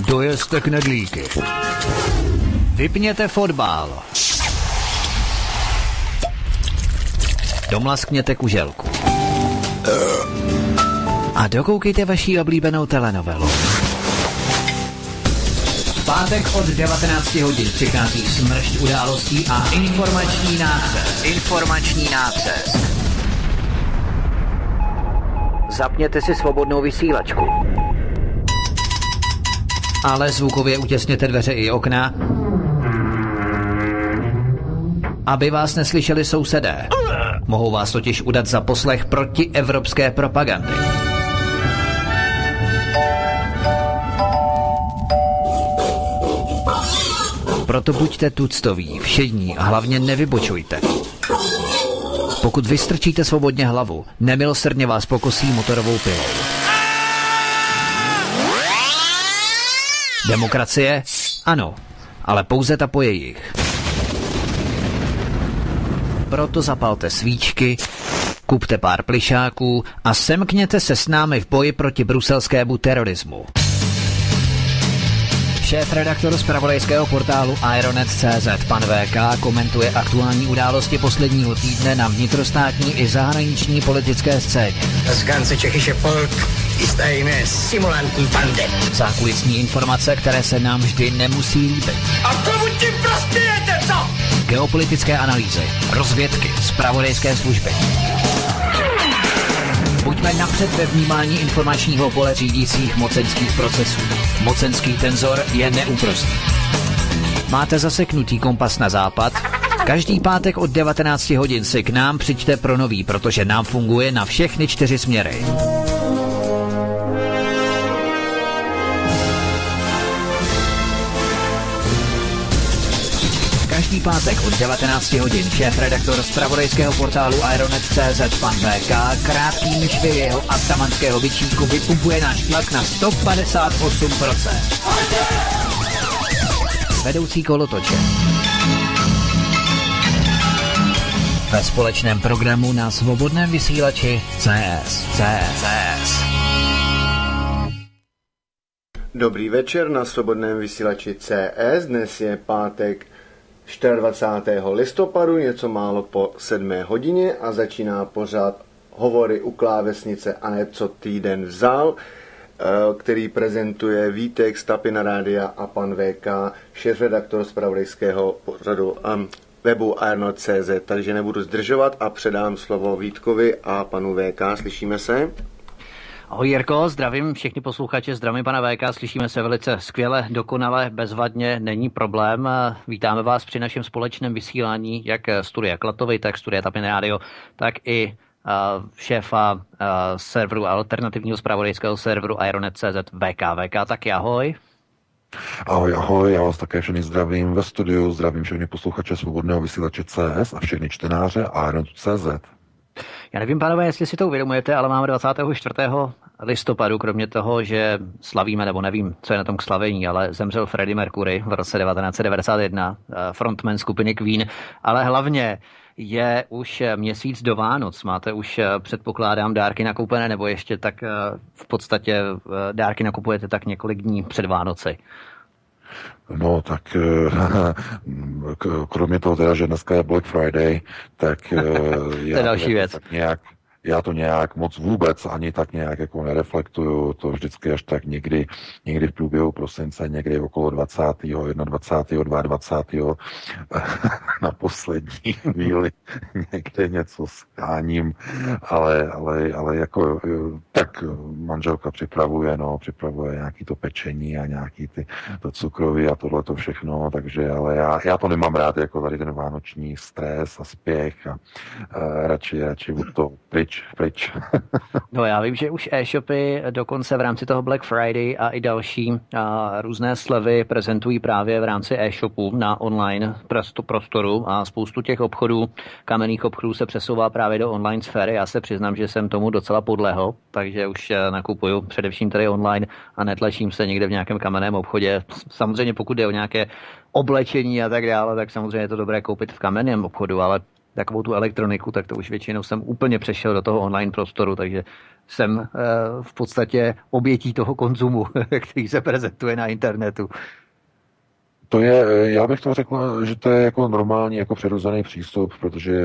Dojezte knedlíky. Vypněte fotbal. Domlaskněte kuželku. A dokoukejte vaší oblíbenou telenovelu. Pátek od 19 hodin přichází smršť událostí a informační nácest. Informační nácest. Zapněte si svobodnou vysílačku. Ale zvukově utěsněte dveře i okna, aby vás neslyšeli sousedé. Mohou vás totiž udat za poslech proti evropské propagandy. Proto buďte tuctoví, všední a hlavně nevybočujte. Pokud vystrčíte svobodně hlavu, nemilosrdně vás pokosí motorovou pilou. Demokracie? Ano, ale pouze ta po jejich. Proto zapalte svíčky, kupte pár plišáků a semkněte se s námi v boji proti bruselskému terorismu. Šéf redaktor z pravodejského portálu Ironet.cz pan VK komentuje aktuální události posledního týdne na vnitrostátní i zahraniční politické scéně. Das ganze tschechische Volk ist eine Simulantenbande. Zákulisní informace, které se nám vždy nemusí líbit. A komu tím prospějete, co? Geopolitické analýzy, rozvědky, zpravodajské služby. Buďme napřed ve vnímání informačního pole řídících mocenských procesů. Mocenský tenzor je neúprostný. Máte zaseknutý kompas na západ? Každý pátek od 19 hodin si k nám přijďte pro nový, protože nám funguje na všechny čtyři směry. Každý pátek od 19 hodin šéf redaktor z pravodejského portálu Ironet.cz pan VK krátkým myšvy jeho atamanského vyčínku vypumpuje náš tlak na 158%. Vedoucí kolotoče. Ve společném programu na svobodném vysílači CS. CS. CS. Dobrý večer na svobodném vysílači CS. Dnes je pátek 24. listopadu, něco málo po 7 hodině a začíná pořád hovory u klávesnice a ne co týden vzal, eh, který prezentuje Vítek z Tapina Rádia a pan VK, šéf-redaktor z pravodejského pořadu webu Arnold.cz, takže nebudu zdržovat a předám slovo Vítkovi a panu VK. Slyšíme se? Ahoj Jirko, zdravím všechny posluchače, zdravím pana VK, slyšíme se velice skvěle, dokonale, bezvadně, není problém. Vítáme vás při našem společném vysílání, jak studia Klatovy, tak studia Tapin Radio, tak i uh, šéfa uh, serveru alternativního zpravodajského serveru Ironet.cz. VK, tak ahoj. Ahoj, ahoj, já vás také všechny zdravím ve studiu, zdravím všechny posluchače svobodného vysílače CS a všechny čtenáře Ironet.cz. Já nevím, pánové, jestli si to uvědomujete, ale máme 24. listopadu, kromě toho, že slavíme, nebo nevím, co je na tom k slavení, ale zemřel Freddie Mercury v roce 1991, frontman skupiny Queen, ale hlavně je už měsíc do Vánoc. Máte už, předpokládám, dárky nakoupené, nebo ještě tak v podstatě dárky nakupujete tak několik dní před Vánoci? No, tak kromě toho teda, že dneska je Black Friday, tak to je další věc. Tak nějak já to nějak moc vůbec ani tak nějak jako nereflektuju, to vždycky až tak někdy, někdy v průběhu prosince, někdy okolo 20. 21. 22. na poslední chvíli někde něco skáním, ale, ale, ale jako tak manželka připravuje, no, připravuje nějaký to pečení a nějaký ty to cukroví a tohle to všechno, takže ale já, já to nemám rád jako tady ten vánoční stres a spěch a, a radši, radši od toho pryč no já vím, že už e-shopy dokonce v rámci toho Black Friday a i další a různé slevy prezentují právě v rámci e-shopu na online prostoru a spoustu těch obchodů, kamenných obchodů se přesouvá právě do online sféry. Já se přiznám, že jsem tomu docela podlehl, takže už e, nakupuju především tady online a netlačím se někde v nějakém kamenném obchodě. Samozřejmě pokud je o nějaké oblečení a tak dále, tak samozřejmě je to dobré koupit v kamenném obchodu, ale takovou tu elektroniku, tak to už většinou jsem úplně přešel do toho online prostoru, takže jsem v podstatě obětí toho konzumu, který se prezentuje na internetu. To je, já bych to řekl, že to je jako normální, jako přirozený přístup, protože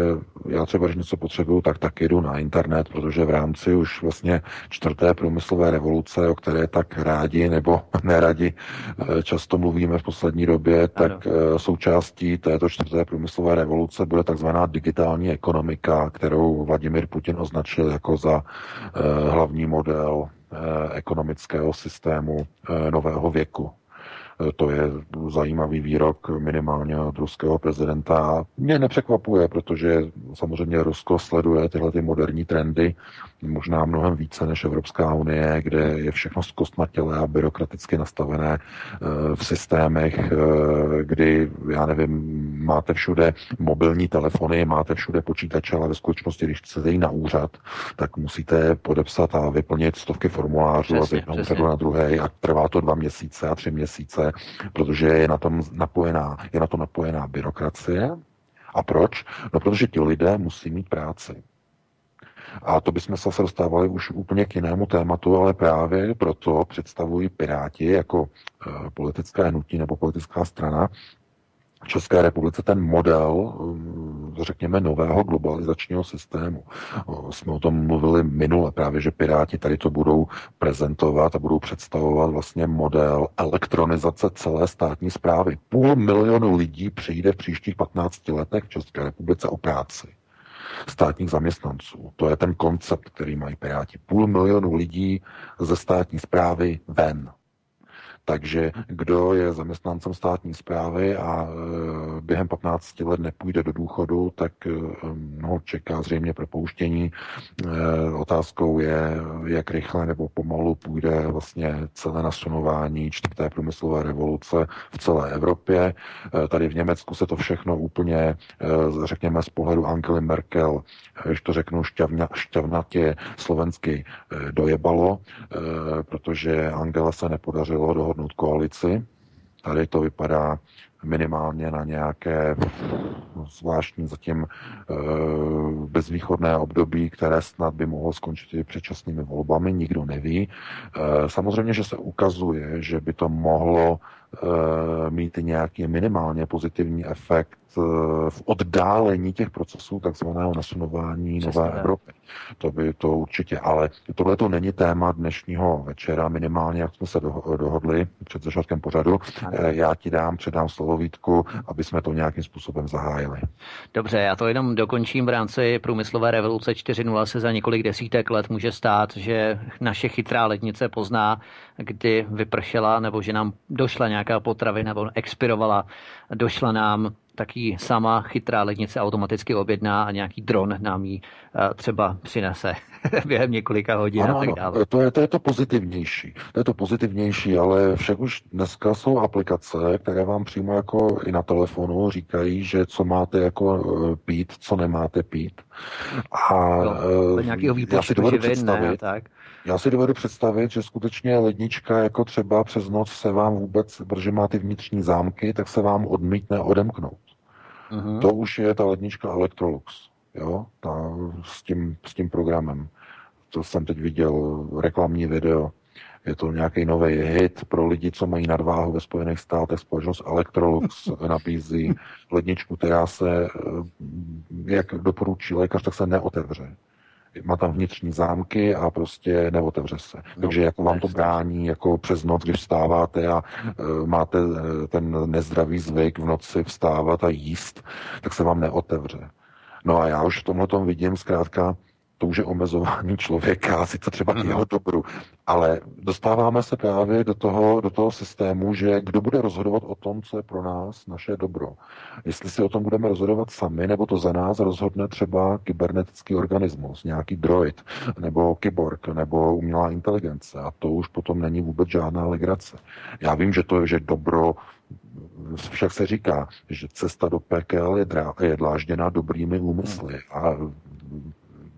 já třeba, když něco potřebuju, tak tak jdu na internet, protože v rámci už vlastně čtvrté průmyslové revoluce, o které tak rádi nebo neradi eh, často mluvíme v poslední době, tak ano. Eh, součástí této čtvrté průmyslové revoluce bude takzvaná digitální ekonomika, kterou Vladimir Putin označil jako za eh, hlavní model ekonomického systému nového věku. To je zajímavý výrok minimálně od ruského prezidenta. Mě nepřekvapuje, protože samozřejmě Rusko sleduje tyhle ty moderní trendy možná mnohem více než Evropská unie, kde je všechno zkostnatělé a byrokraticky nastavené eh, v systémech, eh, kdy, já nevím, máte všude mobilní telefony, máte všude počítače, ale ve skutečnosti, když chcete jít na úřad, tak musíte podepsat a vyplnit stovky formulářů přesně, a z jednoho na druhé a trvá to dva měsíce a tři měsíce, protože je na, tom napojená, je na to napojená byrokracie. A proč? No, protože ti lidé musí mít práci. A to bychom se dostávali už úplně k jinému tématu, ale právě proto představují Piráti jako e, politické hnutí nebo politická strana v České republice ten model, eh, řekněme, nového globalizačního systému. Jsme o tom mluvili minule, právě, že Piráti tady to budou prezentovat a budou představovat vlastně model elektronizace celé státní zprávy. Půl milionu lidí přijde v příštích 15 letech v České republice o práci státních zaměstnanců. To je ten koncept, který mají Piráti. Půl milionu lidí ze státní zprávy ven. Takže kdo je zaměstnancem státní zprávy a e, během 15 let nepůjde do důchodu, tak no, čeká zřejmě propouštění. E, otázkou je, jak rychle nebo pomalu půjde vlastně celé nasunování čtvrté průmyslové revoluce v celé Evropě. Tady v Německu se to všechno úplně, řekněme, z pohledu Angely Merkel, když to řeknu šťavna, šťavnatě slovensky, dojebalo, protože Angela se nepodařilo dohodnout dohodnout koalici. Tady to vypadá minimálně na nějaké zvláštní zatím eh, bezvýchodné období, které snad by mohlo skončit i předčasnými volbami, nikdo neví. Eh, samozřejmě, že se ukazuje, že by to mohlo Eh, mít nějaký minimálně pozitivní efekt v oddálení těch procesů takzvaného nasunování Přesně, Nové Evropy. To by to určitě, ale tohle to není téma dnešního večera, minimálně jak jsme se dohodli před začátkem pořadu. Ano. Eh, já ti dám, předám slovo Vítku, aby jsme to nějakým způsobem zahájili. Dobře, já to jenom dokončím v rámci průmyslové revoluce 4.0 se za několik desítek let může stát, že naše chytrá lednice pozná, kdy vypršela nebo že nám došla nějaká potravina nebo expirovala, došla nám taky sama chytrá lednice automaticky objedná a nějaký dron nám ji eh, třeba přinese během několika hodin ano, a tak dále. To je, to je to pozitivnější. To je to pozitivnější, ale však už dneska jsou aplikace, které vám přímo jako i na telefonu říkají, že co máte jako eh, pít, co nemáte pít. A no, nějakého výpočtu živin, ne, tak. Já si dovedu představit, že skutečně lednička jako třeba přes noc se vám vůbec, protože má ty vnitřní zámky, tak se vám odmítne odemknout. Uh-huh. To už je ta lednička Electrolux, jo, ta, s, tím, s tím programem. To jsem teď viděl reklamní video. Je to nějaký nový hit pro lidi, co mají nadváhu ve Spojených státech. Společnost Electrolux nabízí ledničku, která se, eh, jak doporučí lékař, tak se neotevře má tam vnitřní zámky a prostě neotevře se. No, Takže jako vám to brání jako přes noc, když vstáváte a uh, máte uh, ten nezdravý zvyk v noci vstávat a jíst, tak se vám neotevře. No a já už v tomhle tom vidím zkrátka to už je omezování člověka, sice třeba mm. jeho dobru, ale dostáváme se právě do toho, do toho systému, že kdo bude rozhodovat o tom, co je pro nás naše dobro. Jestli si o tom budeme rozhodovat sami, nebo to za nás rozhodne třeba kybernetický organismus, nějaký droid, nebo kyborg, nebo umělá inteligence. A to už potom není vůbec žádná legrace. Já vím, že to je, že dobro však se říká, že cesta do pekel je, drá, je dlážděna dobrými úmysly. A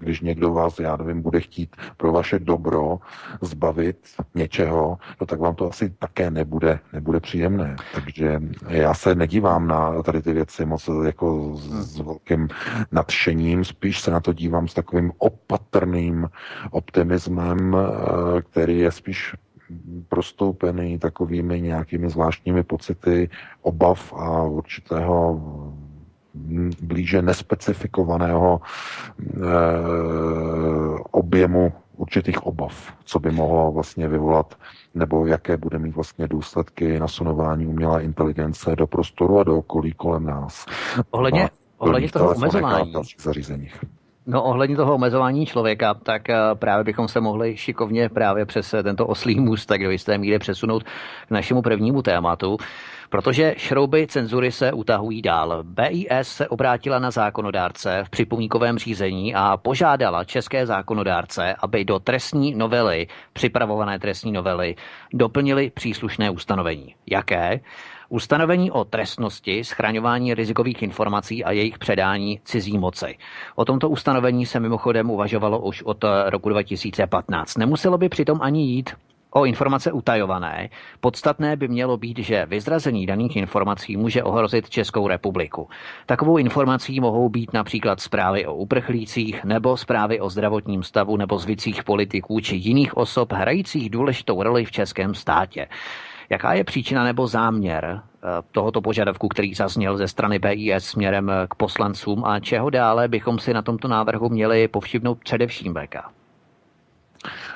Když někdo vás, já nevím, bude chtít pro vaše dobro zbavit něčeho, no tak vám to asi také nebude, nebude příjemné. Takže já se nedívám na tady ty věci moc jako s velkým nadšením, spíš se na to dívám s takovým opatrným optimismem, eh, který je spíš prostoupený takovými nějakými zvláštními pocity obav a určitého blíže nespecifikovaného e, objemu určitých obav, co by mohlo vlastně vyvolat, nebo jaké bude mít vlastně důsledky nasunování umělé inteligence do prostoru a do okolí kolem nás. Ohledně, ohledně toho omezování. zařízeních. No ohledně toho omezování člověka, tak eh, právě bychom se mohli šikovně právě přes eh, tento oslý můst tak do jisté míry přesunout k našemu prvnímu tématu, protože šrouby cenzury se utahují dál. BIS se obrátila na zákonodárce v připomínkovém řízení a požádala české zákonodárce, aby do trestní novely, připravované trestní novely, doplnili příslušné ustanovení. Jaké? Ustanovení o trestnosti, schraňování rizikových informací a jejich předání cizí moci. O tomto ustanovení se mimochodem uvažovalo už od roku 2015. Nemuselo by přitom ani jít o informace utajované. Podstatné by mělo být, že vyzrazení daných informací může ohrozit Českou republiku. Takovou informací mohou být například zprávy o uprchlících nebo zprávy o zdravotním stavu nebo zvicích politiků či jiných osob hrajících důležitou roli v českém státě. Jaká je příčina nebo záměr eh, tohoto požadavku, který zazněl ze strany BIS směrem k poslancům a čeho dále bychom si na tomto návrhu měli povšimnout především BK?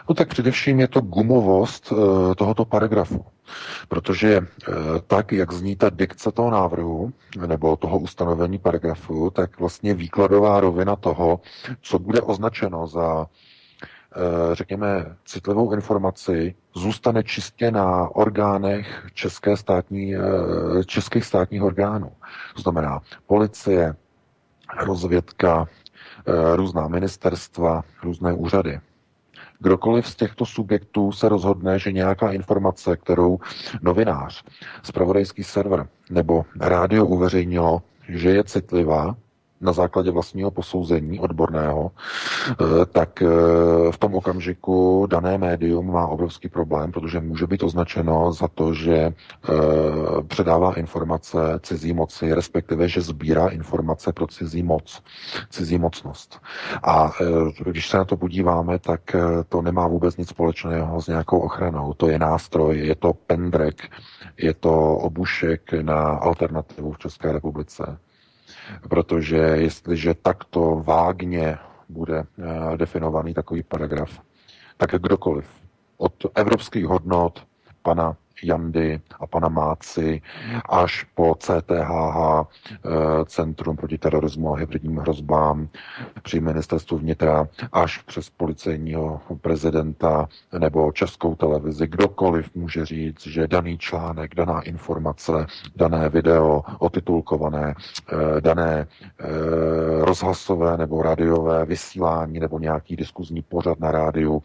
No tak především je to gumovost eh, tohoto paragrafu. Protože tak, jak zní ta dikce toho návrhu, nebo toho ustanovení paragrafu, tak vlastně výkladová rovina toho, co bude označeno za Eh, řekněme, citlivou informaci zůstane čistě na orgánech české státní, eh, českých státních orgánů. To znamená policie, rozvědka, eh, různá ministerstva, různé úřady. Kdokoliv z těchto subjektů se rozhodne, že nějaká informace, kterou novinář, spravodajský server nebo rádio uveřejnilo, že je citlivá, na základě vlastního posouzení odborného, eh, tak eh, v tom okamžiku dané médium má obrovský problém, protože může být označeno za to, že eh, předává informace cizí moci, respektive, že sbírá informace pro cizí moc, cizí mocnost. A když se na to podíváme, tak to nemá vůbec nic společného s nějakou ochranou. To je nástroj, je to pendrek, je to obušek na alternativu v České republice. Protože jestliže takto vágně bude eh, definovaný takový paragraf, tak kdokoliv od evropských hodnot pana Jandy a pana Máci až po CTHH, eh, Centrum proti terorismu a hybridním hrozbám při ministerstvu vnitra, až přes policejního prezidenta nebo českou televizi. Kdokoliv může říct, že daný článek, daná informace, dané video otitulkované, eh, dané eh, rozhlasové nebo radiové vysílání nebo nějaký diskuzní pořad na rádiu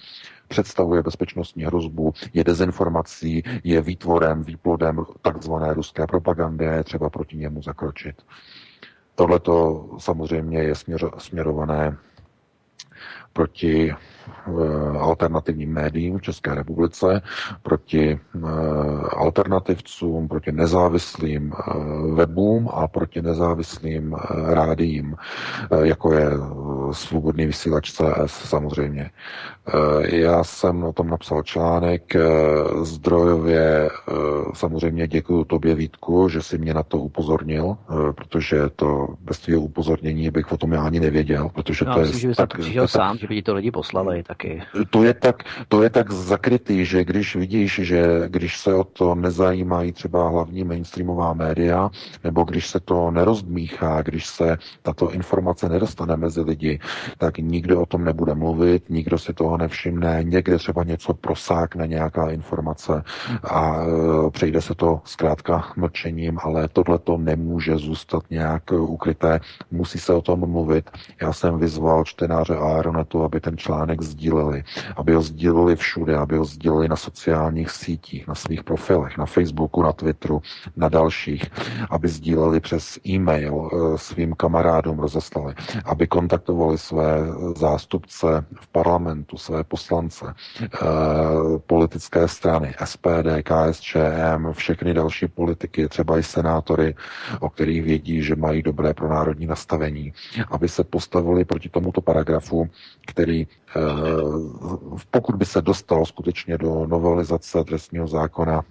představuje bezpečnostní hrozbu, je dezinformací, je výtvorem, výplodem takzvané ruské propagandy a je třeba proti němu zakročit. Tohle to samozřejmě je směř, směrované proti alternativním médiím v České republice, proti eh, alternativcům, proti nezávislým eh, webům a proti nezávislým rádiím, jako je svobodný vysílač CS samozřejmě. Já jsem o tom napsal článek zdrojově, samozřejmě děkuji tobě Vítku, že si mě na to upozornil, protože to bez tvého upozornění bych o tom já ani nevěděl, protože no, to myslím, je... Že tak, přišel sám, že by ti to lidi poslali taky. To je, tak, to je tak zakrytý, že když vidíš, že když se o to nezajímají třeba hlavní mainstreamová média, nebo když se to nerozdmíchá, když se tato informace nedostane mezi lidi, tak nikdo o tom nebude mluvit, nikdo si toho nevšimne, někde třeba něco prosákne, nějaká informace a e, přejde se to zkrátka mlčením, ale tohle to nemůže zůstat nějak ukryté, musí se o tom mluvit. Já jsem vyzval čtenáře Aeronetu, aby ten článek sdíleli, aby ho sdíleli všude, aby ho sdíleli na sociálních sítích, na svých profilech, na Facebooku, na Twitteru, na dalších, aby sdíleli přes e-mail eh, svým kamarádům, rozeslali, aby kontaktovali své zástupce v parlamentu, své poslance, eh, politické strany, SPD, KSČM, všechny další politiky, třeba i senátory, o kterých vědí, že mají dobré pro národní nastavení, aby se postavili proti tomuto paragrafu, který pokud by se dostal skutečně do novelizace trestního zákona,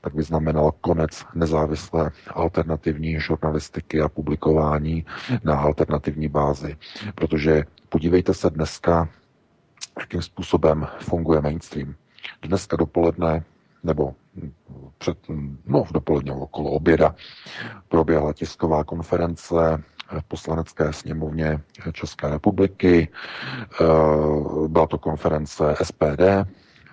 tak by znamenal konec nezávislé alternativní žurnalistiky a publikování na alternativní bázi. Protože podívejte se dneska, jakým způsobem funguje mainstream. Dneska dopoledne nebo před, no, v dopoledne okolo oběda proběhla tisková konference v poslanecké sněmovně České republiky. Eh, byla to konference SPD,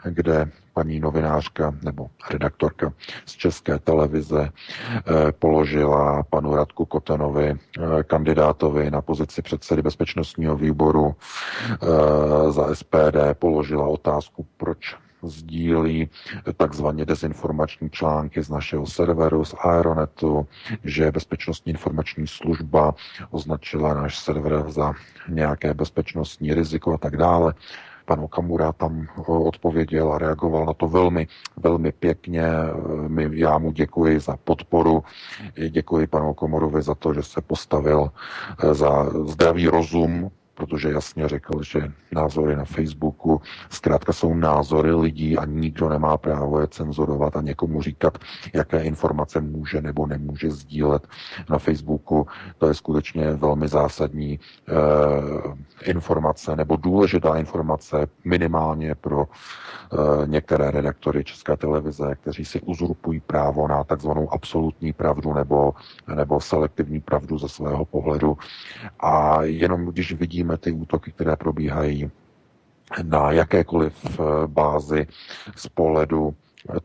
kde paní novinářka nebo redaktorka z České televize eh, položila panu Radku Kotenovi, eh, kandidátovi na pozici předsedy bezpečnostního výboru za SPD, položila otázku, proč sdílí takzvaně dezinformační články z našeho serveru, z Aeronetu, že Bezpečnostní informační služba označila náš server za nějaké bezpečnostní riziko a tak dále. Pan Okamura tam odpověděl a reagoval na to velmi, velmi pěkně. My, já mu děkuji za podporu. Děkuji panu Okamorovi za to, že se postavil eh, za zdravý rozum protože jasně řekl, že názory na Facebooku zkrátka jsou názory lidí a nikdo nemá právo je cenzurovat a někomu říkat, jaké informace může nebo nemůže sdílet na Facebooku. To je skutečně velmi zásadní eh, informace nebo důležitá informace minimálně pro eh, některé redaktory České televize, kteří si uzurpují právo na takzvanou absolutní pravdu nebo, nebo selektivní pravdu ze svého pohledu. A jenom když vidíme vidíme ty útoky, které probíhají na jakékoliv eh, bázi z pohledu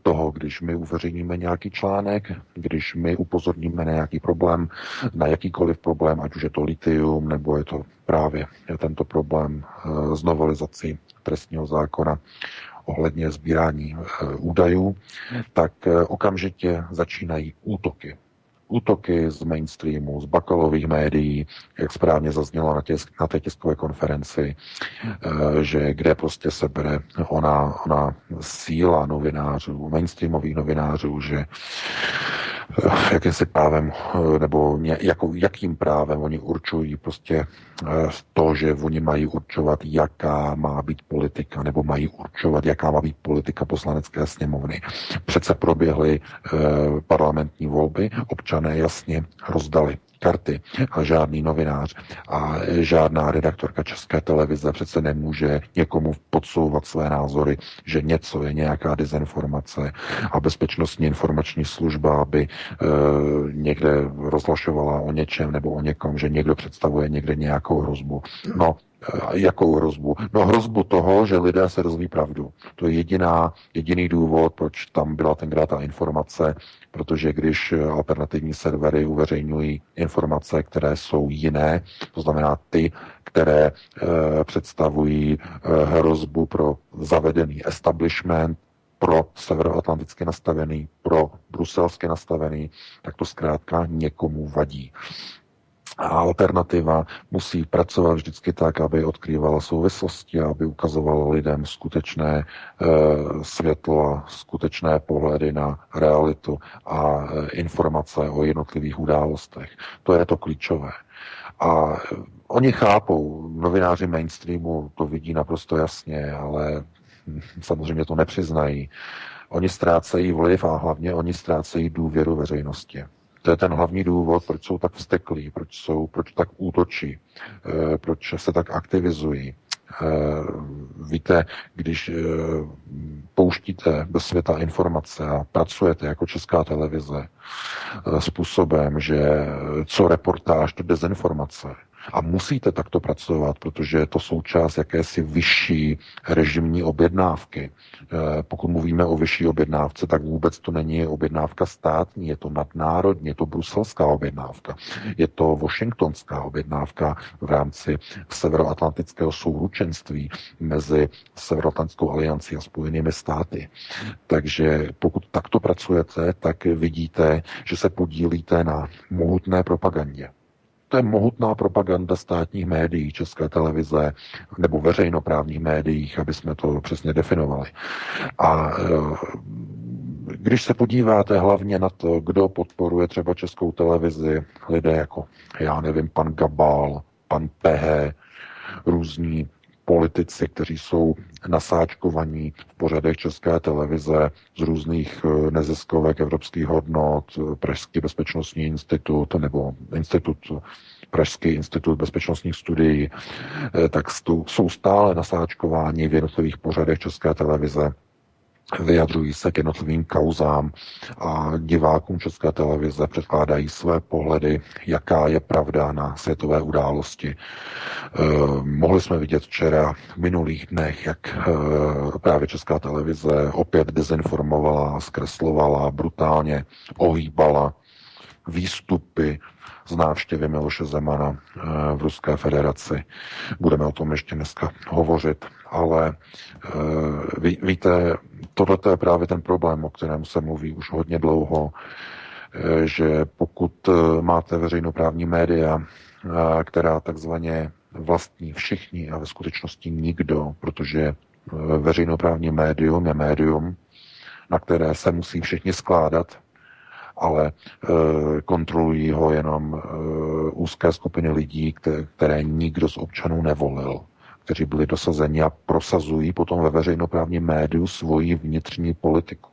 toho, když my uveřejníme nějaký článek, když my upozorníme na nějaký problém, na jakýkoliv problém, ať už je to litium, nebo je to právě tento problém eh, s novelizací trestního zákona ohledně sbírání eh, údajů, tak okamžitě začínají útoky útoky z mainstreamu, z bakalových médií, jak správně zaznělo na, tisk, na té tiskové konferenci, eh, že kde prostě se bere ona, ona síla novinářů, mainstreamových novinářů, že eh, jakým právem, eh, nebo ně, jako, jakým právem oni určují prostě to, že oni mají určovat, jaká má být politika, nebo mají určovat, jaká má být politika poslanecké sněmovny. Přece proběhly parlamentní volby, občan občané jasně rozdali karty a žádný novinář a žádná redaktorka České televize přece nemůže někomu podsouvat své názory, že něco je nějaká dezinformace a bezpečnostní informační služba, aby e, někde rozlašovala o něčem nebo o někom, že někdo představuje někde nějakou hrozbu. No, Jakou hrozbu? No hrozbu toho, že lidé se rozví pravdu. To je jediná, jediný důvod, proč tam byla tenkrát ta informace, protože když alternativní servery uveřejňují informace, které jsou jiné, to znamená ty, které e, představují e, hrozbu pro zavedený establishment, pro severoatlanticky nastavený, pro bruselsky nastavený, tak to zkrátka někomu vadí. A alternativa musí pracovat vždycky tak, aby odkrývala souvislosti, aby ukazovala lidem skutečné e, světlo a skutečné pohledy na realitu a e, informace o jednotlivých událostech. To je to klíčové. A e, oni chápou, novináři mainstreamu to vidí naprosto jasně, ale samozřejmě to nepřiznají. Oni ztrácejí vliv a hlavně oni ztrácejí důvěru veřejnosti. To je ten hlavní důvod, proč jsou tak vzteklí, proč, jsou, proč tak útočí, eh, proč se tak aktivizují. Eh, víte, když eh, pouštíte do světa informace a pracujete jako česká televize způsobem, že co reportáž, to dezinformace, A musíte takto pracovat, protože je to součást jakési vyšší režimní objednávky. Eh, pokud mluvíme o vyšší objednávce, tak vůbec to není objednávka státní, je to nadnárodní, je to bruselská objednávka, je to washingtonská objednávka v rámci severoatlantického souručenství mezi Severoatlantickou aliancí a Spojenými státy. Takže pokud takto pracujete, tak vidíte, že se podílíte na mohutné propagandě. To je mohutná propaganda státních médií, České televize nebo veřejnoprávních médiích, aby jsme to přesně definovali. A e, když se podíváte hlavně na to, kdo podporuje třeba Českou televizi, lidé jako, já nevím, pan Gabal, pan Pehe, různí politici, kteří jsou nasáčkovaní v pořadech České televize z různých e, neziskovek evropských hodnot, e, Pražský bezpečnostní institut nebo institut Pražský institut bezpečnostních studií, e, tak jsou stále nasáčkováni v jednotlivých pořadech České televize vyjadřují se k jednotlivým kauzám a divákům České televize předkládají své pohledy, jaká je pravda na světové události. Eh, mohli jsme vidět včera v minulých dnech, jak eh, právě Česká televize opět dezinformovala, zkreslovala, brutálně ohýbala výstupy z návštěvy Miloše Zemana eh, v Ruské federaci. Budeme o tom ještě dneska hovořit, ale eh, ví, víte, tohle je právě ten problém, o kterém se mluví už hodně dlouho, eh, že pokud máte veřejnoprávní média, která takzvaně vlastní všichni a ve skutečnosti nikdo, protože veřejnoprávní médium je médium, na které se musí všichni skládat, ale kontrolují ho jenom úzké skupiny lidí, které nikdo z občanů nevolil kteří byli dosazeni a prosazují potom ve veřejnoprávním médiu svoji vnitřní politiku.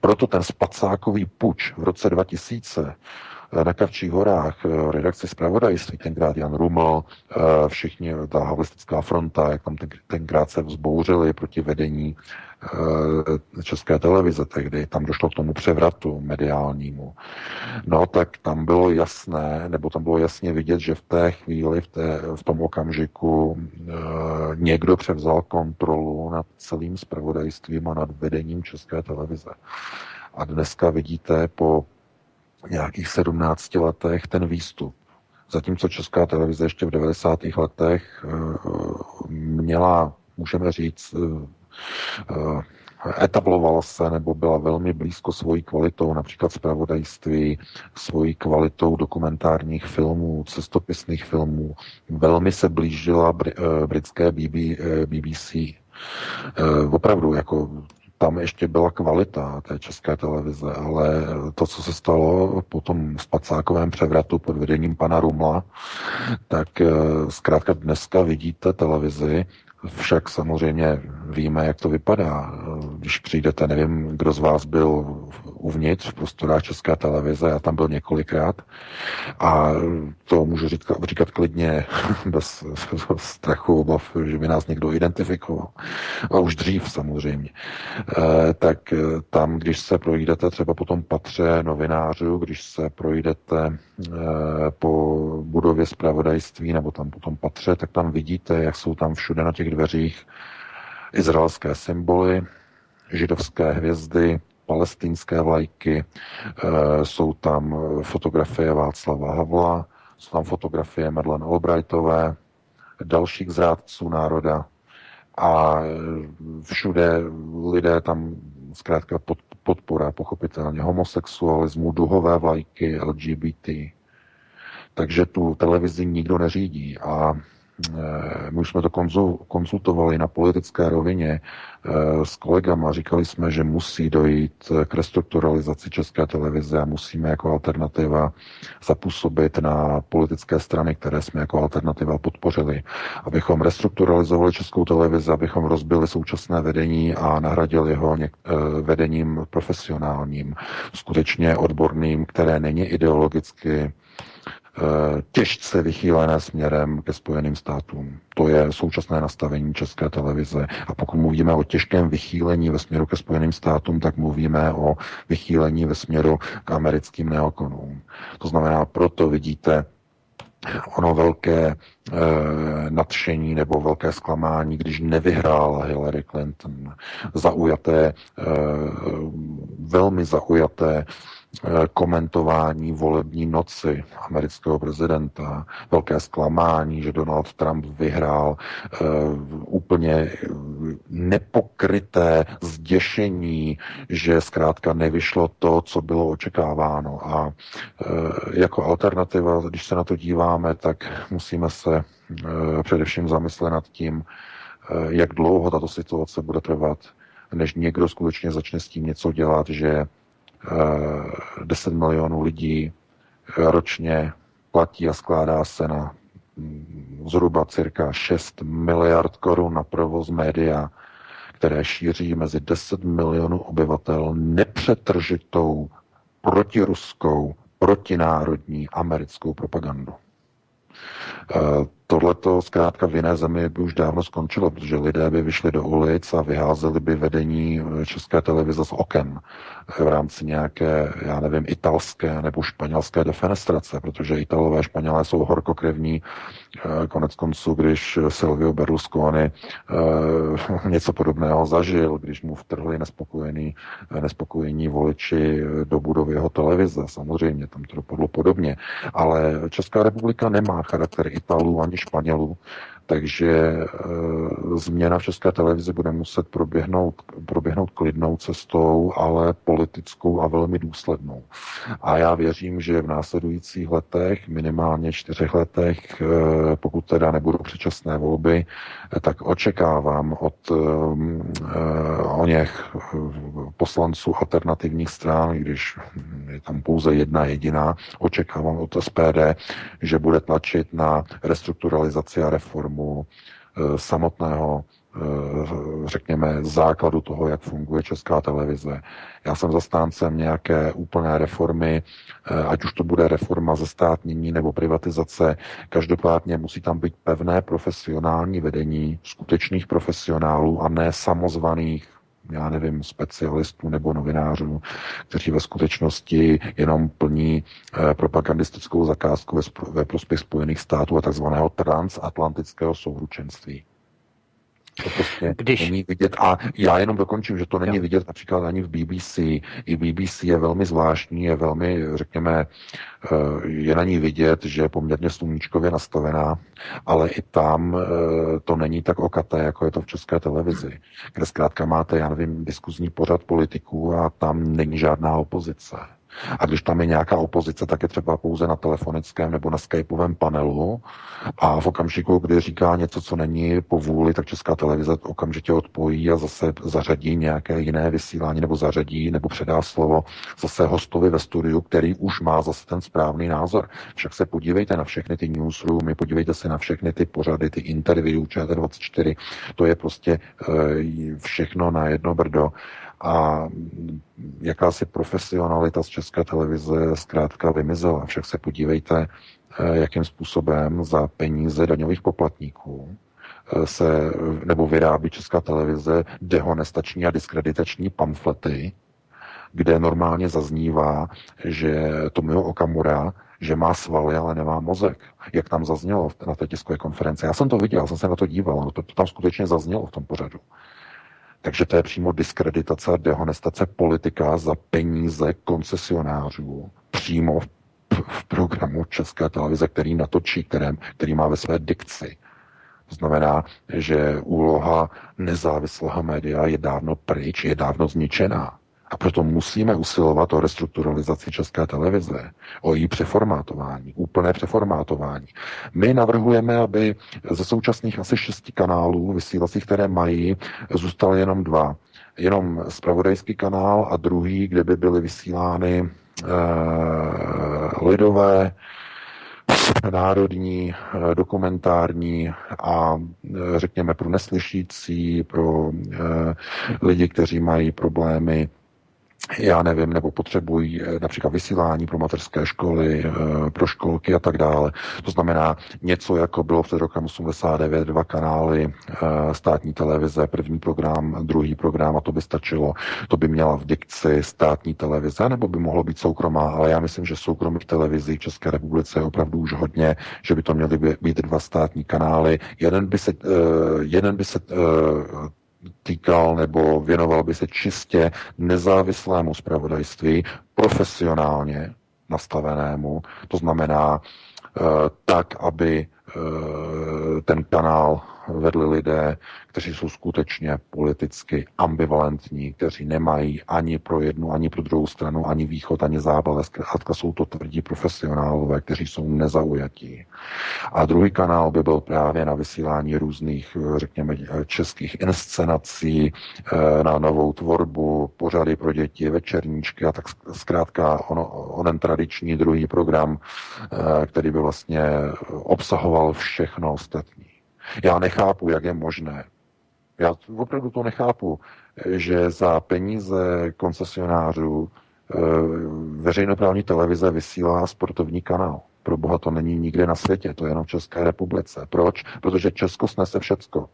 Proto ten spacákový puč v roce 2000 e, na Kavčích horách redakci zpravodajství, tenkrát Jan Ruml, všichni, ta havlistická fronta, jak tam tenkrát se vzbouřili proti vedení Eh, České televize tehdy, tam došlo k tomu převratu mediálnímu, no tak tam bylo jasné, nebo tam bylo jasně vidět, že v té chvíli, v, té, v tom okamžiku e, někdo převzal kontrolu nad celým spravodajstvím a nad vedením České televize. A dneska vidíte po nějakých 17 letech ten výstup. Zatímco Česká televize ještě v 90. letech e, měla, můžeme říct, Eh, etablovala se nebo byla velmi blízko svojí kvalitou, například zpravodajství, svojí kvalitou dokumentárních filmů, cestopisných filmů. Velmi se blížila eh, britské BBC. Eh, opravdu, jako tam ještě byla kvalita té české televize, ale to, co se stalo po tom spacákovém převratu pod vedením pana Rumla, tak zkrátka dneska vidíte televizi, však samozřejmě víme, jak to vypadá. Když přijdete, nevím, kdo z vás byl uvnitř v prostorách České televize, já tam byl několikrát a to můžu říkat, říkat klidně bez, strachu, obav, že by nás někdo identifikoval. A už dřív samozřejmě. E, tak tam, když se projdete třeba po tom patře novinářů, když se projdete e, po budově zpravodajství nebo tam po tom patře, tak tam vidíte, jak jsou tam všude na těch dveřích izraelské symboly, židovské hvězdy, palestinské vlajky, eh, jsou tam fotografie Václava Havla, jsou tam fotografie Madeleine Albrightové, dalších zrádců národa a všude lidé tam zkrátka pod, podpora pochopitelně homosexualismu, duhové vlajky, LGBT. Takže tu televizi nikdo neřídí a Eh, my už jsme to konzultovali na politické rovině eh, s kolegama. Říkali jsme, že musí dojít k restrukturalizaci České televize a musíme jako alternativa zapůsobit na politické strany, které jsme jako alternativa podpořili, abychom restrukturalizovali Českou televizi, abychom rozbili současné vedení a nahradili ho eh, vedením profesionálním, skutečně odborným, které není ideologicky Eh, těžce vychýlené směrem ke Spojeným státům. To je současné nastavení České televize. A pokud mluvíme o těžkém vychýlení ve směru ke Spojeným státům, tak mluvíme o vychýlení ve směru k americkým neokonům. To znamená, proto vidíte ono velké e, nadšení nebo velké zklamání, když nevyhrála Hillary Clinton. Zaujaté, e, velmi zaujaté Eh, komentování volební noci amerického prezidenta, velké zklamání, že Donald Trump vyhrál, eh, úplně nepokryté zděšení, že zkrátka nevyšlo to, co bylo očekáváno. A eh, jako alternativa, když se na to díváme, tak musíme se především zamyslet nad tím, jak dlouho tato situace bude trvat, než někdo skutečně začne s tím něco dělat, že 10 milionů lidí ročně platí a skládá se na mm, zhruba cirka 6 miliard korun na provoz média, které šíří mezi 10 milionů obyvatel nepřetržitou protiruskou, protinárodní americkou propagandu. Eh, Tohle to zkrátka v jiné zemi by už dávno skončilo, protože lidé by vyšli do ulic a vyházeli by vedení eh, české televize z oken v rámci nějaké, já nevím, italské nebo španělské defenestrace, protože Italové a Španělé jsou horkokrevní. Eh, konec konců, když Silvio Berlusconi eh, něco podobného zažil, když mu vtrhli nespokojení, nespokojení voliči do budovy jeho televize, samozřejmě, tam to dopadlo podobně. Ale Česká republika nemá charakter Italů ani Španělů, takže e, změna v české televizi bude muset proběhnout, proběhnout klidnou cestou, ale politickou a velmi důslednou. A já věřím, že v následujících letech, minimálně čtyřech letech, e, pokud teda nebudou předčasné volby, e, tak očekávám od o něch poslanců alternativních stran, když je tam pouze jedna jediná, očekávám od SPD, že bude tlačit na restrukturalizaci a reformu reformu eh, samotného eh, řekněme, základu toho, jak funguje česká televize. Já jsem zastáncem nějaké úplné reformy, eh, ať už to bude reforma ze státnění nebo privatizace. Každopádně musí tam být pevné profesionální vedení skutečných profesionálů a ne samozvaných já nevím, specialistů nebo novinářů, kteří ve skutečnosti jenom plní eh, propagandistickou zakázku ve, ve prospěch Spojených států a takzvaného transatlantického souručenství. To prostě Když... není vidět. A já jenom dokončím, že to není jo. vidět například ani v BBC. I BBC je velmi zvláštní, je velmi, řekněme, eh, je na ní vidět, že je poměrně sluníčkově nastavená, ale i tam eh, to není tak okaté, jako je to v české televizi, kde zkrátka máte, já nevím, diskuzní pořad politiků a tam není žádná opozice. A když tam je nějaká opozice, tak je třeba pouze na telefonickém nebo na skypovém panelu a v okamžiku, kdy říká něco, co není po vůli, tak Česká televize okamžitě odpojí a zase zařadí nějaké jiné vysílání nebo zařadí nebo předá slovo zase hostovi ve studiu, který už má zase ten správný názor. Však se podívejte na všechny ty newsroomy, podívejte se na všechny ty pořady, ty interview ČT24, to je prostě e, všechno na jedno brdo a jakási profesionalita z české televize zkrátka vymizela. Však se podívejte, eh, jakým způsobem za peníze daňových poplatníků eh, se nebo vyrábí česká televize dehonestační a diskreditační pamflety, kde normálně zaznívá, že Tomio Okamura že má svaly, ale nemá mozek. Jak tam zaznělo na té tiskové konferenci. Já jsem to viděl, jsem se na to díval, no to, to tam skutečně zaznělo v tom pořadu. Takže to je přímo diskreditace a dehonestace politika za peníze koncesionářů přímo v, v programu České televize, který natočí, kterém, který má ve své dikci. To znamená, že úloha nezávislého média je dávno pryč, je dávno zničená. A proto musíme usilovat o restrukturalizaci české televize, o její přeformátování, úplné přeformátování. My navrhujeme, aby ze současných asi šesti kanálů vysílacích, které mají, zůstaly jenom dva. Jenom spravodajský kanál a druhý, kde by byly vysílány eh, lidové, národní, eh, dokumentární a eh, řekněme pro neslyšící, pro eh, lidi, kteří mají problémy já nevím, nebo potřebují eh, například vysílání pro mateřské školy, eh, pro školky a tak dále. To znamená něco, jako bylo před rokem 89, dva kanály eh, státní televize, první program, druhý program a to by stačilo. To by měla v dikci státní televize, nebo by mohlo být soukromá, ale já myslím, že soukromých televizí v České republice je opravdu už hodně, že by to měly být dva státní kanály. Jeden by se, jeden by se týkal nebo věnoval by se čistě nezávislému zpravodajství, profesionálně nastavenému, to znamená eh, tak, aby eh, ten kanál vedli lidé, kteří jsou skutečně politicky ambivalentní, kteří nemají ani pro jednu, ani pro druhou stranu, ani východ, ani západ. Zkrátka jsou to tvrdí profesionálové, kteří jsou nezaujatí. A druhý kanál by byl právě na vysílání různých, řekněme, českých inscenací, eh, na novou tvorbu, pořady pro děti, večerníčky a tak zkrátka on, onen tradiční druhý program, eh, který by vlastně obsahoval všechno ostatní. Já nechápu, jak je možné. Já opravdu to nechápu, že za peníze koncesionářů eh, veřejnoprávní televize vysílá sportovní kanál. Pro boha to není nikde na světě, to je jenom v České republice. Proč? Protože Česko snese všecko.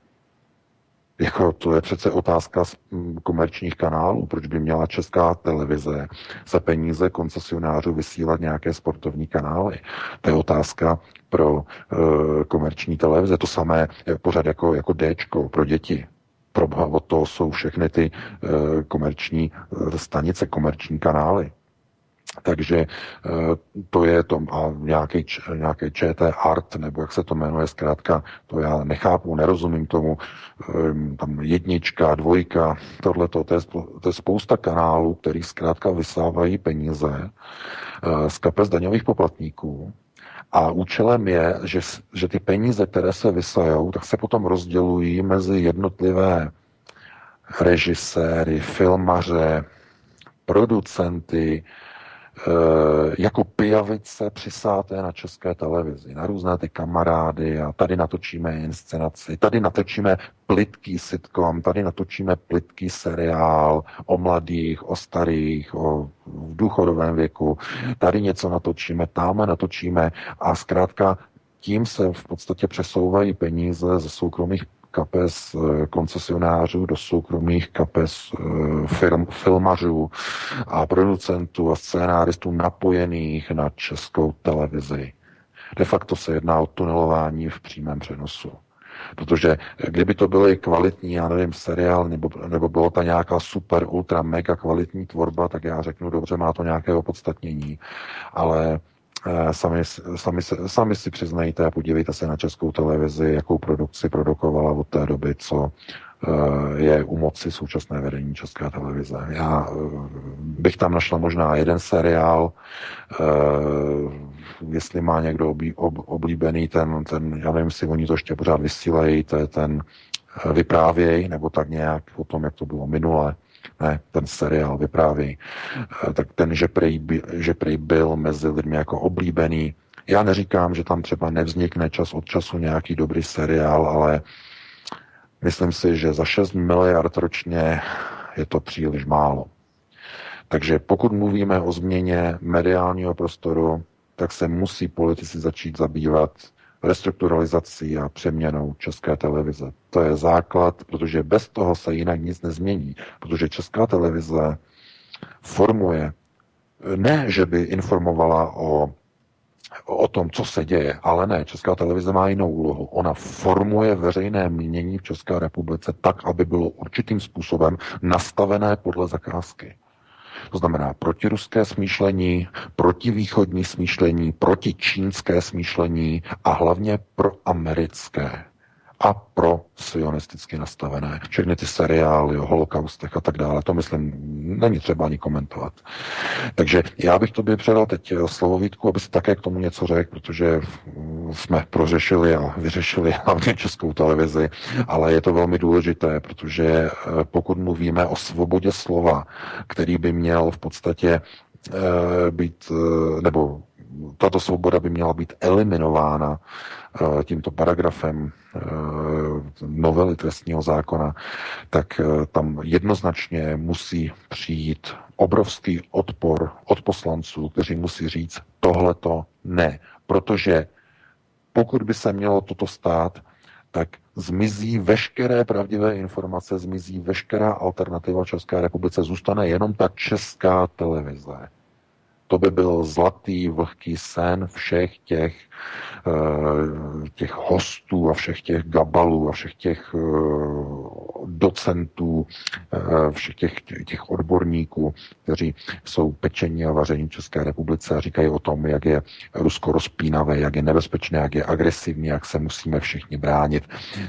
Jako to je přece otázka z mm, komerčních kanálů. Proč by měla česká televize za peníze koncesionářů vysílat nějaké sportovní kanály? To je otázka pro uh, komerční televize. To samé je pořád jako, jako Dčko pro děti. Pro boha, od toho jsou všechny ty uh, komerční uh, stanice, komerční kanály. Takže eh, to je to a nějaký, nějaký ČT Art, nebo jak se to jmenuje, zkrátka, to já nechápu, nerozumím tomu. Ehm, tam jednička, dvojka, tohle to je, to je spousta kanálů, který zkrátka vysávají peníze eh, z kapes daňových poplatníků, a účelem je, že, že ty peníze, které se vysajou, tak se potom rozdělují mezi jednotlivé režiséry, filmaře, producenty, jako pijavice přisáté na české televizi, na různé ty kamarády a tady natočíme inscenaci, tady natočíme plitký sitcom, tady natočíme plitký seriál o mladých, o starých, o v důchodovém věku, tady něco natočíme, tam natočíme a zkrátka tím se v podstatě přesouvají peníze ze soukromých kapes eh, koncesionářů do soukromých kapes eh, firm, filmařů a producentů a scénáristů napojených na českou televizi. De facto se jedná o tunelování v přímém přenosu. Protože kdyby to byly kvalitní, já nevím, seriál, nebo, nebo bylo to nějaká super, ultra, mega kvalitní tvorba, tak já řeknu, dobře, má to nějaké opodstatnění. Ale sami, sami, sami si přiznejte a podívejte se na českou televizi, jakou produkci produkovala od té doby, co eh, je u moci současné vedení České televize. Já eh, bych tam našla možná jeden seriál, jestli má někdo oblíbený ten, ten, já nevím, jestli oni to ještě pořád vysílají, to je ten vyprávěj, nebo tak nějak o tom, jak to bylo minule ne, ten seriál vypráví, eh, tak ten, že prej, že prej byl mezi lidmi jako oblíbený. Já neříkám, že tam třeba nevznikne čas od času nějaký dobrý seriál, ale myslím si, že za 6 miliard ročně je to příliš málo. Takže pokud mluvíme o změně mediálního prostoru, tak se musí politici začít zabývat restrukturalizací a přeměnou České televize. To je základ, protože bez toho se jinak nic nezmění, protože Česká televize formuje, ne, že by informovala o o tom, co se děje, ale ne, Česká televize má jinou úlohu. Ona formuje veřejné mínění v České republice tak, aby bylo určitým způsobem nastavené podle zakázky. To znamená protiruské smýšlení, protivýchodní smýšlení, protičínské smýšlení a hlavně proamerické a pro sionisticky nastavené. Všechny ty seriály o holokaustech a tak dále, to myslím, není třeba ani komentovat. Takže já bych tobě předal teď slovo Vítku, aby si také k tomu něco řekl, protože jsme prořešili a vyřešili hlavně českou televizi, ale je to velmi důležité, protože eh, pokud mluvíme o svobodě slova, který by měl v podstatě eh, být, eh, nebo tato svoboda by měla být eliminována eh, tímto paragrafem eh, novely trestního zákona, tak tam jednoznačně musí přijít obrovský odpor od poslanců, kteří musí říct tohleto ne. Protože pokud by se mělo toto stát, tak zmizí veškeré pravdivé informace, zmizí veškerá alternativa České republice, zůstane jenom ta česká televize. To by byl zlatý, vlhký sen všech těch, eh, těch hostů a všech těch gabalů a všech těch eh, docentů, eh, všech těch, těch odborníků, kteří jsou pečení a vaření v České republice a říkají o tom, jak je Rusko rozpínavé, jak je nebezpečné, jak je agresivní, jak se musíme všichni bránit.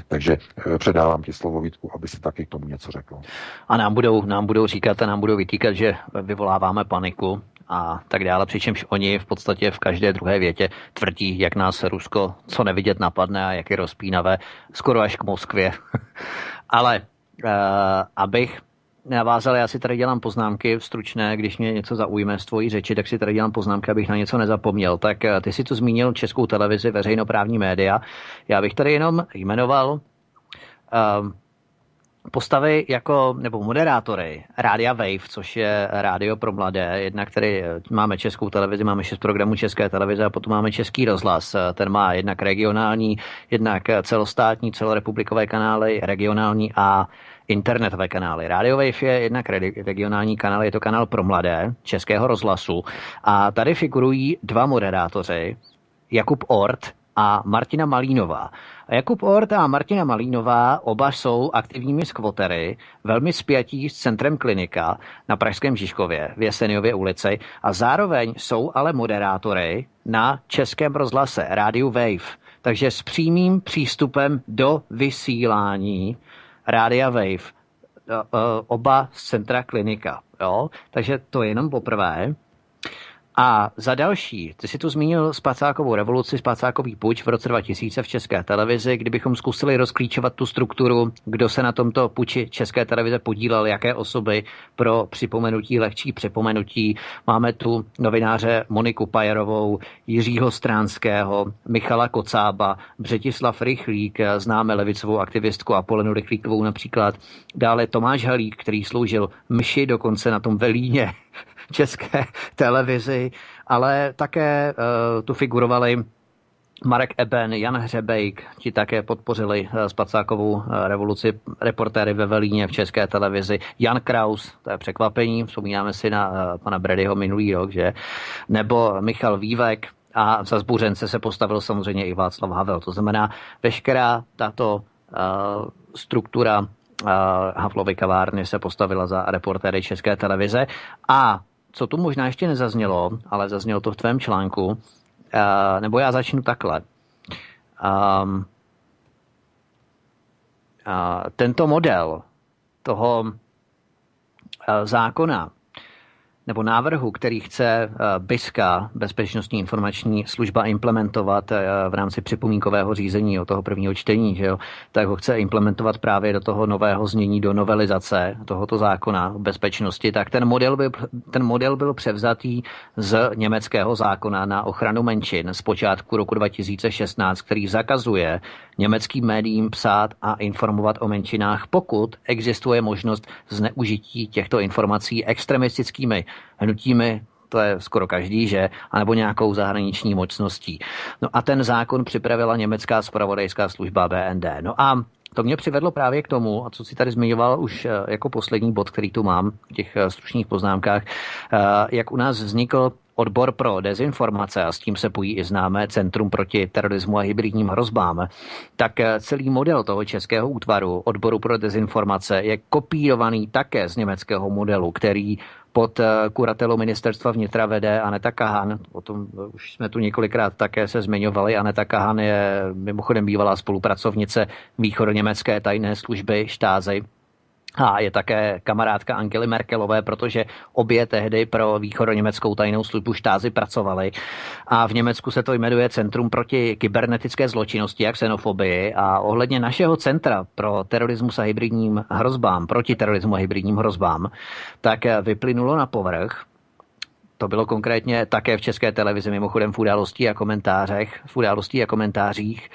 Takže předávám ti slovo Vítku, aby si taky k tomu něco řekl. A nám budou, nám budou říkat a nám budou vytýkat, že vyvoláváme paniku a tak dále, přičemž oni v podstatě v každé druhé větě tvrdí, jak nás Rusko co nevidět napadne a jak je rozpínavé, skoro až k Moskvě. Ale uh, abych navázal, já si tady dělám poznámky stručné, když mě něco zaujme z tvojí řeči, tak si tady dělám poznámky, abych na něco nezapomněl. Tak uh, ty si tu zmínil českou televizi, veřejnoprávní média. Já bych tady jenom jmenoval uh, postavy jako, nebo moderátory Rádia Wave, což je rádio pro mladé, jednak který máme českou televizi, máme šest programů české televize a potom máme český rozhlas. Ten má jednak regionální, jednak celostátní, celorepublikové kanály, regionální a internetové kanály. Radio Wave je jednak regionální kanál, je to kanál pro mladé českého rozhlasu a tady figurují dva moderátoři, Jakub Ort a Martina Malínová. Jakub Ort a Martina Malínová oba jsou aktivními skvotery, velmi spjatí s centrem klinika na Pražském Žižkově v Jeseniově ulici a zároveň jsou ale moderátory na českém rozhlase Rádiu Wave. Takže s přímým přístupem do vysílání Rádia Wave e, e, oba z centra klinika. Jo? Takže to je jenom poprvé. A za další, ty si tu zmínil spacákovou revoluci, spacákový puč v roce 2000 v České televizi, kdybychom zkusili rozklíčovat tu strukturu, kdo se na tomto puči České televize podílel, jaké osoby pro připomenutí, lehčí připomenutí. Máme tu novináře Moniku Pajerovou, Jiřího Stránského, Michala Kocába, Břetislav Rychlík, známe levicovou aktivistku Apolenu Rychlíkovou například. Dále Tomáš Halík, který sloužil mši dokonce na tom velíně české televizi, ale také uh, tu figurovali Marek Eben, Jan Hřebejk, ti také podpořili uh, spacákovou uh, revoluci reportéry ve Velíně v české televizi. Jan Kraus, to je překvapení, vzpomínáme si na pana Bredyho minulý rok, že? Nebo Michal Vývek, a za zbůřence se postavil samozřejmě i Václav Havel. To znamená, veškerá tato uh, struktura uh, Havlovy kavárny se postavila za reportéry České televize a co tu možná ještě nezaznělo, ale zaznělo to v tvém článku, uh, nebo já začnu takhle. Um, tento model toho uh, zákona nebo návrhu, který chce eh, BISKA, Bezpečnostní informační služba, implementovat eh, v rámci připomínkového řízení o toho prvního čtení, že jo, tak ho chce implementovat právě do toho nového znění, do novelizace tohoto zákona o bezpečnosti, tak ten model, byl, ten model byl převzatý z německého zákona na ochranu menšin z počátku roku 2016, který zakazuje německým médiím psát a informovat o menšinách, pokud existuje možnost zneužití těchto informací extremistickými hnutími, to je skoro každý, že, anebo nějakou zahraniční mocností. No a ten zákon připravila německá spravodajská služba BND. No a to mě přivedlo právě k tomu, a co si tady zmiňoval už eh, jako poslední bod, který tu mám v těch eh, stručných poznámkách, eh, jak u nás vznikl odbor pro dezinformace a s tím se pojí i známé Centrum proti terorismu a hybridním hrozbám, tak celý model toho českého útvaru odboru pro dezinformace je kopírovaný také z německého modelu, který pod kuratelou ministerstva vnitra vede Aneta Kahan. O tom už jsme tu několikrát také se zmiňovali. Aneta Kahan je mimochodem bývalá spolupracovnice východoněmecké tajné služby Štázy a je také kamarádka Angely Merkelové, protože obě tehdy pro východoněmeckou tajnou službu štázy pracovaly. A v Německu se to jmenuje Centrum proti kybernetické zločinnosti a xenofobii. A ohledně našeho centra pro terorismus a hybridním hrozbám, proti terorismu a hybridním hrozbám, tak vyplynulo na povrch, To bylo konkrétně také v české televizi, mimochodem v událostí a komentářech, v událostí a komentářích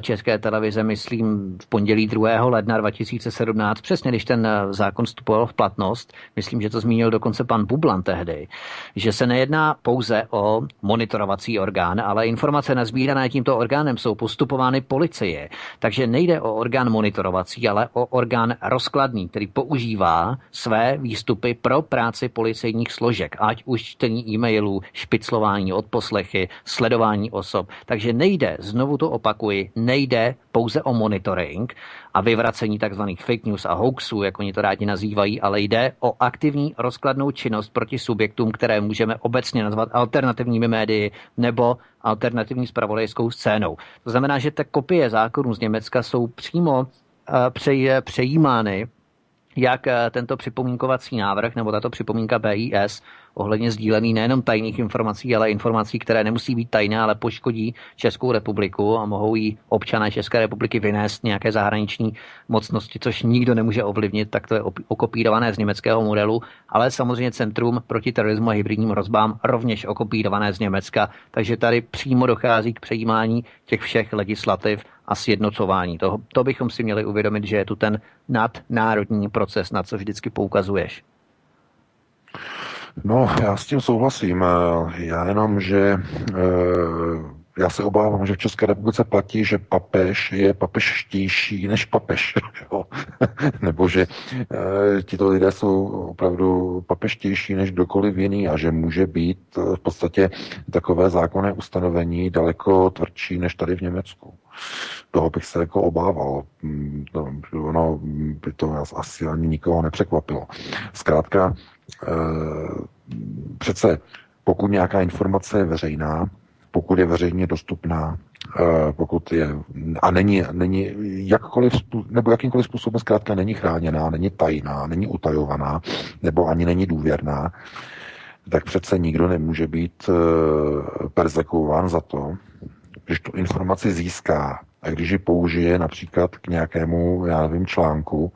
České televize, myslím, v pondělí 2. ledna 2017, přesně když ten eh, zákon vstupoval v platnost, myslím, že to zmínil dokonce pan Bublan tehdy, že se nejedná pouze o monitorovací orgán, ale informace nazbírané tímto orgánem jsou postupovány policie. Takže nejde o orgán monitorovací, ale o orgán rozkladný, který používá své výstupy pro práci policejních složek, ať už čtení e-mailů, špiclování, odposlechy, sledování osob. Takže nejde, znovu to opakuji, nejde pouze o monitoring a vyvracení tzv. fake news a hoaxů, jak oni to rádi nazývají, ale jde o aktivní rozkladnou činnost proti subjektům, které můžeme obecně nazvat alternativními médii nebo alternativní spravodajskou scénou. To znamená, že ty kopie zákonů z Německa jsou přímo eh, přejímány jak eh, tento připomínkovací návrh nebo tato připomínka BIS ohledně sdílený nejenom tajných informací, ale informací, které nemusí být tajné, ale poškodí Českou republiku a mohou jí občané České republiky vynést nějaké zahraniční mocnosti, což nikdo nemůže ovlivnit, tak to je okopírované z německého modelu, ale samozřejmě Centrum proti terorismu a hybridním hrozbám rovněž okopírované z Německa, takže tady přímo dochází k přejímání těch všech legislativ a sjednocování. To, to bychom si měli uvědomit, že je tu ten nadnárodní proces, na co vždycky poukazuješ. No, já s tím souhlasím. Já jenom, že eh, já se obávám, že v České republice platí, že papež je papeštější než papež. Jo? Nebo že e, tito lidé jsou opravdu papeštější než kdokoliv jiný a že může být v podstatě takové zákonné ustanovení daleko tvrdší než tady v Německu. Toho bych se jako obával. Mm, no, ono by to asi ani nikoho nepřekvapilo. Zkrátka, přece pokud nějaká informace je veřejná, pokud je veřejně dostupná, eh, pokud je, a není, není jakkoliv, nebo jakýmkoliv způsobem zkrátka není chráněná, není tajná, není utajovaná, nebo ani není důvěrná, tak přece nikdo nemůže být eh, persekuován za to, když tu informaci získá a když ji použije například k nějakému, já nevím, článku,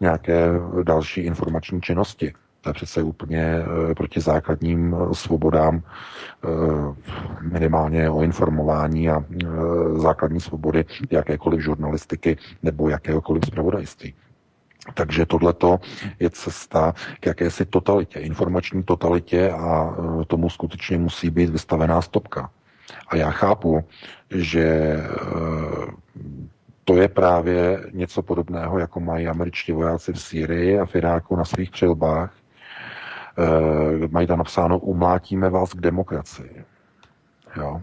nějaké další informační činnosti. To je přece úplně eh, proti základním eh, svobodám, eh, minimálně o informování a základní svobody jakékoliv žurnalistiky nebo jakéhokoliv zpravodajství. Takže tohleto je cesta k jakési totalitě, informační totalitě a tomu skutečně musí být vystavená stopka. A já chápu, že to je právě něco podobného, jako mají američtí vojáci v Sýrii a v Iráku na svých přilbách, mají tam napsáno, umlátíme vás k demokracii. Jo.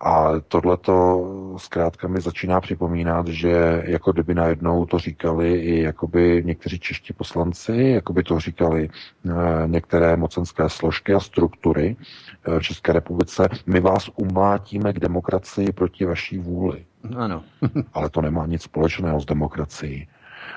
A tohleto zkrátka mi začíná připomínat, že jako kdyby najednou to říkali i jakoby někteří čeští poslanci, jako by to říkali eh, některé mocenské složky a struktury eh, v České republice, my vás umlátíme k demokracii proti vaší vůli. Ano. Ale to nemá nic společného s demokracií.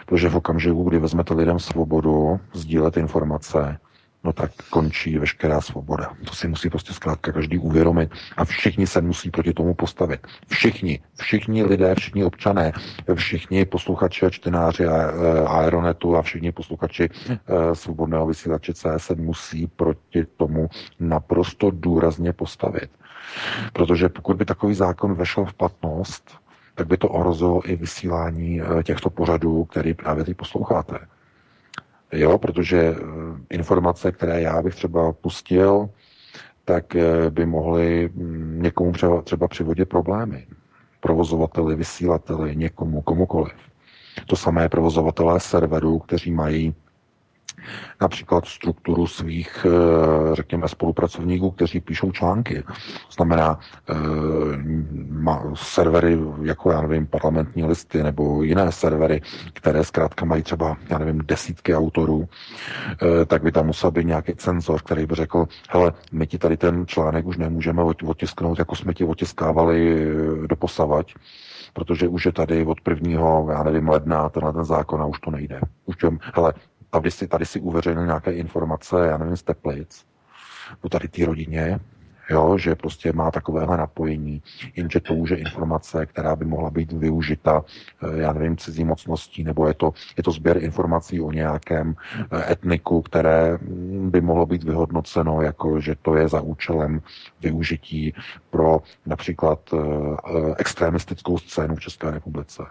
Protože v okamžiku, kdy vezmete lidem svobodu sdílet informace, no tak končí veškerá svoboda. To si musí prostě zkrátka každý uvědomit a všichni se musí proti tomu postavit. Všichni, všichni lidé, všichni občané, všichni posluchači a čtenáři e, Aeronetu a všichni posluchači e, svobodného vysílače CS musí proti tomu naprosto důrazně postavit. Protože pokud by takový zákon vešel v platnost, tak by to ohrozilo i vysílání e, těchto pořadů, který právě teď posloucháte. Jo, protože eh, informace, které já bych třeba pustil, tak eh, by mohly mm, někomu třeba, třeba přivodit problémy. Provozovateli, vysílateli, někomu, komukoliv. To samé provozovatelé serverů, kteří mají například strukturu svých, eh, řekněme, spolupracovníků, kteří píšou články. Znamená eh, servery, jako já nevím, parlamentní listy nebo jiné servery, které zkrátka mají třeba, já nevím, desítky autorů, eh, tak by tam musel být nějaký cenzor, který by řekl, hele, my ti tady ten článek už nemůžeme otisknout, jako jsme ti otiskávali do posavať, protože už je tady od prvního, já nevím, ledna tenhle ten zákon a už to nejde. Už těm, hele, tady si, tady si uveřejnil nějaké informace, já nevím, z Teplic, o tady té rodině, jo, že prostě má takovéhle napojení, jenže to už je informace, která by mohla být využita, eh, já nevím, cizí mocností, nebo je to, je to sběr informací o nějakém eh, etniku, které mm, by mohlo být vyhodnoceno jako, že to je za účelem využití pro například eh, extremistickou scénu v České republice.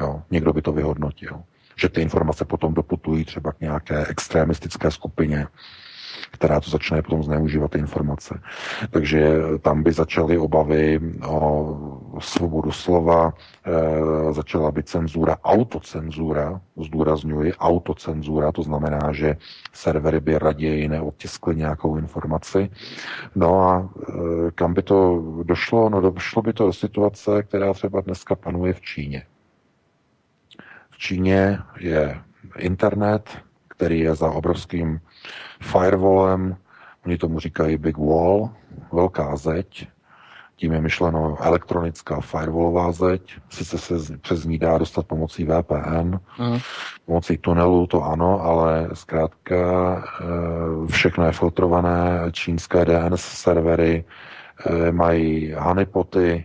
Jo, někdo by to vyhodnotil že ty informace potom doputují třeba k nějaké extremistické skupině, která to začne potom zneužívat ty informace. Takže tam by začaly obavy o svobodu slova, e, začala by cenzura, autocenzura, zdůrazňuji, autocenzura, to znamená, že servery by raději neodtiskly nějakou informaci. No a e, kam by to došlo? No došlo by to do situace, která třeba dneska panuje v Číně. Číně je internet, který je za obrovským firewallem, oni tomu říkají Big Wall, velká zeď, tím je myšleno elektronická firewallová zeď, sice se přes ní dá dostat pomocí VPN, mm. pomocí tunelu, to ano, ale zkrátka eh, všechno je filtrované, čínské DNS servery eh, mají honeypoty,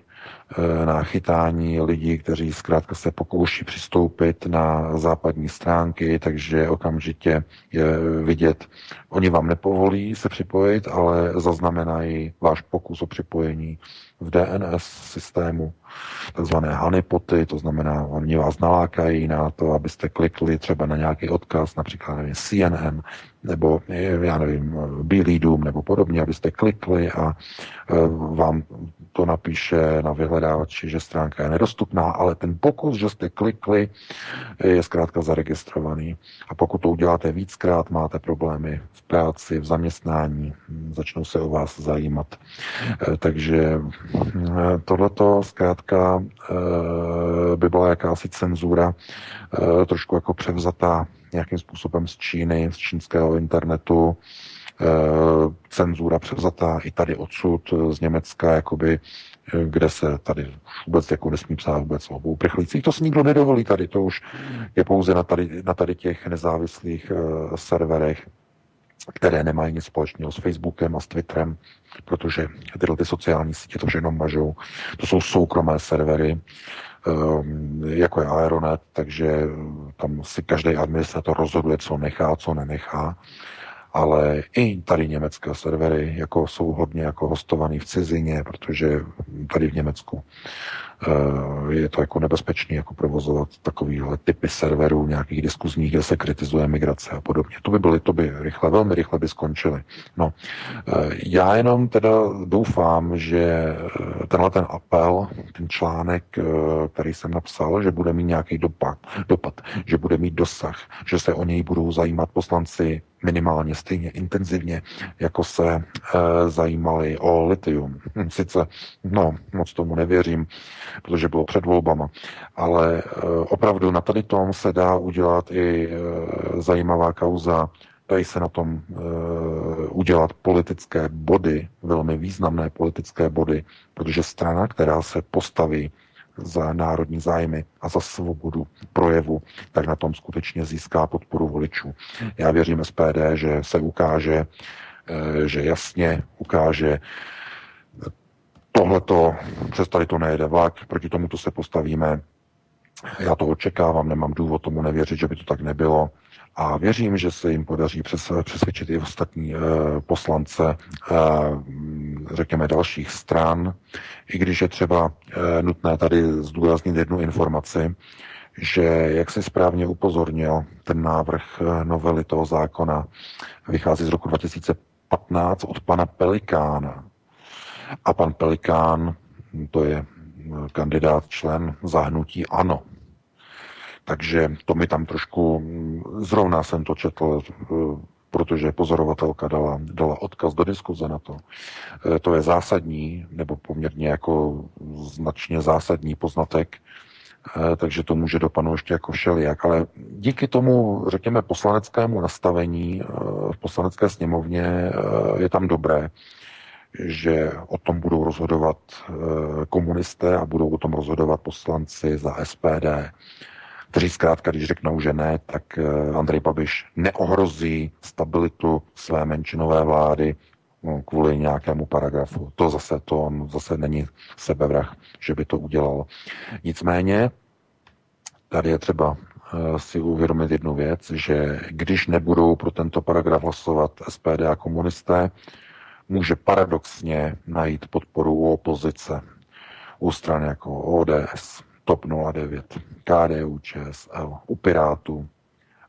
na chytání lidí, kteří zkrátka se pokouší přistoupit na západní stránky, takže okamžitě je vidět, oni vám nepovolí se připojit, ale zaznamenají váš pokus o připojení v DNS systému, takzvané honeypoty, to znamená, oni vás nalákají na to, abyste klikli třeba na nějaký odkaz, například nevím, CNN, nebo já nevím, Bílý dům, nebo podobně, abyste klikli a eh, vám to napíše na vyhledávači, že stránka je nedostupná, ale ten pokus, že jste klikli, je zkrátka zaregistrovaný. A pokud to uděláte víckrát, máte problémy v práci, v zaměstnání, začnou se o vás zajímat. Eh, takže eh, tohleto zkrátka by byla jakási cenzura, trošku jako převzatá nějakým způsobem z Číny, z čínského internetu, Eh, cenzura převzatá i tady odsud eh, z Německa, jakoby, eh, kde se tady vůbec jako nesmí psát vůbec o uprchlících. To si nikdo nedovolí tady, to už je pouze na tady, na tady těch nezávislých uh, serverech, které nemají nic společného s Facebookem a s Twitterem, protože tyhle ty sociální sítě to všechno mažou. To jsou soukromé servery, jako je Aeronet, takže tam si každý administrator rozhoduje, co nechá, co nenechá ale i tady německé servery jako jsou hodně jako hostovaný v cizině, protože tady v Německu Eh, je to jako nebezpečné jako provozovat takovýhle typy serverů, nějakých diskuzních, kde se kritizuje migrace a podobně. To by byly, to by rychle, velmi rychle by skončily. No, eh, já jenom teda doufám, že eh, tenhle ten apel, ten článek, který jsem napsal, že bude mít nějaký dopad, dopad, že bude mít dosah, že se o něj budou zajímat poslanci minimálně stejně intenzivně, jako se e, zajímali o litium. Hm, sice, no, moc tomu nevěřím, protože bylo před volbama. Ale eh, opravdu na tady tom se dá udělat i eh, zajímavá kauza, dají se na tom eh, udělat politické body, velmi významné politické body, protože strana, která se postaví za národní zájmy a za svobodu projevu, tak na tom skutečně získá podporu voličů. Já věřím SPD, že se ukáže, že jasně ukáže tohleto, přes tady to nejede vlak, proti tomu to se postavíme. Já to očekávám, nemám důvod tomu nevěřit, že by to tak nebylo. A věřím, že se jim podaří přes, přesvědčit i ostatní e, poslance, e, řekněme, dalších stran, i když je třeba e, nutné tady zdůraznit jednu informaci, že, jak se správně upozornil, ten návrh novely toho zákona vychází z roku 2015 od pana Pelikána, a pan Pelikán, to je kandidát, člen zahnutí ANO. Takže to mi tam trošku, zrovna jsem to četl, protože pozorovatelka dala, dala odkaz do diskuze na to. E, to je zásadní, nebo poměrně jako značně zásadní poznatek, e, takže to může dopadnout ještě jako všelijak. Ale díky tomu, řekněme, poslaneckému nastavení v poslanecké sněmovně je tam dobré, že o tom budou rozhodovat eh, komunisté a budou o tom rozhodovat poslanci za SPD, kteří zkrátka, když řeknou, že ne, tak eh, Andrej Babiš neohrozí stabilitu své menšinové vlády, no, kvůli nějakému paragrafu. To zase, to on zase není sebevrah, že by to udělal. Nicméně, tady je třeba eh, si uvědomit jednu věc, že když nebudou pro tento paragraf hlasovat SPD a komunisté, může paradoxně najít podporu u opozice, u stran jako ODS, TOP 09, KDU, ČSL, u Pirátů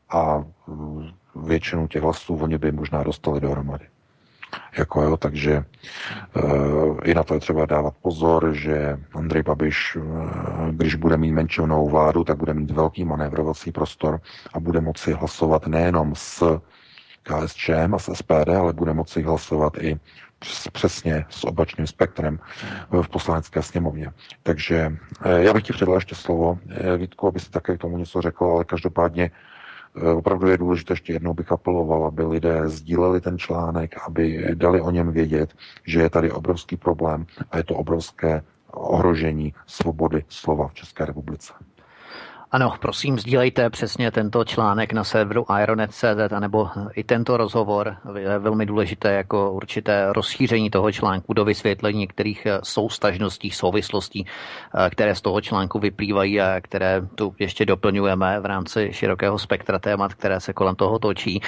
a mm, většinu těch hlasů oni by možná dostali dohromady. Jako jo, takže e, i na to je třeba dávat pozor, že Andrej Babiš, e, když bude mít menšinovou vládu, tak bude mít velký manévrovací prostor a bude moci hlasovat nejenom s KSČM a s SPD, ale bude moci hlasovat i přesně s obačným spektrem v poslanecké sněmovně. Takže eh, já bych ti předal ještě slovo, eh, Vítku, aby si také k tomu něco řekl, ale každopádně eh, opravdu je důležité, ještě jednou bych apeloval, aby lidé sdíleli ten článek, aby dali o něm vědět, že je tady obrovský problém a je to obrovské ohrožení svobody slova v České republice. Ano, prosím, sdílejte přesně tento článek na serveru Ironet.cz nebo i tento rozhovor. Je velmi důležité jako určité rozšíření toho článku do vysvětlení některých eh, soustažností, souvislostí, eh, které z toho článku vyplývají a které tu ještě doplňujeme v rámci širokého spektra témat, které se kolem toho točí.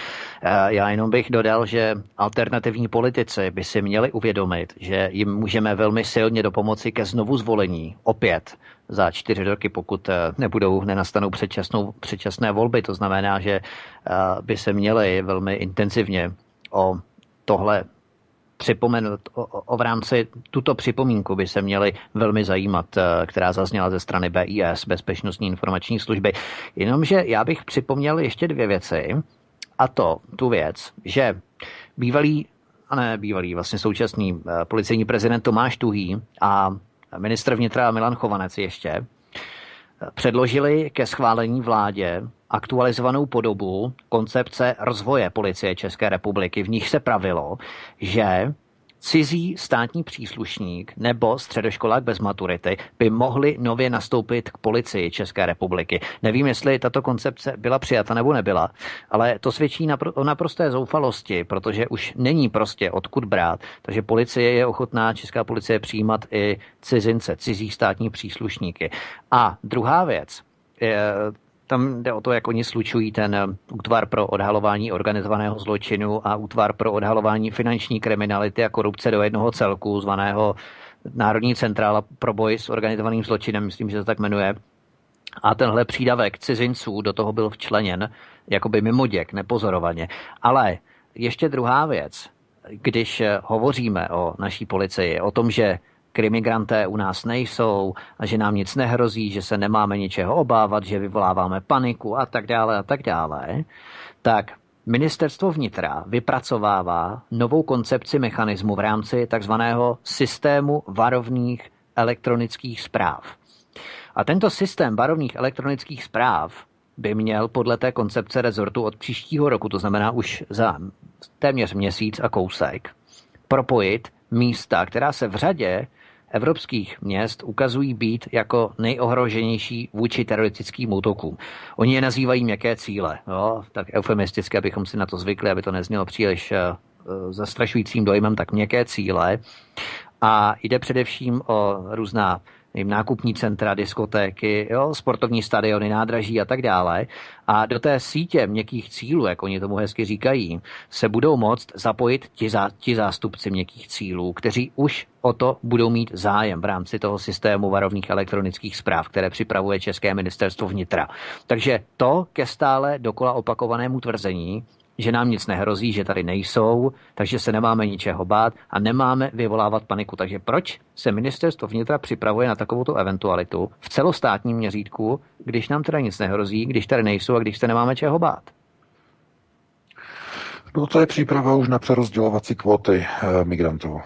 Eh, já jenom bych dodal, že alternativní politici by si měli uvědomit, že jim můžeme velmi silně do pomoci ke znovu zvolení opět za čtyři roky, pokud eh, nebudou, nenastanou předčasnou, předčasné volby. To znamená, že eh, by se měly velmi intenzivně o tohle připomenout, o, o v rámci tuto připomínku by se měli velmi zajímat, eh, která zazněla ze strany BIS, Bezpečnostní informační služby. Jenomže já bych připomněl ještě dvě věci, a to tu věc, že bývalý, a ne bývalý, vlastně současný policejní prezident Tomáš Tuhý a ministr vnitra Milan Chovanec ještě, předložili ke schválení vládě aktualizovanou podobu koncepce rozvoje policie České republiky. V nich se pravilo, že cizí státní příslušník nebo středoškolák bez maturity by mohli nově nastoupit k policii České republiky. Nevím, jestli tato koncepce byla přijata nebo nebyla, ale to svědčí o naprosté zoufalosti, protože už není prostě odkud brát. Takže policie je ochotná, Česká policie přijímat i cizince, cizí státní příslušníky. A druhá věc, tam jde o to, jak oni slučují ten eh, útvar pro odhalování organizovaného zločinu a útvar pro odhalování finanční kriminality a korupce do jednoho celku, zvaného Národní centrála pro boj s organizovaným zločinem, myslím, že se tak jmenuje. A tenhle přídavek cizinců do toho byl včleněn jakoby mimoděk, nepozorovaně. Ale ještě druhá věc, když eh, hovoříme o naší policii, o tom, že krimigranté u nás nejsou a že nám nic nehrozí, že se nemáme ničeho obávat, že vyvoláváme paniku a tak dále a tak dále, tak Ministerstvo vnitra vypracovává novou koncepci mechanismu v rámci takzvaného systému varovných elektronických zpráv. A tento systém varovných elektronických zpráv by měl podle té koncepce rezortu od příštího roku, to znamená už za téměř měsíc a kousek, propojit místa, která se v řadě evropských měst ukazují být jako nejohroženější vůči teroristickým útokům. Oni je nazývají měkké cíle, jo? tak eufemisticky, abychom si na to zvykli, aby to neznělo příliš uh, zastrašujícím dojmem, tak měkké cíle. A jde především o různá nevím, nákupní centra, diskotéky, jo, sportovní stadiony, nádraží a tak dále. A do té sítě měkkých cílů, jak oni tomu hezky říkají, se budou moct zapojit ti, zá, ti zástupci měkkých cílů, kteří už o to budou mít zájem v rámci toho systému varovných elektronických zpráv, které připravuje České ministerstvo vnitra. Takže to ke stále dokola opakovanému tvrzení, že nám nic nehrozí, že tady nejsou, takže se nemáme ničeho bát a nemáme vyvolávat paniku. Takže proč se ministerstvo vnitra připravuje na takovouto eventualitu v celostátním měřítku, když nám teda nic nehrozí, když tady nejsou a když se nemáme čeho bát? No to je příprava už na přerozdělovací kvóty e, migrantů.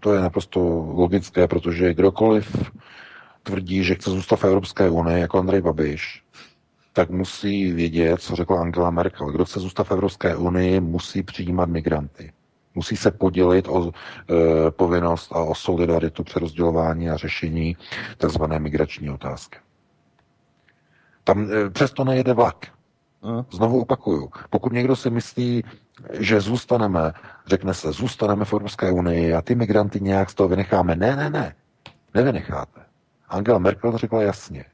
To je naprosto logické, protože kdokoliv tvrdí, že chce zůstat v Evropské unii, jako Andrej Babiš, tak musí vědět, co řekla Angela Merkel. Kdo chce zůstat v Evropské unii, musí přijímat migranty. Musí se podělit o e, povinnost a o solidaritu při rozdělování a řešení tzv. migrační otázky. Tam e, přesto nejede vlak. Znovu opakuju, pokud někdo si myslí, že zůstaneme, řekne se, zůstaneme v Evropské unii a ty migranty nějak z toho vynecháme. Ne, ne, ne, nevynecháte. Angela Merkel to řekla jasně.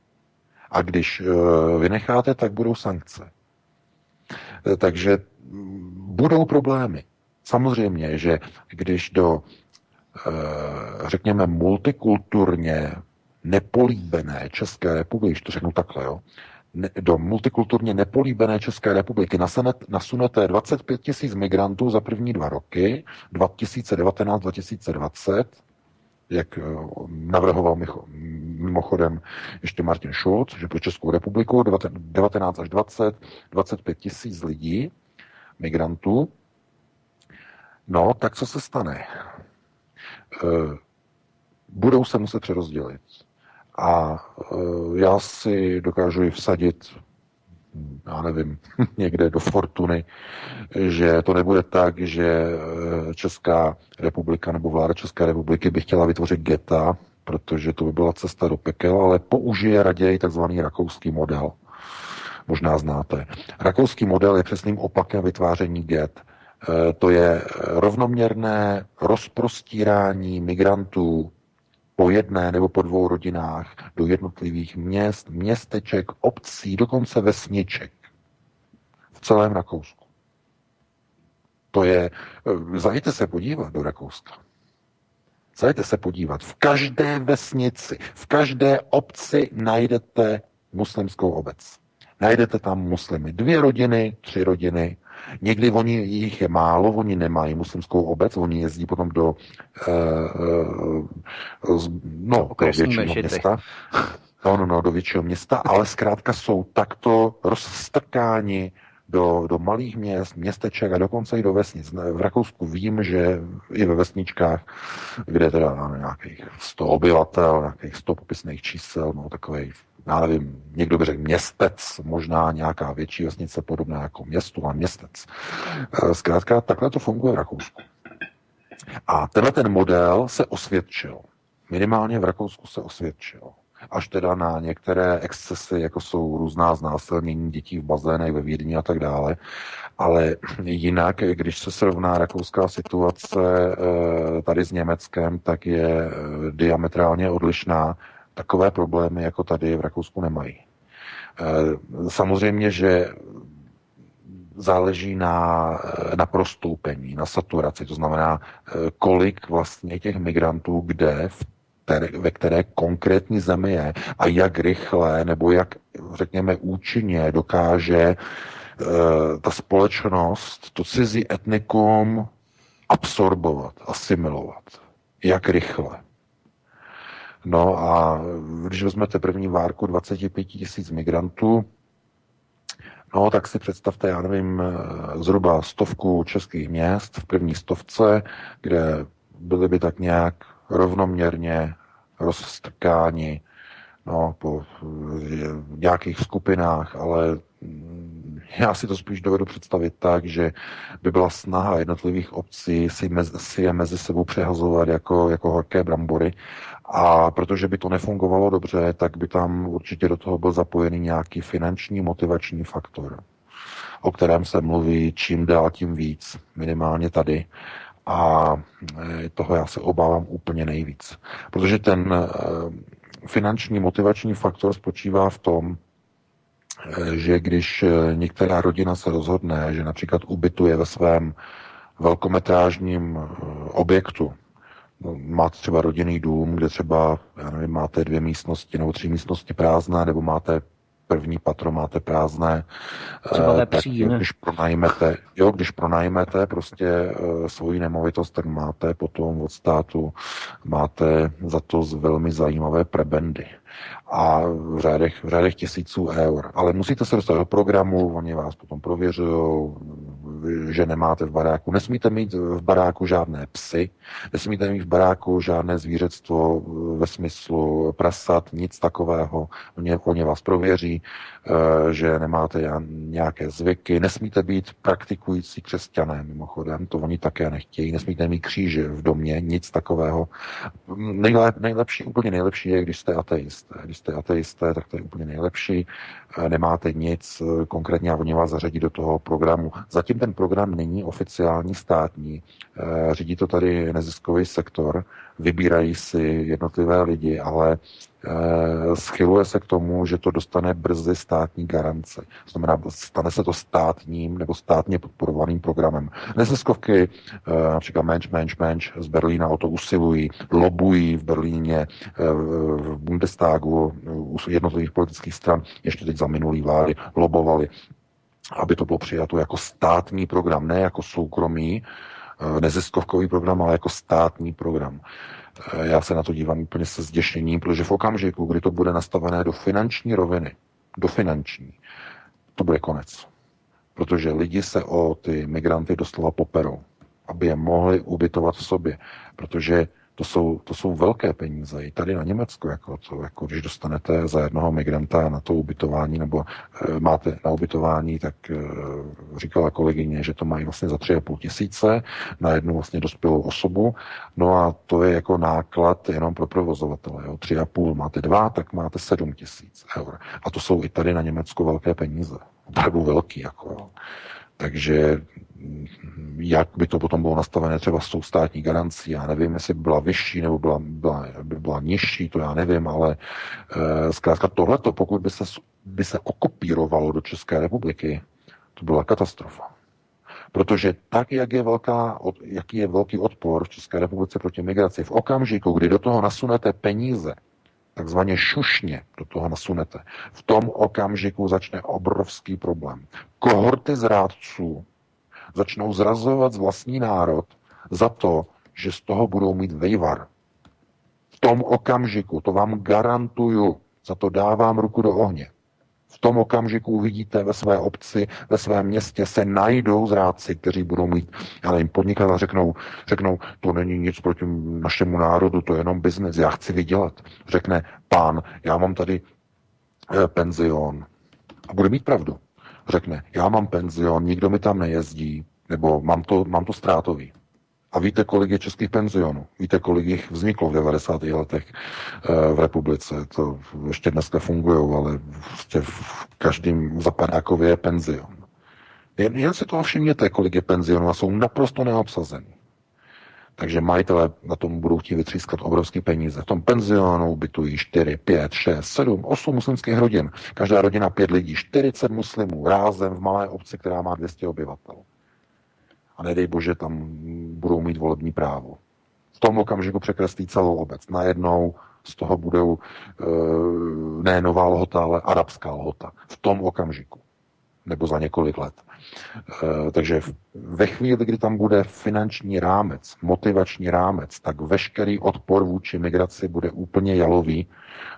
A když uh, vynecháte, tak budou sankce. Eh, takže mm, budou problémy. Samozřejmě, že když do, řekněme, multikulturně nepolíbené České republiky, když to řeknu takhle, jo, do multikulturně nepolíbené České republiky nasunete 25 tisíc migrantů za první dva roky, 2019-2020, jak eh, navrhoval mimochodem ještě Martin Schulz, že pro Českou republiku 19 až 20, 25 tisíc lidí, migrantů, no, tak co se stane? Eh, budou se muset přerozdělit. A e, já si dokážu vsadit, já nevím, někde do fortuny, že to nebude tak, že e, Česká republika nebo vláda České republiky by chtěla vytvořit geta, protože to by byla cesta do pekel, ale použije raději takzvaný rakouský model. Možná znáte. Rakouský model je přesným opakem vytváření get. E, to je rovnoměrné rozprostírání migrantů po jedné nebo po dvou rodinách do jednotlivých měst, městeček, obcí, dokonce vesniček v celém Rakousku. To je, eh, zajděte se podívat do Rakouska. Zajděte se podívat. V každé vesnici, v každé obci najdete muslimskou obec. Najdete tam muslimy. Dvě rodiny, tři rodiny, Někdy oni, jich je málo, oni nemají muslimskou obec, oni jezdí potom do, uh, uh, no, do většího města. No, no, no, do většího města, ale zkrátka jsou takto rozstrkáni do, do malých měst, městeček a dokonce i do vesnic. V Rakousku vím, že i ve vesničkách, kde teda máme nějakých 100 obyvatel, nějakých 100 popisných čísel, no takový já nevím, někdo by řekl městec, možná nějaká větší vesnice podobná jako městu a městec. Eh, zkrátka, takhle to funguje v Rakousku. A tenhle ten model se osvědčil. Minimálně v Rakousku se osvědčil. Až teda na některé excesy, jako jsou různá znásilnění dětí v bazénech ve Vídni a tak dále. Ale jinak, když se srovná rakouská situace eh, tady s Německem, tak je eh, diametrálně odlišná takové problémy jako tady v Rakousku nemají. Eh, samozřejmě, že záleží na, eh, na prostoupení, na saturaci, to znamená, eh, kolik vlastně těch migrantů kde v které, ve které konkrétní zemi je a jak rychle nebo jak, řekněme, účinně dokáže ta společnost to cizí etnikum absorbovat, asimilovat. Jak rychle. No a když vezmete první várku 25 tisíc migrantů, no tak si představte, já nevím, zhruba stovku českých měst v první stovce, kde byly by tak nějak rovnoměrně rozstrkáni no, po nějakých skupinách, ale já si to spíš dovedu představit tak, že by byla snaha jednotlivých obcí si, mezi, si je mezi sebou přehazovat jako, jako horké brambory a protože by to nefungovalo dobře, tak by tam určitě do toho byl zapojený nějaký finanční motivační faktor, o kterém se mluví čím dál tím víc, minimálně tady. A e, toho já se obávám úplně nejvíc. Protože ten e, finanční motivační faktor spočívá v tom, e, že když některá rodina se rozhodne, že například ubytuje ve svém velkometrážním objektu, máte třeba rodinný dům, kde třeba, já nevím, máte dvě místnosti nebo tři místnosti prázdné, nebo máte první patro máte prázdné, Třeba eh, tak když pronajmete, jo, když pronajmete prostě uh, svoji nemovitost, tak máte potom od státu, máte za to velmi zajímavé prebendy a v řádech, v řádech tisíců eur. Ale musíte se dostat do programu, oni vás potom prověřují, že nemáte v baráku. Nesmíte mít v baráku žádné psy, nesmíte mít v baráku žádné zvířectvo ve smyslu prasat, nic takového. Oni, vás prověří, eh, že nemáte nějaké zvyky. Nesmíte být praktikující křesťané, mimochodem, to oni také nechtějí. Nesmíte mít kříže v domě, nic takového. Nejlep, nejlepší, úplně nejlepší je, když jste ateisté. Když jste ateisté, tak to je úplně nejlepší. Eh, nemáte nic eh, konkrétně a oni vás zařadí do toho programu. Zatím ten program není oficiální státní, eh, řídí to tady neziskový sektor, vybírají si jednotlivé lidi, ale Eh, schyluje se k tomu, že to dostane brzy státní garance. Znamená, stane se to státním nebo státně podporovaným programem. Neziskovky, eh, například Mensch, Mensch, Mensch z Berlína o to usilují, lobují v Berlíně, eh, v Bundestagu, u jednotlivých politických stran, ještě teď za minulý vlády, lobovali, aby to bylo přijato jako státní program, ne jako soukromý neziskovkový program, ale jako státní program. Eh, já se na to dívám úplně se zděšením, protože v okamžiku, kdy to bude nastavené do finanční roviny, do finanční, to bude konec. Protože lidi se o ty migranty doslova poperou, aby je mohli ubytovat v sobě. Protože to jsou, to jsou velké peníze. I tady na Německu, jako, to, jako když dostanete za jednoho migranta na to ubytování, nebo e, máte na ubytování, tak e, říkala kolegyně, že to mají vlastně za tři a půl tisíce na jednu vlastně dospělou osobu. No a to je jako náklad jenom pro provozovatele. Jo. Tři a půl máte dva, tak máte sedm tisíc eur. A to jsou i tady na Německu velké peníze. Opravdu velký. Jako, jo. Takže jak by to potom bylo nastavené třeba s tou státní garancí, já nevím, jestli by byla vyšší nebo byla, byla, by byla nižší, to já nevím, ale e, zkrátka tohleto, pokud by se, by se okopírovalo do České republiky, to byla katastrofa. Protože tak, jak je velká, jaký je velký odpor v České republice proti migraci, v okamžiku, kdy do toho nasunete peníze, takzvaně šušně do toho nasunete, v tom okamžiku začne obrovský problém. Kohorty zrádců začnou zrazovat vlastní národ za to, že z toho budou mít vejvar. V tom okamžiku, to vám garantuju, za to dávám ruku do ohně. V tom okamžiku uvidíte ve své obci, ve svém městě se najdou zrádci, kteří budou mít, já nevím, podnikat a řeknou, řeknou, to není nic proti našemu národu, to je jenom biznes, já chci vydělat. Řekne pán, já mám tady eh, penzion. A bude mít pravdu. Řekne, já mám penzion, nikdo mi tam nejezdí, nebo mám to, mám to ztrátový. A víte, kolik je českých penzionů? Víte, kolik jich vzniklo v 90. letech eh, v republice? To ještě dneska fungují, ale prostě v každém zapadákově je penzion. Jen, jen si toho všimněte, kolik je penzionů a jsou naprosto neobsazený. Takže majitelé na tom budou chtít vytřískat obrovské peníze. V tom penzionu bytují 4, 5, 6, 7, 8 muslimských rodin. Každá rodina 5 lidí, 40 muslimů rázem v malé obci, která má 200 obyvatel nedej bože tam budou mít volební právo. V tom okamžiku překreslí celou obec. Najednou z toho budou e, ne nová lhota, ale arabská lhota. V tom okamžiku. Nebo za několik let. E, takže ve chvíli, kdy tam bude finanční rámec, motivační rámec, tak veškerý odpor vůči migraci bude úplně jalový,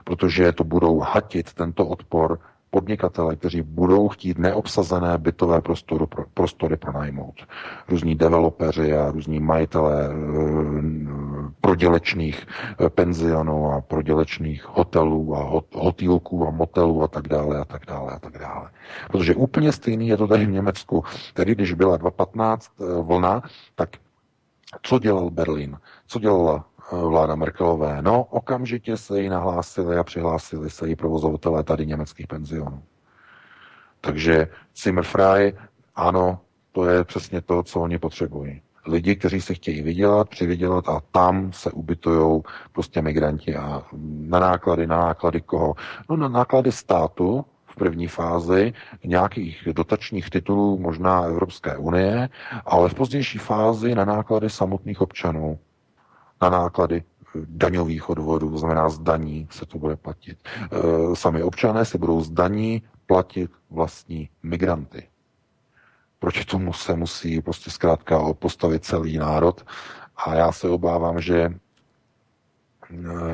protože to budou hatit tento odpor podnikatele, kteří budou chtít neobsazené bytové prostory, pro, prostory pronajmout. Různí developeři a různí majitelé e, prodělečných e, penzionů a prodělečných hotelů a hot, hotýlků a motelů a tak dále a tak dále a tak dále. Protože úplně stejný je to tady v Německu. Tedy když byla 2.15 e, vlna, tak co dělal Berlín? Co dělala vláda Merkelové. No, okamžitě se jí nahlásili a přihlásili se jí provozovatelé tady německých penzionů. Takže Zimmerfrei, ano, to je přesně to, co oni potřebují. Lidi, kteří se chtějí vydělat, přivydělat a tam se ubytují prostě migranti a na náklady, na náklady koho? No na náklady státu, v první fázi nějakých dotačních titulů, možná Evropské unie, ale v pozdější fázi na náklady samotných občanů na náklady eh, daňových odvodů, to znamená z daní se to bude platit. Eh, sami občané si budou z daní platit vlastní migranty. Proti tomu se musí prostě zkrátka postavit celý národ a já se obávám, že eh,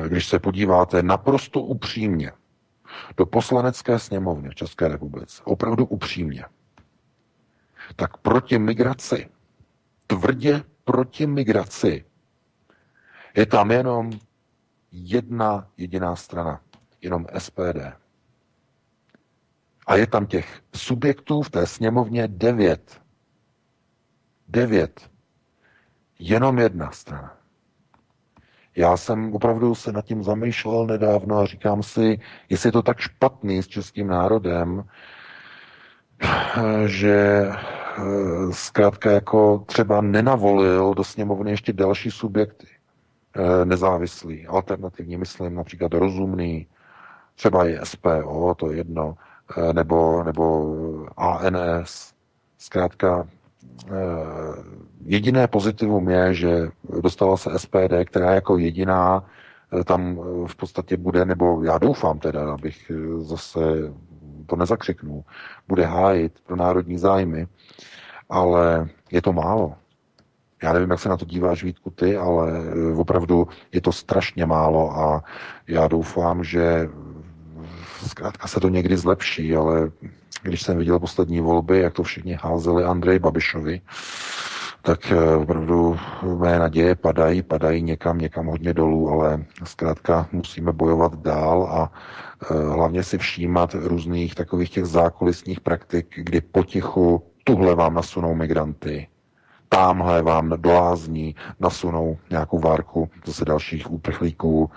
když se podíváte naprosto upřímně do poslanecké sněmovny v České republice, opravdu upřímně, tak proti migraci, tvrdě proti migraci je tam jenom jedna jediná strana, jenom SPD. A je tam těch subjektů v té sněmovně devět. Devět. Jenom jedna strana. Já jsem opravdu se nad tím zamýšlel nedávno a říkám si, jestli je to tak špatný s českým národem, že zkrátka jako třeba nenavolil do sněmovny ještě další subjekty nezávislý, alternativní, myslím například rozumný, třeba i SPO, to je jedno, nebo, nebo ANS. Zkrátka, jediné pozitivum je, že dostala se SPD, která jako jediná tam v podstatě bude, nebo já doufám teda, abych zase to nezakřiknul, bude hájit pro národní zájmy, ale je to málo. Já nevím, jak se na to díváš, Vítku, ty, ale opravdu je to strašně málo a já doufám, že zkrátka se to někdy zlepší, ale když jsem viděl poslední volby, jak to všichni házeli Andrej Babišovi, tak eh, opravdu mé naděje padají, padají někam, někam hodně dolů, ale zkrátka musíme bojovat dál a eh, hlavně si všímat různých takových těch zákulisních praktik, kdy potichu tuhle vám nasunou migranty, tamhle vám do lázní nasunou nějakou várku zase dalších úprchlíků,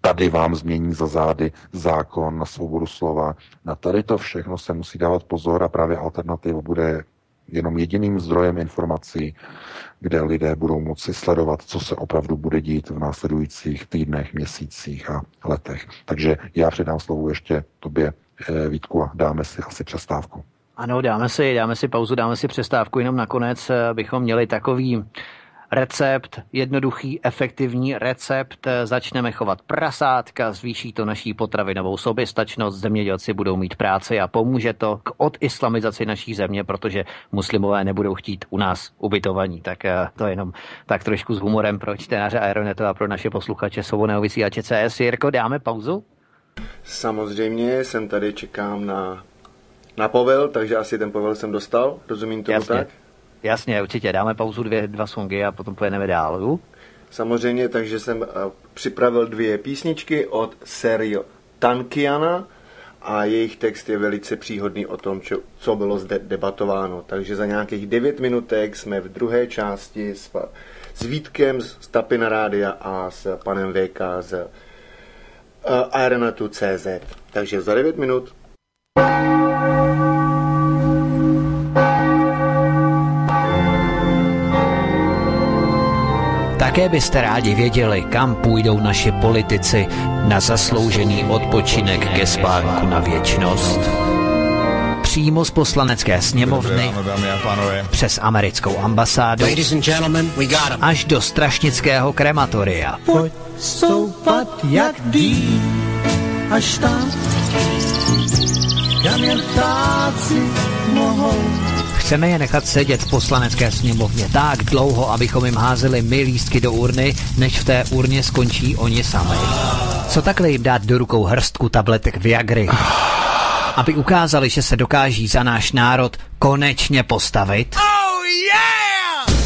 tady vám změní za zády zákon na svobodu slova. Na tady to všechno se musí dávat pozor a právě alternativa bude jenom jediným zdrojem informací, kde lidé budou moci sledovat, co se opravdu bude dít v následujících týdnech, měsících a letech. Takže já předám slovo ještě tobě, eh, Vítku, a dáme si asi přestávku. Ano, dáme si, dáme si pauzu, dáme si přestávku, jenom nakonec eh, bychom měli takový recept, jednoduchý, efektivní recept. Začneme chovat prasátka, zvýší to naší potravinovou soběstačnost, zemědělci budou mít práci a pomůže to k odislamizaci naší země, protože muslimové nebudou chtít u nás ubytovaní. Tak eh, to jenom tak trošku s humorem pro čtenáře Aeronetu a pro naše posluchače svobodného vysílače CS. Jirko, dáme pauzu? Samozřejmě, jsem tady, čekám na, na povel, takže asi ten povel jsem dostal, rozumím tomu Jasně. tak? Jasně, určitě. Dáme pauzu dvě, dva songy a potom pojedeme dál. Jo? Samozřejmě, takže jsem eh, připravil dvě písničky od Serio Tankiana a jejich text je velice příhodný o tom, čo, co bylo zde debatováno. Takže za nějakých 9 minutek jsme v druhé části s, s Vítkem z Tapina Rádia a s panem VK z uh, Aeronetu CZ. Takže za 9 minut. Také byste rádi věděli, kam půjdou naši politici na zasloužený odpočinek ke spánku na věčnost. Přímo z poslanecké sněmovny, přes americkou ambasádu, až do strašnického krematoria. Pojď stoupat jak dým, až tam, kam jen ptáci mohou Chceme je nechat sedět v poslanecké sněmovně tak dlouho, abychom jim házeli my lístky do urny, než v té urně skončí oni sami. Co takhle jim dát do rukou hrstku tabletek Viagry? Aby ukázali, že se dokáží za náš národ konečně postavit? Oh yeah!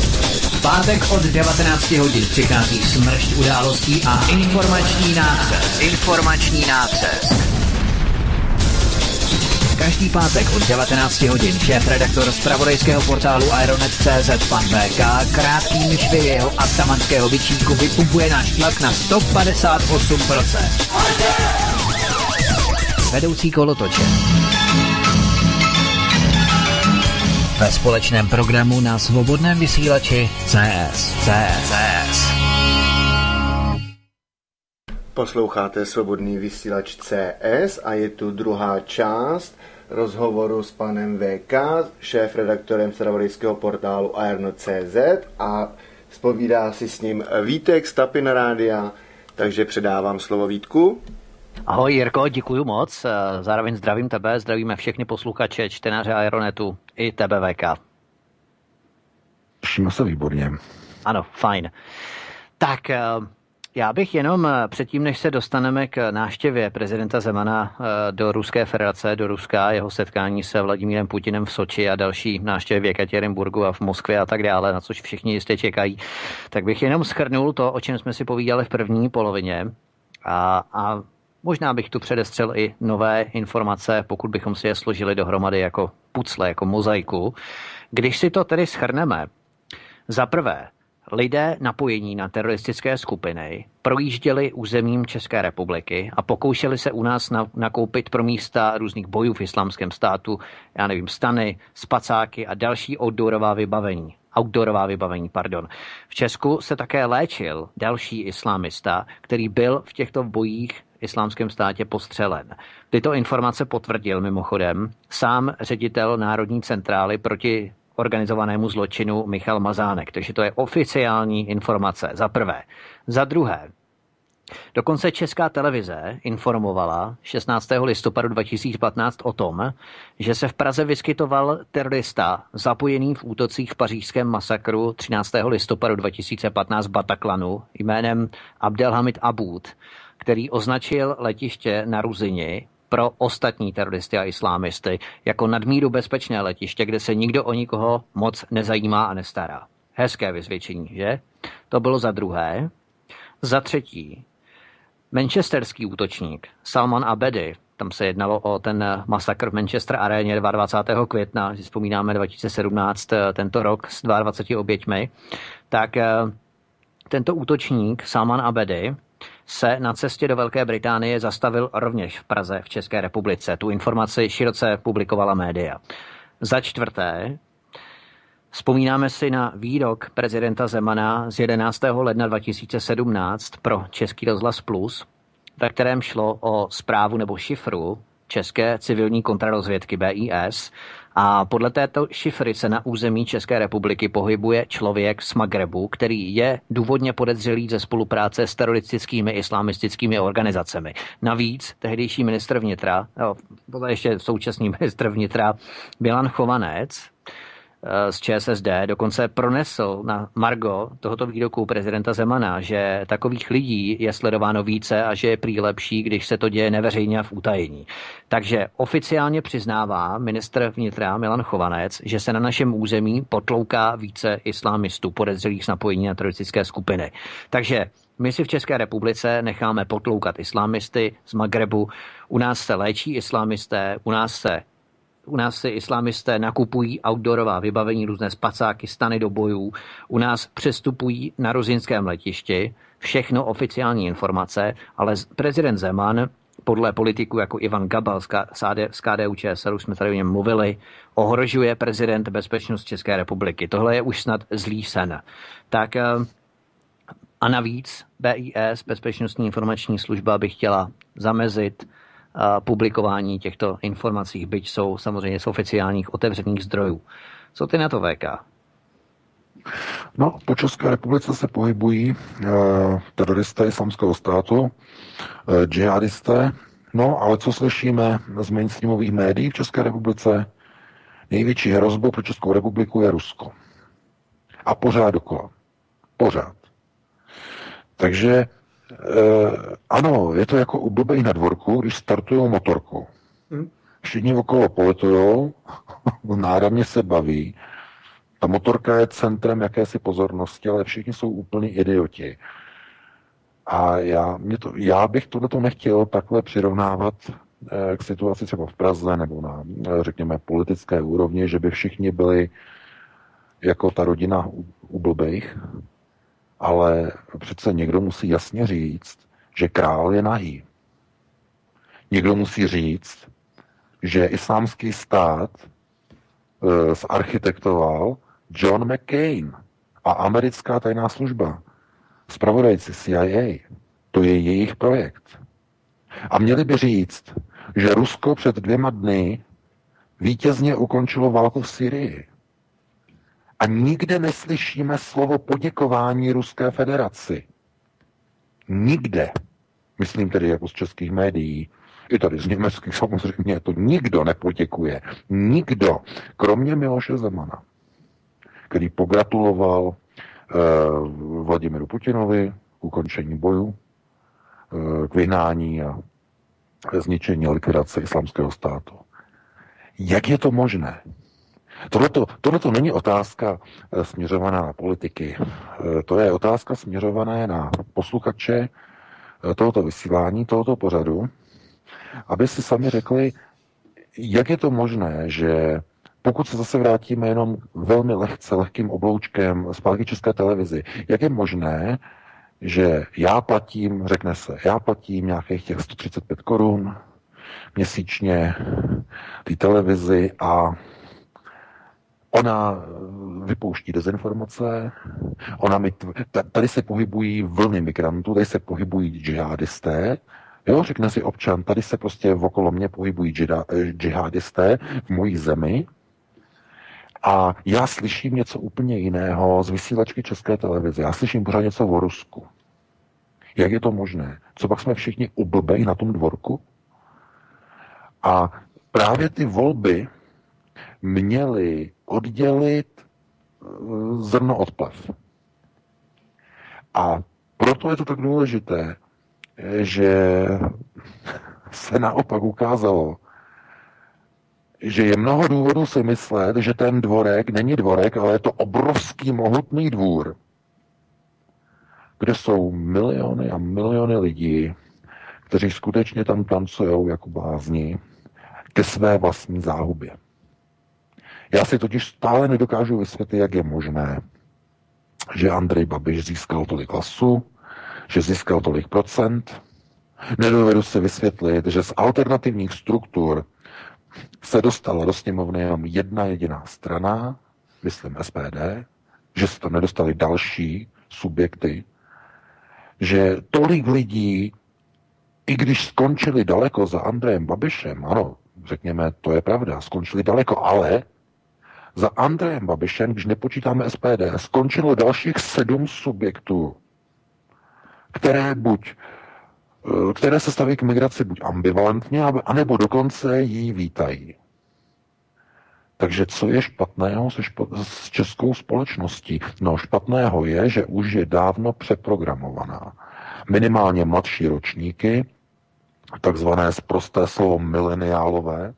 V pátek od 19 hodin přichází smršť událostí a informační nácest. Informační nácest. Každý pátek od 19 hodin šéf redaktor z pravodejského portálu Aeronet.cz pan VK krátkým myšvy jeho atamanského vyčínku vypumpuje náš tlak na 158%. Vedoucí kolotoče. Ve společném programu na svobodném vysílači CS. CS. CS. Posloucháte Svobodný vysílač CS a je tu druhá část rozhovoru s panem VK, šéf-redaktorem spravodajského portálu Aerno.cz a spovídá si s ním Vítek z Tapina Rádia, takže předávám slovo Vítku. Ahoj Jirko, děkuji moc. Zároveň zdravím tebe, zdravíme všechny posluchače, čtenáře Aeronetu i tebe VK. Těšíme se výborně. Ano, fajn. Tak já bych jenom eh, předtím, než se dostaneme k náštěvě prezidenta Zemana eh, do Ruské federace, do Ruska, jeho setkání se Vladimírem Putinem v Soči a další návštěvy v Jekaterinburgu a v Moskvě a tak dále, na což všichni jistě čekají, tak bych jenom schrnul to, o čem jsme si povídali v první polovině a, a možná bych tu předestřel i nové informace, pokud bychom si je složili dohromady jako pucle, jako mozaiku. Když si to tedy schrneme, za prvé, lidé napojení na teroristické skupiny projížděli územím České republiky a pokoušeli se u nás na, nakoupit pro místa různých bojů v islámském státu, já nevím, stany, spacáky a další outdoorová vybavení. Outdoorová vybavení, pardon. V Česku se také léčil další islámista, který byl v těchto bojích islámském státě postřelen. Tyto informace potvrdil mimochodem sám ředitel Národní centrály proti organizovanému zločinu Michal Mazánek. Takže to je oficiální informace, za prvé. Za druhé, Dokonce Česká televize informovala 16. listopadu 2015 o tom, že se v Praze vyskytoval terorista zapojený v útocích v pařížském masakru 13. listopadu 2015 v Bataklanu jménem Abdelhamid Abud, který označil letiště na Ruzini pro ostatní teroristy a islámisty jako nadmíru bezpečné letiště, kde se nikdo o nikoho moc nezajímá a nestará. Hezké vyzvědčení, že? To bylo za druhé. Za třetí, manchesterský útočník Salman Abedi, tam se jednalo o ten masakr v Manchester aréně 22. května, si vzpomínáme 2017, tento rok s 22 oběťmi, tak eh, tento útočník Salman Abedi se na cestě do Velké Británie zastavil rovněž v Praze v České republice. Tu informaci široce publikovala média. Za čtvrté, Vzpomínáme si na výrok prezidenta Zemana z 11. ledna 2017 pro Český rozhlas Plus, ve kterém šlo o zprávu nebo šifru České civilní kontrarozvědky BIS a podle této šifry se na území České republiky pohybuje člověk z Magrebu, který je důvodně podezřelý ze spolupráce s teroristickými islamistickými organizacemi. Navíc tehdejší ministr vnitra, no, ještě současný ministr vnitra Milan Chovanec, z ČSSD dokonce pronesl na Margo tohoto výroku prezidenta Zemana, že takových lidí je sledováno více a že je prý lepší, když se to děje neveřejně a v utajení. Takže oficiálně přiznává ministr vnitra Milan Chovanec, že se na našem území potlouká více islámistů podezřelých z napojení na teroristické skupiny. Takže my si v České republice necháme potloukat islámisty z Magrebu, u nás se léčí islámisté, u nás se u nás si islámisté nakupují outdoorová vybavení, různé spacáky, stany do bojů. U nás přestupují na rozinském letišti. Všechno oficiální informace, ale prezident Zeman podle politiků jako Ivan Gabal z KDU ČSL, už jsme tady o něm mluvili, ohrožuje prezident bezpečnost České republiky. Tohle je už snad zlý sen. Tak eh, a navíc BIS, Bezpečnostní informační služba, by chtěla zamezit publikování těchto informací, byť jsou samozřejmě z oficiálních otevřených zdrojů. Co ty na to VK? No, po České republice se pohybují e, teroristé islamského státu, e, džihadisté, no ale co slyšíme z mainstreamových médií v České republice? Největší hrozbou pro Českou republiku je Rusko. A pořád dokola. Pořád. Takže ano, je to jako u blbej na dvorku, když startují motorku. Hmm. Všichni okolo politujou, náramně se baví, ta motorka je centrem jakési pozornosti, ale všichni jsou úplní idioti. A já, mě to, já bych tohle nechtěl takhle přirovnávat eh, k situaci třeba v Praze nebo na, eh, řekněme, politické úrovni, že by všichni byli jako ta rodina u, u blbejch, ale přece někdo musí jasně říct, že král je nahý. Někdo musí říct, že islámský stát e, zarchitektoval John McCain a americká tajná služba. Spravodajci CIA. To je jejich projekt. A měli by říct, že Rusko před dvěma dny vítězně ukončilo válku v Syrii. A nikde neslyšíme slovo poděkování Ruské federaci. Nikde. Myslím tedy jako z českých médií. I tady z německých samozřejmě to nikdo nepoděkuje. Nikdo. Kromě Miloše Zemana, který pogratuloval eh, Vladimiru Putinovi k ukončení boju, eh, k vyhnání a zničení likvidace islamského státu. Jak je to možné? Tohle to není otázka eh, směřovaná na politiky. Eh, to je otázka směřovaná na posluchače eh, tohoto vysílání, tohoto pořadu, aby si sami řekli, jak je to možné, že pokud se zase vrátíme jenom velmi lehce, lehkým obloučkem zpátky České televizi, jak je možné, že já platím, řekne se, já platím nějakých těch 135 korun měsíčně té televizi a Ona vypouští dezinformace, ona mi, tady se pohybují vlny migrantů, tady se pohybují džihadisté, jo, řekne si občan, tady se prostě okolo mě pohybují džihadisté v mojí zemi a já slyším něco úplně jiného z vysílačky České televize. Já slyším pořád něco o Rusku. Jak je to možné? Co pak jsme všichni ublbej na tom dvorku? A právě ty volby měly oddělit eh, zrno od plev. A proto je to tak důležité, že se naopak ukázalo, že je mnoho důvodů si myslet, že ten dvorek není dvorek, ale je to obrovský mohutný dvůr, kde jsou miliony a miliony lidí, kteří skutečně tam tancují jako blázni ke své vlastní záhubě. Já si totiž stále nedokážu vysvětlit, jak je možné, že Andrej Babiš získal tolik hlasů, že získal tolik procent. Nedovedu si vysvětlit, že z alternativních struktur se dostala do sněmovny jenom jedna jediná strana, myslím SPD, že se to nedostali další subjekty, že tolik lidí, i když skončili daleko za Andrejem Babišem, ano, řekněme, to je pravda, skončili daleko, ale za Andrejem Babišem, když nepočítáme SPD, skončilo dalších sedm subjektů, které buď eh, které se staví k migraci buď ambivalentně, anebo dokonce ji vítají. Takže co je špatného se špat- s českou společností? No špatného je, že už je dávno přeprogramovaná. Minimálně mladší ročníky, takzvané zprosté slovo mileniálové,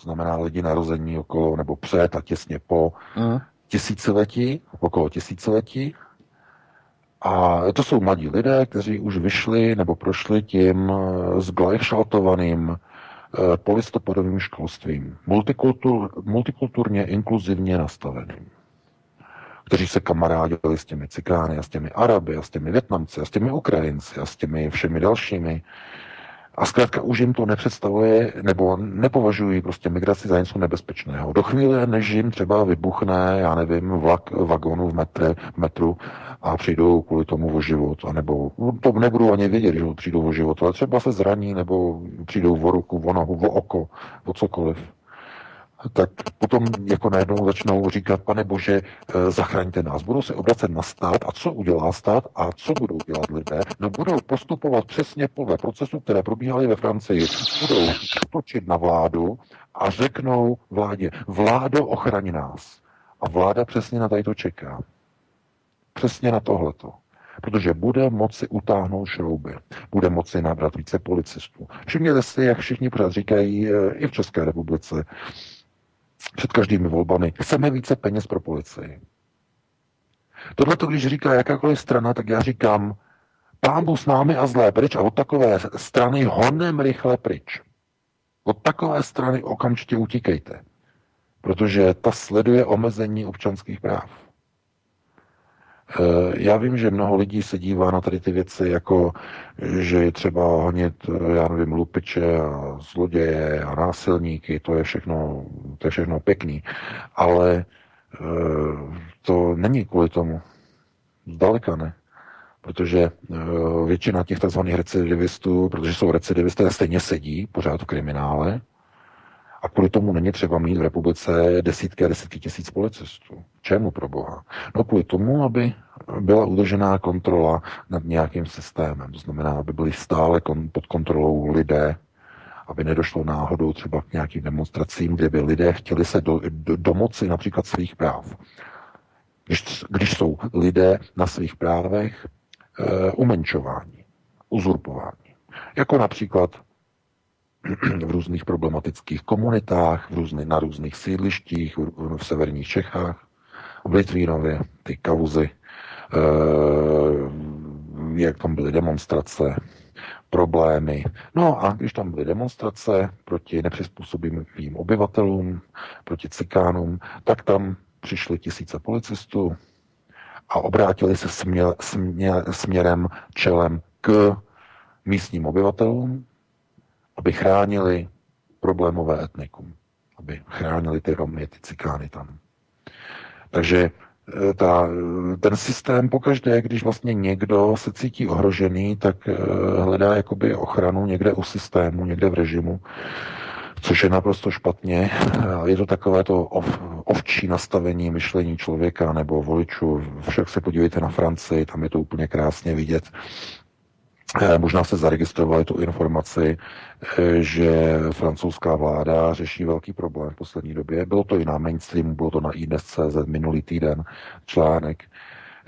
znamená lidi narození okolo nebo před a těsně po mm. tisíciletí, okolo tisíciletí. A to jsou mladí lidé, kteří už vyšli nebo prošli tím eh, zglajšaltovaným eh, polistopadovým školstvím, multikultur, multikulturně inkluzivně nastaveným kteří se kamarádili s těmi cikány a s těmi Araby a s těmi Větnamci a s těmi Ukrajinci a s těmi všemi dalšími a zkrátka už jim to nepředstavuje, nebo nepovažují prostě migraci za něco nebezpečného. Do chvíle, než jim třeba vybuchne, já nevím, vlak vagonu v, metre, metru a přijdou kvůli tomu o život, anebo to nebudou ani vědět, že přijdou o život, ale třeba se zraní, nebo přijdou o ruku, o nohu, o oko, o cokoliv tak potom jako najednou začnou říkat, pane bože, eh, zachraňte nás. Budou se obracet na stát a co udělá stát a co budou dělat lidé? No budou postupovat přesně podle procesu, které probíhaly ve Francii. Budou točit na vládu a řeknou vládě, vládo, ochrani nás. A vláda přesně na tady to čeká. Přesně na tohleto protože bude moci utáhnout šrouby, bude moci nabrat více policistů. Všimněte si, jak všichni pořád říkají eh, i v České republice, před každými volbami. Chceme více peněz pro policii. Tohle to, když říká jakákoliv strana, tak já říkám, pámbu s námi a zlé pryč a od takové strany honem rychle pryč. Od takové strany okamžitě utíkejte, protože ta sleduje omezení občanských práv. Eh, já vím, že mnoho lidí se dívá na tady ty věci jako, že je třeba honit, eh, já nevím, lupiče a zloděje a násilníky, to je všechno, to je všechno pěkný. Ale eh, to není kvůli tomu. Zdaleka ne. Protože většina těch tzv. recidivistů, protože jsou recidivisté, stejně sedí pořád v kriminále, a kvůli tomu není třeba mít v republice desítky a desítky tisíc policistů. Čemu pro boha? No kvůli tomu, aby byla udržená kontrola nad nějakým systémem. To znamená, aby byly stále kon- pod kontrolou lidé, aby nedošlo náhodou třeba k nějakým demonstracím, kde by lidé chtěli se do, do, domoci například svých práv. Když, když jsou lidé na svých právech e, umenčování, uzurpování. Jako například v různých problematických komunitách, v různý, na různých sídlištích, v, v severních Čechách, v Litvínově, ty kauzy, e, jak tam byly demonstrace, problémy. No a když tam byly demonstrace proti nepřizpůsobivým obyvatelům, proti cikánům, tak tam přišly tisíce policistů a obrátili se směr, směr, směrem čelem k místním obyvatelům, aby chránili problémové etnikum, aby chránili ty Romy, ty cikány tam. Takže Eh, ta, ten systém pokaždé, když vlastně někdo se cítí ohrožený, tak eh, hledá jakoby ochranu někde u systému, někde v režimu, což je naprosto špatně. Je to takové to ov, ovčí nastavení myšlení člověka nebo voličů. Však se podívejte na Francii, tam je to úplně krásně vidět. Eh, možná se zaregistrovali tu informaci, eh, že francouzská vláda řeší velký problém v poslední době. Bylo to i na mainstreamu, bylo to na iDnes.cz minulý týden článek,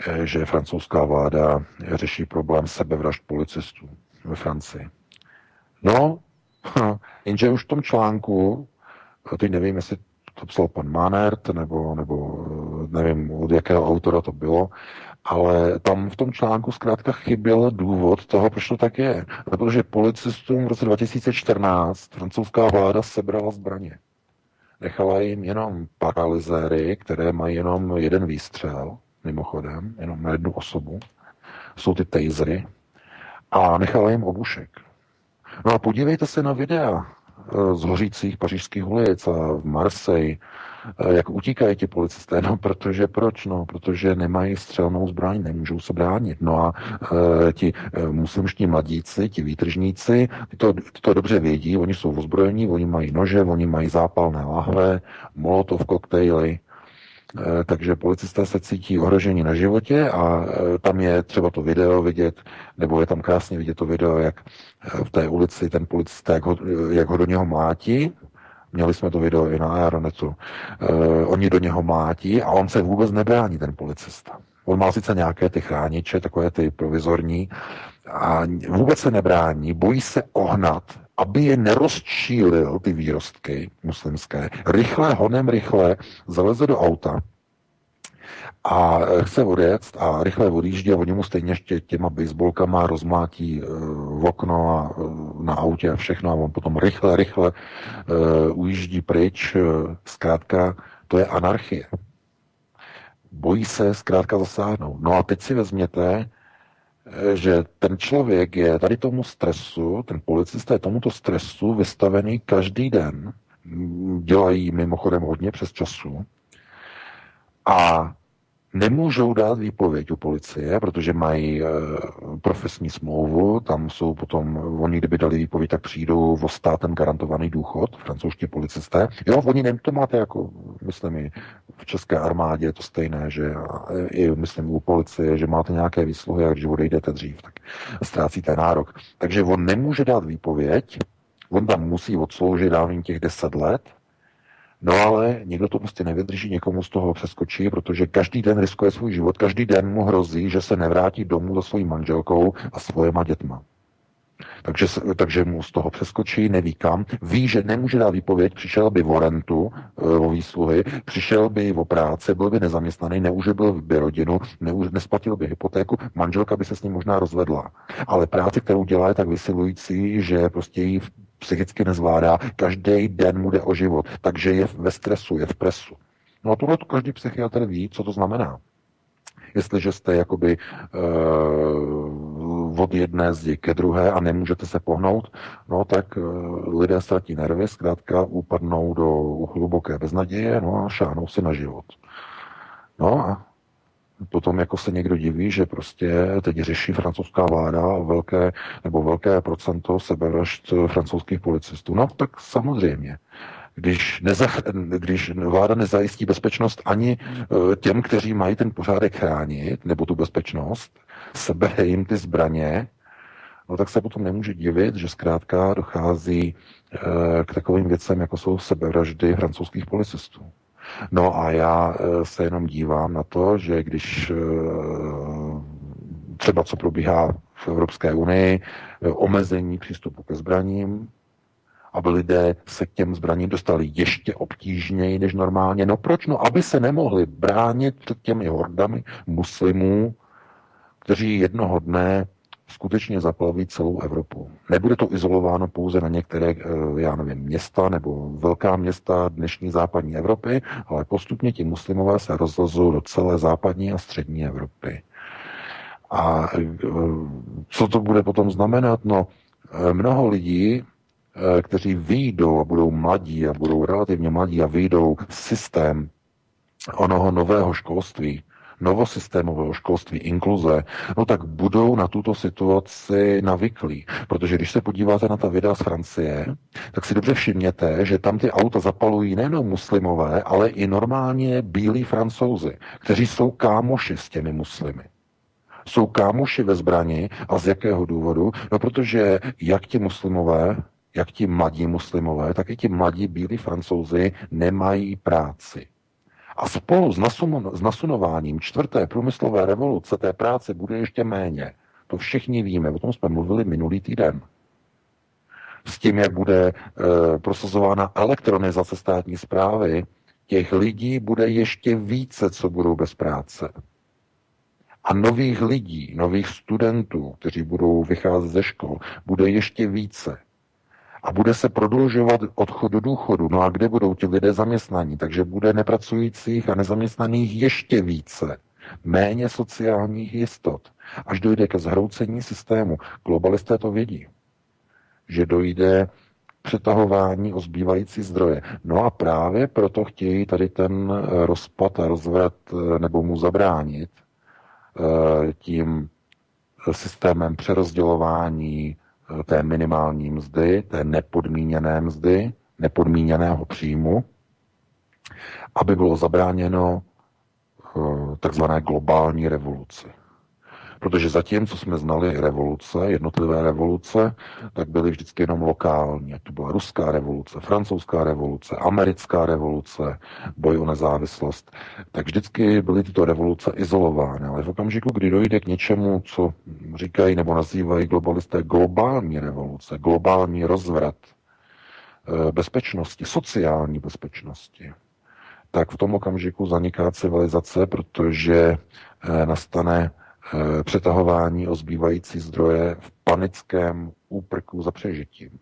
eh, že francouzská vláda řeší problém sebevražd policistů ve Francii. No, jenže už v tom článku, teď nevím, jestli to psal pan Manert, nebo, nebo nevím, od jakého autora to bylo, ale tam v tom článku zkrátka chyběl důvod toho, proč to tak je. Protože policistům v roce 2014 francouzská vláda sebrala zbraně. Nechala jim jenom paralizéry, které mají jenom jeden výstřel, mimochodem, jenom na jednu osobu. Jsou ty tasery. A nechala jim obušek. No a podívejte se na videa z hořících pařížských ulic a v Marseille, Eh, jak utíkají ti policisté? No, protože proč? No, protože nemají střelnou zbraň, nemůžou se bránit. No a e, ti e, muslimští mladíci, ti výtržníci, to, to dobře vědí, oni jsou ozbrojení, oni mají nože, oni mají zápalné lahve, molotov koktejly, takže policisté se cítí ohrožení na životě a e, tam je třeba to video vidět, nebo je tam krásně vidět to video, jak v té ulici ten policista, jak ho, jak ho do něho mlátí, Měli jsme to video i na Aeronetu. Oni do něho mlátí a on se vůbec nebrání, ten policista. On má sice nějaké ty chrániče, takové ty provizorní, a vůbec se nebrání, bojí se ohnat, aby je nerozčílil, ty výrostky muslimské. Rychle, honem rychle, zaleze do auta, a chce odjet a rychle odjíždí a oni mu stejně ještě těma baseballkama rozmlátí uh, v okno a uh, na autě a všechno a on potom rychle, rychle uh, ujíždí pryč. Zkrátka, to je anarchie. Bojí se zkrátka zasáhnout. No a teď si vezměte, že ten člověk je tady tomu stresu, ten policista je tomuto stresu vystavený každý den. Dělají mimochodem hodně přes času. A nemůžou dát výpověď u policie, protože mají e, profesní smlouvu, tam jsou potom, oni kdyby dali výpověď, tak přijdou o státem garantovaný důchod, francouzští policisté. Jo, oni nem to máte jako, myslím, i v české armádě je to stejné, že i myslím u policie, že máte nějaké výsluhy a když odejdete dřív, tak ztrácíte nárok. Takže on nemůže dát výpověď, on tam musí odsloužit dávný těch 10 let, No ale někdo to prostě nevydrží, někomu z toho přeskočí, protože každý den riskuje svůj život, každý den mu hrozí, že se nevrátí domů za svojí manželkou a svojema dětma. Takže, takže mu z toho přeskočí, neví kam, ví, že nemůže dát výpověď, přišel by o rentu, e, o výsluhy, přišel by o práci, byl by nezaměstnaný, neužil by rodinu, neuž, nesplatil by hypotéku, manželka by se s ním možná rozvedla. Ale práce, kterou dělá, je tak vysilující, že prostě ji psychicky nezvládá, každý den mu jde o život, takže je ve stresu, je v presu. No a tohle to každý psychiatr ví, co to znamená. Jestliže jste jakoby uh, od jedné zdi ke druhé a nemůžete se pohnout, no tak uh, lidé ztratí nervy, zkrátka upadnou do hluboké beznaděje, no a šáhnou si na život. No a potom jako se někdo diví, že prostě teď řeší francouzská vláda velké nebo velké procento sebevražd francouzských policistů. No tak samozřejmě. Když, nezach, když vláda nezajistí bezpečnost ani e, těm, kteří mají ten pořádek chránit, nebo tu bezpečnost, sebere jim ty zbraně, no tak se potom nemůže divit, že zkrátka dochází e, k takovým věcem, jako jsou sebevraždy francouzských policistů. No a já eh, se jenom dívám na to, že když eh, třeba co probíhá v Evropské unii, eh, omezení přístupu ke zbraním, aby lidé se k těm zbraním dostali ještě obtížněji než normálně. No proč? No, aby se nemohli bránit před těmi hordami muslimů, kteří jednoho dne skutečně zaplaví celou Evropu. Nebude to izolováno pouze na některé, eh, já nevím, města nebo velká města dnešní západní Evropy, ale postupně ti muslimové se rozlezou do celé západní a střední Evropy. A eh, co to bude potom znamenat? No, eh, mnoho lidí, kteří vyjdou a budou mladí a budou relativně mladí a vyjdou systém onoho nového školství, novosystémového školství, inkluze, no tak budou na tuto situaci navyklí. Protože když se podíváte na ta videa z Francie, tak si dobře všimněte, že tam ty auta zapalují nejenom muslimové, ale i normálně bílí francouzi, kteří jsou kámoši s těmi muslimy jsou kámoši ve zbrani a z jakého důvodu? No protože jak ti muslimové, jak ti mladí muslimové, tak i ti mladí bílí francouzi nemají práci. A spolu s, nasun, s nasunováním čtvrté průmyslové revoluce té práce bude ještě méně. To všichni víme, o tom jsme mluvili minulý týden. S tím, jak bude e, prosazována elektronizace státní zprávy, těch lidí bude ještě více, co budou bez práce. A nových lidí, nových studentů, kteří budou vycházet ze škol, bude ještě více a bude se prodlužovat odchod do důchodu. No a kde budou ti lidé zaměstnaní? Takže bude nepracujících a nezaměstnaných ještě více. Méně sociálních jistot. Až dojde ke zhroucení systému. Globalisté to vědí. Že dojde přetahování o zbývající zdroje. No a právě proto chtějí tady ten rozpad a rozvrat eh, nebo mu zabránit eh, tím systémem přerozdělování, té minimální mzdy, té nepodmíněné mzdy, nepodmíněného příjmu, aby bylo zabráněno eh, takzvané globální revoluci. Protože zatím, co jsme znali revoluce, jednotlivé revoluce, tak byly vždycky jenom lokální. To byla ruská revoluce, francouzská revoluce, americká revoluce, boj o nezávislost. Tak vždycky byly tyto revoluce izolovány. Ale v okamžiku, kdy dojde k něčemu, co říkají nebo nazývají globalisté globální revoluce, globální rozvrat eh, bezpečnosti, sociální bezpečnosti, tak v tom okamžiku zaniká civilizace, protože eh, nastane přetahování o zbývající zdroje v panickém úprku za přežitím.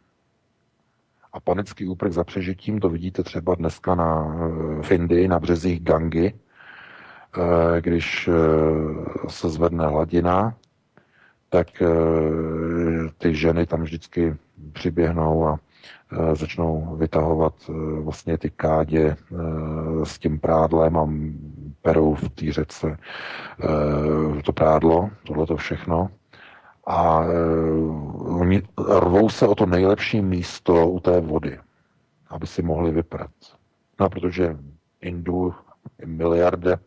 A panický úprk za přežitím to vidíte třeba dneska na eh, Findy, na březích Gangy, eh, když se zvedne hladina, tak ty ženy tam vždycky přiběhnou a začnou vytahovat vlastně ty kádě s tím prádlem a perou v té řece eh, to prádlo, tohle to všechno. A eh, oni rvou se o to nejlepší místo u té vody, aby si mohli vyprat. No, protože Indů je miliarde,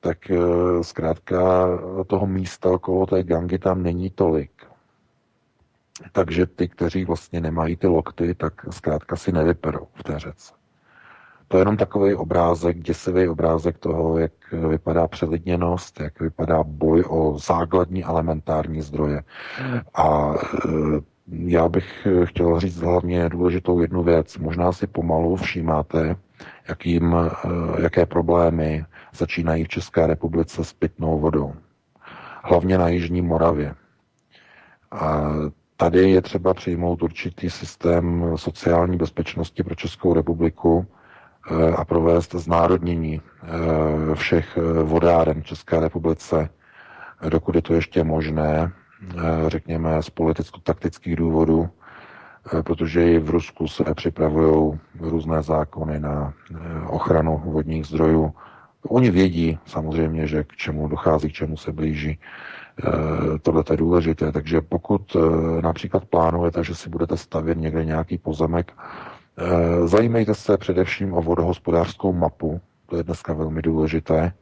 tak eh, zkrátka toho místa okolo té gangy tam není tolik. Takže ty, kteří vlastně nemají ty lokty, tak zkrátka si nevyperou v té řece. To je jenom takový obrázek, děsivý obrázek toho, jak vypadá přelidněnost, jak vypadá boj o základní elementární zdroje. A e, já bych chtěl říct hlavně důležitou jednu věc. Možná si pomalu všímáte, jakým, e, jaké problémy začínají v České republice s pitnou vodou. Hlavně na Jižní Moravě. A tady je třeba přijmout určitý systém sociální bezpečnosti pro Českou republiku, a provést znárodnění eh, všech eh, vodáren v České republice, dokud je to ještě možné, řekněme z politicko-taktických důvodů, protože i v Rusku se připravují různé zákony na ochranu vodních zdrojů. Oni vědí samozřejmě, že k čemu dochází, k čemu se blíží. Tohle je důležité. Takže pokud například plánujete, že si budete stavět někde nějaký pozemek, Eh, zajímejte se především o vodohospodářskou mapu, to je dneska velmi důležité,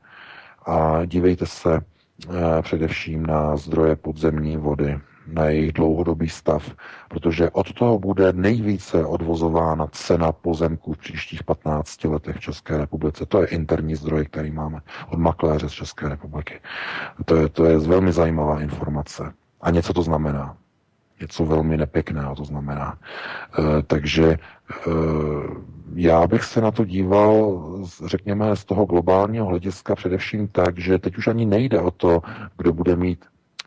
a dívejte se eh, především na zdroje podzemní vody, na jejich dlouhodobý stav, protože od toho bude nejvíce odvozována cena pozemků v příštích 15 letech v České republice. To je interní zdroj, který máme od makléře z České republiky. To je, to je velmi zajímavá informace. A něco to znamená něco velmi nepěkného, to znamená. E, takže e, já bych se na to díval, řekněme, z toho globálního hlediska především tak, že teď už ani nejde o to, kdo bude mít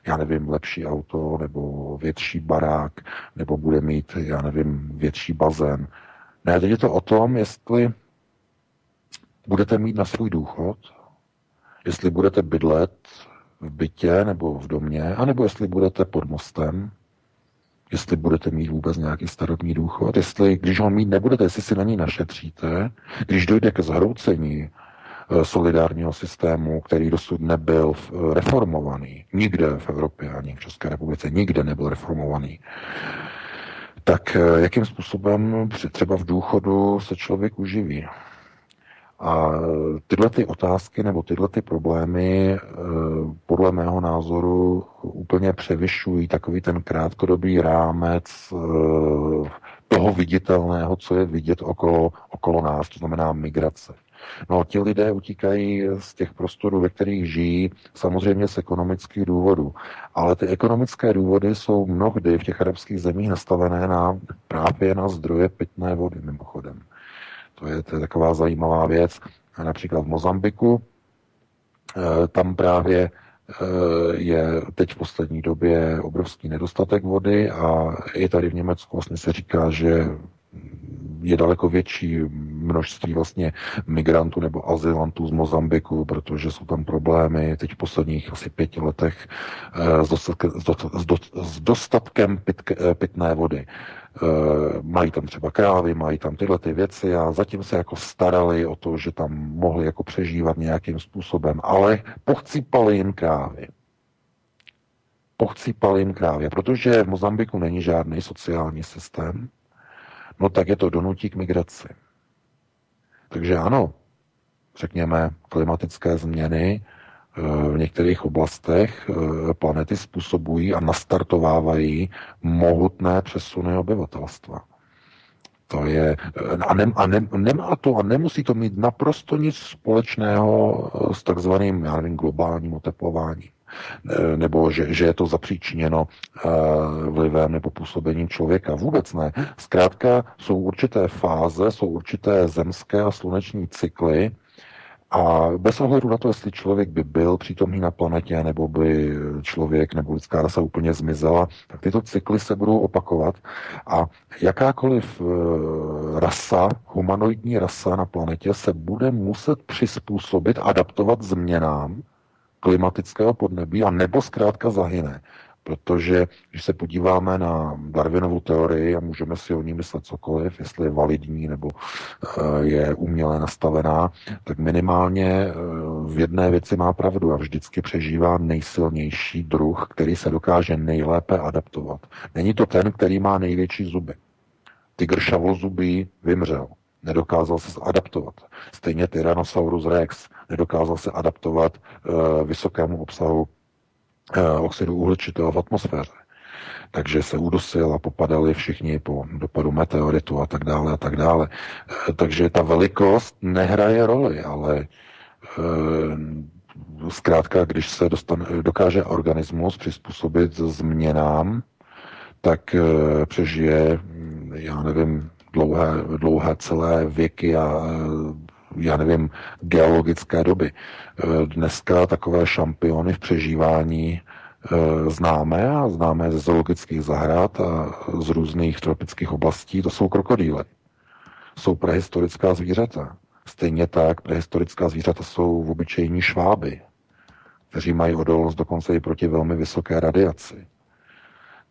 já nevím, lepší auto, nebo větší barák, nebo bude mít, já nevím, větší bazén. Ne, teď je to o tom, jestli budete mít na svůj důchod, jestli budete bydlet v bytě nebo v domě, anebo jestli budete pod mostem, jestli budete mít vůbec nějaký starobní důchod, jestli, když ho mít nebudete, jestli si na ní našetříte, když dojde ke zhroucení eh, solidárního systému, který dosud nebyl eh, reformovaný, nikde v Evropě ani v České republice, nikde nebyl reformovaný, tak eh, jakým způsobem třeba v důchodu se člověk uživí? A tyhle ty otázky nebo tyhle ty problémy eh, podle mého názoru úplně převyšují takový ten krátkodobý rámec eh, toho viditelného, co je vidět okolo, okolo nás, to znamená migrace. No, ti lidé utíkají z těch prostorů, ve kterých žijí, samozřejmě z ekonomických důvodů. Ale ty ekonomické důvody jsou mnohdy v těch arabských zemích nastavené na právě na zdroje pitné vody, mimochodem. To je, to je taková zajímavá věc. Například v Mozambiku, eh, tam právě eh, je teď v poslední době obrovský nedostatek vody a i tady v Německu vlastně se říká, že je daleko větší množství vlastně migrantů nebo azylantů z Mozambiku, protože jsou tam problémy teď v posledních asi pěti letech eh, s dostatkem, pitné vody. Eh, mají tam třeba krávy, mají tam tyhle ty věci a zatím se jako starali o to, že tam mohli jako přežívat nějakým způsobem, ale pochcípali jim krávy. Pochcípali jim krávy. protože v Mozambiku není žádný sociální systém, no tak je to donutí k migraci. Takže ano, řekněme, klimatické změny v některých oblastech eh, planety způsobují a nastartovávají mohutné přesuny obyvatelstva. To je, eh, a, ne, a ne, nemá to a nemusí to mít naprosto nic společného eh, s takzvaným, já nevím, globálním oteplováním nebo že, že je to zapříčiněno vlivem nebo působením člověka. Vůbec ne. Zkrátka jsou určité fáze, jsou určité zemské a sluneční cykly, a bez ohledu na to, jestli člověk by byl přítomný na planetě, nebo by člověk nebo lidská rasa úplně zmizela, tak tyto cykly se budou opakovat a jakákoliv eh, rasa, humanoidní rasa na planetě se bude muset přizpůsobit, adaptovat změnám klimatického podnebí a nebo zkrátka zahyne. Protože když se podíváme na Darwinovu teorii a můžeme si o ní myslet cokoliv, jestli je validní nebo eh, je uměle nastavená, tak minimálně eh, v jedné věci má pravdu a vždycky přežívá nejsilnější druh, který se dokáže nejlépe adaptovat. Není to ten, který má největší zuby. Tygr šavozubý vymřel. Nedokázal se adaptovat. Stejně Tyrannosaurus rex nedokázal se adaptovat uh, vysokému obsahu oxidu uhličitého v atmosféře. Takže se udusil a popadali všichni po dopadu meteoritu a tak dále a tak dále. Eh, takže ta velikost nehraje roli, ale eh, zkrátka, když se dostane, dokáže organismus přizpůsobit změnám, tak přežije, já nevím, dlouhé, dlouhé celé věky a já nevím, geologické doby. E, dneska takové šampiony v přežívání e, známe a známe ze zoologických zahrad a z různých tropických oblastí, to jsou krokodýly. Jsou prehistorická zvířata. Stejně tak prehistorická zvířata jsou v obyčejní šváby, kteří mají odolnost dokonce i proti velmi vysoké radiaci.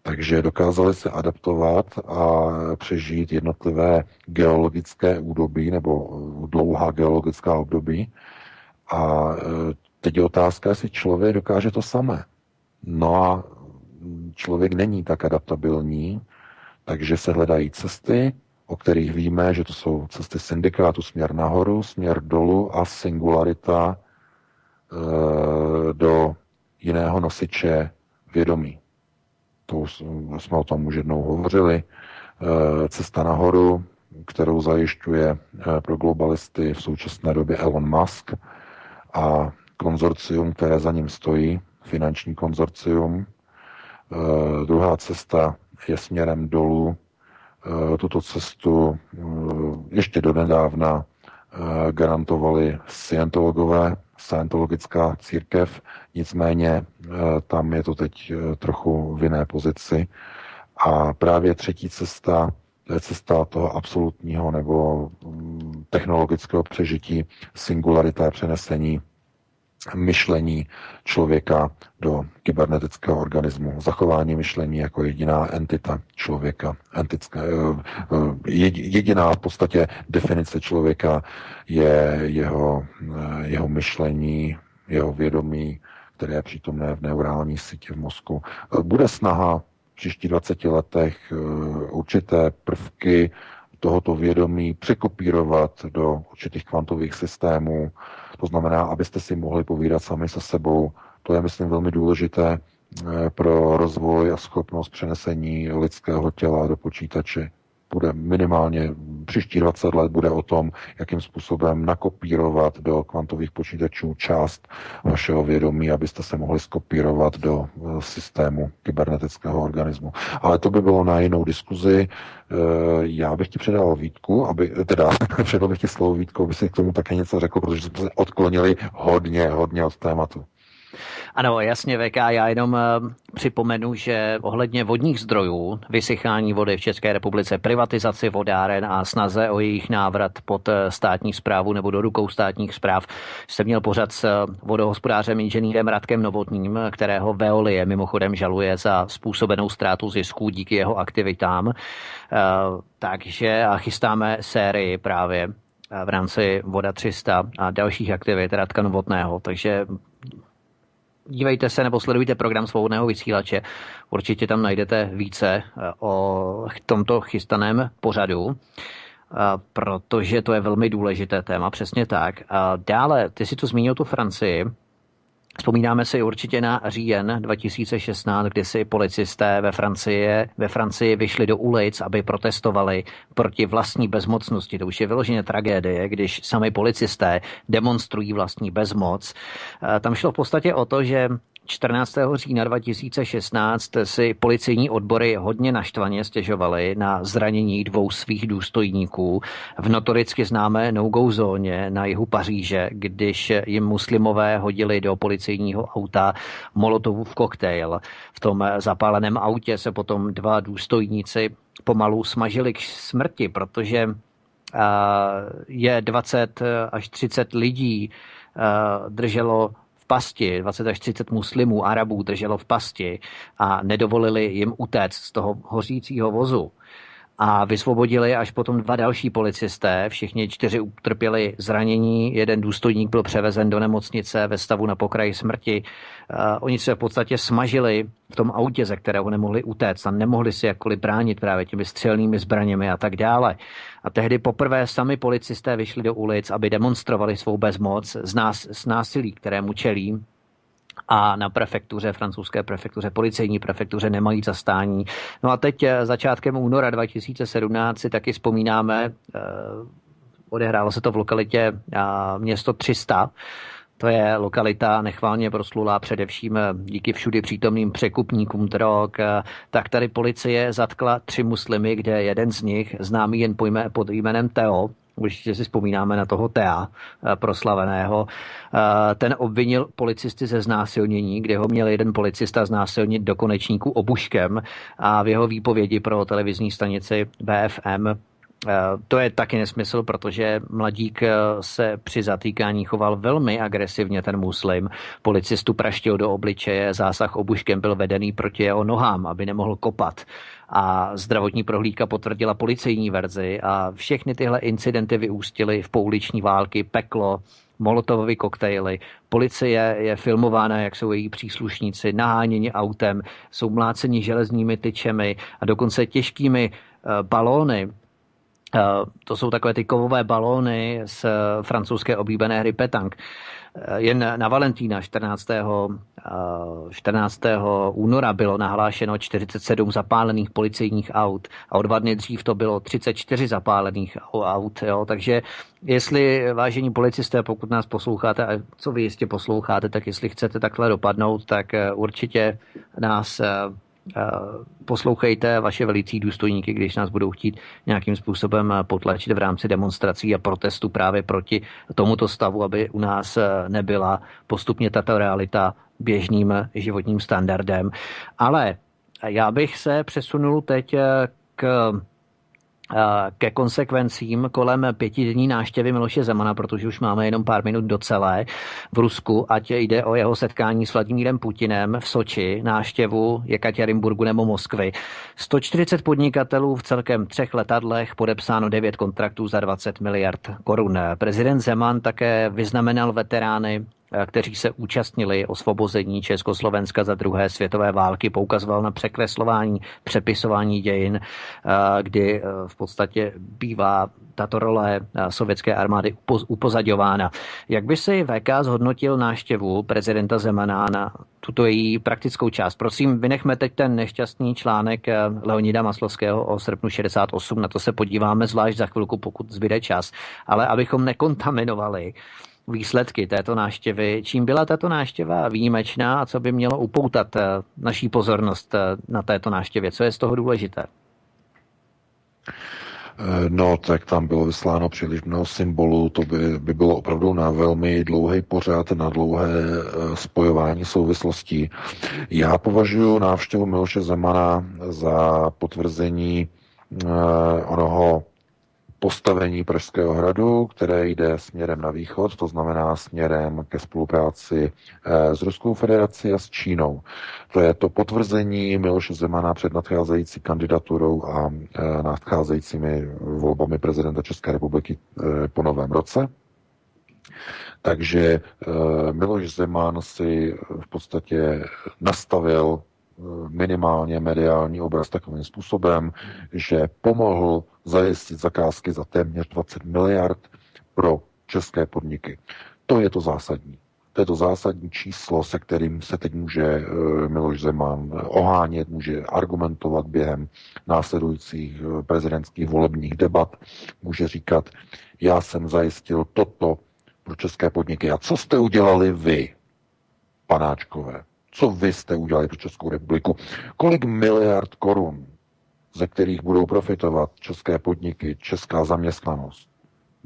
Takže dokázali se adaptovat a přežít jednotlivé geologické údobí nebo dlouhá geologická období. A e, teď je otázka, jestli člověk dokáže to samé. No a člověk není tak adaptabilní, takže se hledají cesty, o kterých víme, že to jsou cesty syndikátu směr nahoru, směr dolů a singularita e, do jiného nosiče vědomí to jsme o tom už jednou hovořili, eh, cesta nahoru, kterou zajišťuje eh, pro globalisty v současné době Elon Musk a konzorcium, které za ním stojí, finanční konzorcium. Eh, druhá cesta je směrem dolů. Tuto cestu ještě donedávna garantovali scientologové scientologická církev, nicméně tam je to teď trochu v jiné pozici. A právě třetí cesta, to je cesta toho absolutního nebo mm, technologického přežití, singularité, přenesení myšlení člověka do kybernetického organismu, zachování myšlení jako jediná entita člověka, entické, eh, eh, jediná v podstatě definice člověka je jeho, eh, jeho myšlení, jeho vědomí, které je přítomné v neurální síti v mozku. Bude snaha v příštích 20 letech určité prvky tohoto vědomí překopírovat do určitých kvantových systémů, to znamená, abyste si mohli povídat sami se sebou. To je, myslím, velmi důležité eh, pro rozvoj a schopnost přenesení lidského těla do počítače. Bude minimálně příští 20 let bude o tom, jakým způsobem nakopírovat do kvantových počítačů část vašeho vědomí, abyste se mohli skopírovat do eh, systému kybernetického organismu. Ale to by bylo na jinou diskuzi. Eh, já bych ti předal Vítku, aby, teda předal bych ti slovo Vítku, aby si k tomu také něco řekl, protože jsme se odklonili hodně, hodně od tématu. Ano, jasně, VK, já jenom uh, připomenu, že ohledně vodních zdrojů, vysychání vody v České republice, privatizaci vodáren a snaze o jejich návrat pod eh, státní zprávu nebo do rukou státních zpráv, jsem měl pořad s eh, vodohospodářem inženýrem Radkem Novotným, kterého Veolie mimochodem žaluje za způsobenou ztrátu zisků díky jeho aktivitám. Takže a chystáme sérii právě v rámci Voda 300 a dalších aktivit Radka Novotného, takže dívejte se nebo sledujte program Svobodného vysílače. Určitě tam najdete více eh, o tomto chystaném pořadu, eh, protože to je velmi důležité téma, přesně tak. A dále, ty si tu zmínil tu Francii. Vzpomínáme si určitě na říjen 2016, kdy si policisté ve Francii, ve Francii vyšli do ulic, aby protestovali proti vlastní bezmocnosti. To už je vyloženě tragédie, když sami policisté demonstrují vlastní bezmoc. Eh, tam šlo v podstatě o to, že 14. října 2016 si policejní odbory hodně naštvaně stěžovaly na zranění dvou svých důstojníků v notoricky známé no-go zóně na jihu Paříže, když jim muslimové hodili do policejního auta molotovův koktejl. V tom zapáleném autě se potom dva důstojníci pomalu smažili k smrti, protože je 20 až 30 lidí drželo pasti, 20 až 30 muslimů, Arabů drželo v pasti a nedovolili jim utéct z toho hořícího vozu a vysvobodili až potom dva další policisté. Všichni čtyři utrpěli zranění, jeden důstojník byl převezen do nemocnice ve stavu na pokraji smrti. Uh, oni se v podstatě smažili v tom autě, ze kterého nemohli utéct a nemohli si jakkoliv bránit právě těmi střelnými zbraněmi a tak dále. A tehdy poprvé sami policisté vyšli do ulic, aby demonstrovali svou bezmoc z, nás, z násilí, kterému čelí a na prefektuře, francouzské prefektuře, policejní prefektuře nemají zastání. No a teď eh, začátkem února 2017 si taky vzpomínáme, eh, odehrálo se to v lokalitě eh, město 300, to je lokalita nechválně proslulá především díky všudy přítomným překupníkům drog. Tak tady policie zatkla tři muslimy, kde jeden z nich, známý jen pod jménem Teo, určitě si vzpomínáme na toho Tea eh, proslaveného, eh, ten obvinil policisty ze znásilnění, kde ho měl jeden policista znásilnit do konečníku obuškem a v jeho výpovědi pro televizní stanici BFM eh, to je taky nesmysl, protože mladík se při zatýkání choval velmi agresivně, ten muslim. Policistu praštil do obličeje, zásah obuškem byl vedený proti jeho nohám, aby nemohl kopat a zdravotní prohlídka potvrdila policejní verzi a všechny tyhle incidenty vyústily v pouliční války, peklo, molotovovy koktejly. Policie je filmována, jak jsou její příslušníci naháněni autem, jsou mláceni železními tyčemi a dokonce těžkými uh, balóny, to jsou takové ty kovové balóny z francouzské oblíbené hry Petang. Eh, jen na Valentína 14. 14. Eh, února bylo nahlášeno 47 zapálených policejních aut a o dva dny dřív to bylo 34 zapálených aut. Jo. Takže jestli, vážení policisté, pokud nás posloucháte, a co vy jistě posloucháte, tak jestli chcete takhle dopadnout, tak eh, určitě nás poslouchejte vaše velicí důstojníky, když nás budou chtít nějakým způsobem potlačit v rámci demonstrací a protestu právě proti tomuto stavu, aby u nás nebyla postupně tato realita běžným životním standardem. Ale já bych se přesunul teď k ke konsekvencím kolem pětidenní náštěvy Miloše Zemana, protože už máme jenom pár minut do celé v Rusku, ať jde o jeho setkání s Vladimírem Putinem v Soči, náštěvu Jekatěrimburgu nebo Moskvy. 140 podnikatelů v celkem třech letadlech podepsáno 9 kontraktů za 20 miliard korun. Prezident Zeman také vyznamenal veterány kteří se účastnili osvobození Československa za druhé světové války, poukazoval na překreslování, přepisování dějin, eh, kdy eh, v podstatě bývá tato role sovětské armády upozaďována. Jak by si VK zhodnotil náštěvu prezidenta Zemana na tuto její praktickou část? Prosím, vynechme teď ten nešťastný článek Leonida Maslovského o srpnu 68, na to se podíváme zvlášť za chvilku, pokud zbyde čas, ale abychom nekontaminovali výsledky této náštěvy. Čím byla tato náštěva výjimečná a co by mělo upoutat eh, naší pozornost eh, na této náštěvě? Co je z toho důležité? Eh, no, tak tam bylo vysláno příliš mnoho symbolů, to by, by bylo opravdu na velmi dlouhý pořád, na dlouhé spojování souvislostí. Já považuji návštěvu Miloše Zemana za potvrzení onoho postavení Pražského hradu, které jde směrem na východ, to znamená směrem ke spolupráci eh, s Ruskou federací a s Čínou. To je to potvrzení Miloše Zemana před nadcházející kandidaturou a eh, nadcházejícími volbami prezidenta České republiky eh, po novém roce. Takže Miloš Zeman si v podstatě nastavil minimálně mediální obraz takovým způsobem, že pomohl zajistit zakázky za téměř 20 miliard pro české podniky. To je to zásadní. To je to zásadní číslo, se kterým se teď může eh, Miloš Zeman ohánět, může argumentovat během následujících eh, prezidentských volebních debat, může říkat, já jsem zajistil toto pro české podniky. A co jste udělali vy, panáčkové? Co vy jste udělali pro Českou republiku? Kolik miliard korun, ze kterých budou profitovat české podniky, česká zaměstnanost?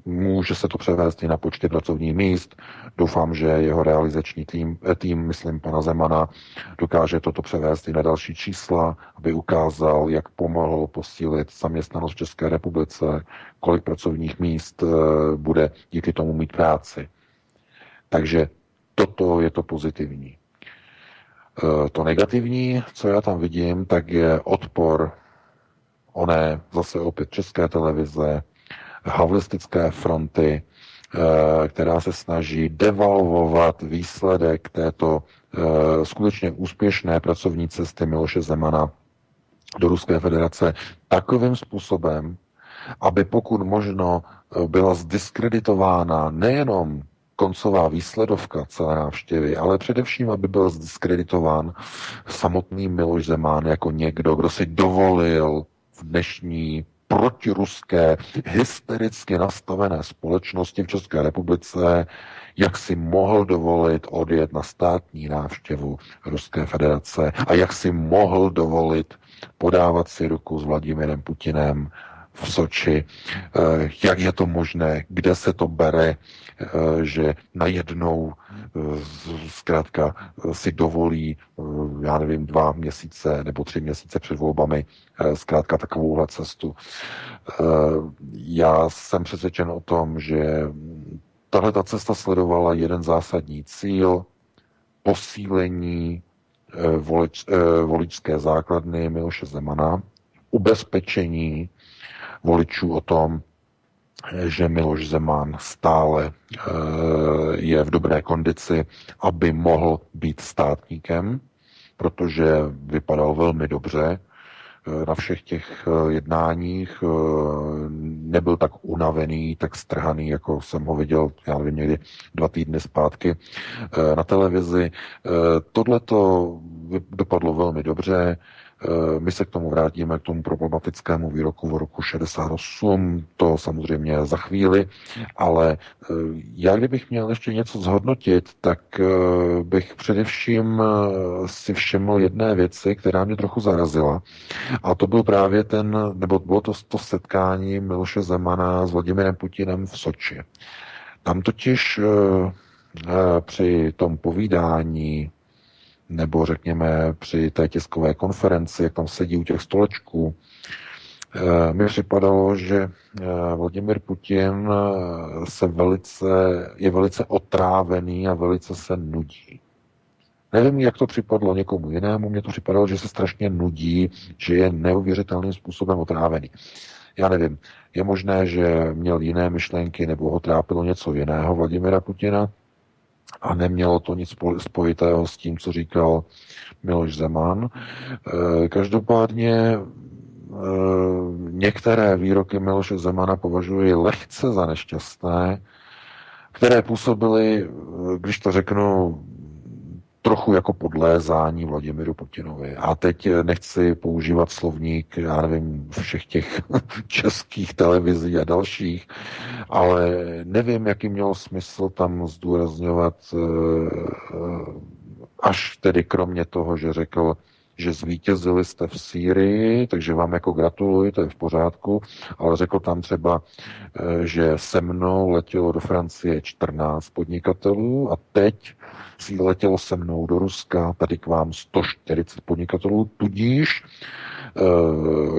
Může se to převést i na počty pracovních míst. Doufám, že jeho realizační tým, eh, tým, myslím pana Zemana, dokáže toto převést i na další čísla, aby ukázal, jak pomohl posílit zaměstnanost v České republice, kolik pracovních míst eh, bude díky tomu mít práci. Takže toto je to pozitivní. Eh, to negativní, co já tam vidím, tak je odpor oné zase opět české televize, havlistické fronty, eh, která se snaží devalvovat výsledek této eh, skutečně úspěšné pracovní cesty Miloše Zemana do Ruské federace takovým způsobem, aby pokud možno byla zdiskreditována nejenom koncová výsledovka celé návštěvy, ale především, aby byl zdiskreditován samotný Miloš Zemán jako někdo, kdo si dovolil v dnešní protiruské, hystericky nastavené společnosti v České republice, jak si mohl dovolit odjet na státní návštěvu Ruské federace a jak si mohl dovolit podávat si ruku s Vladimírem Putinem v Soči, eh, jak je to možné, kde se to bere, eh, že najednou eh, zkrátka si dovolí, já nevím, dva měsíce nebo tři měsíce před volbami zkrátka takovouhle cestu. Já jsem přesvědčen o tom, že tahle ta cesta sledovala jeden zásadní cíl, posílení volič, voličské základny Miloše Zemana, ubezpečení voličů o tom, že Miloš Zeman stále eh, je v dobré kondici, aby mohl být státníkem, protože vypadal velmi dobře eh, na všech těch eh, jednáních. Nebyl tak unavený, tak strhaný, jako jsem ho viděl, já nevím, někdy dva týdny zpátky na televizi. Tohle to dopadlo velmi dobře. My se k tomu vrátíme, k tomu problematickému výroku v roku 68, to samozřejmě za chvíli, ale já kdybych měl ještě něco zhodnotit, tak bych především si všiml jedné věci, která mě trochu zarazila. A to byl právě ten, nebo bylo to, to setkání Miloše Zemana s Vladimirem Putinem v Soči. Tam totiž při tom povídání nebo řekněme při té tiskové konferenci, jak tam sedí u těch stolečků, eh, mi připadalo, že eh, Vladimir Putin eh, se velice, je velice otrávený a velice se nudí. Nevím, jak to připadlo někomu jinému, mně to připadalo, že se strašně nudí, že je neuvěřitelným způsobem otrávený. Já nevím, je možné, že měl jiné myšlenky nebo ho trápilo něco jiného Vladimira Putina, a nemělo to nic spojitého s tím, co říkal Miloš Zeman. E, každopádně e, některé výroky Miloše Zemana považuji lehce za nešťastné, které působily, když to řeknu, trochu jako podlézání Vladimiru Putinovi. A teď nechci používat slovník, já nevím, všech těch českých televizí a dalších, ale nevím, jaký měl smysl tam zdůrazňovat, eh, až tedy kromě toho, že řekl, že zvítězili jste v Sýrii, takže vám jako gratuluji, to je v pořádku, ale řekl tam třeba, eh, že se mnou letělo do Francie 14 podnikatelů a teď si letělo se mnou do Ruska, tady k vám 140 podnikatelů, tudíž e,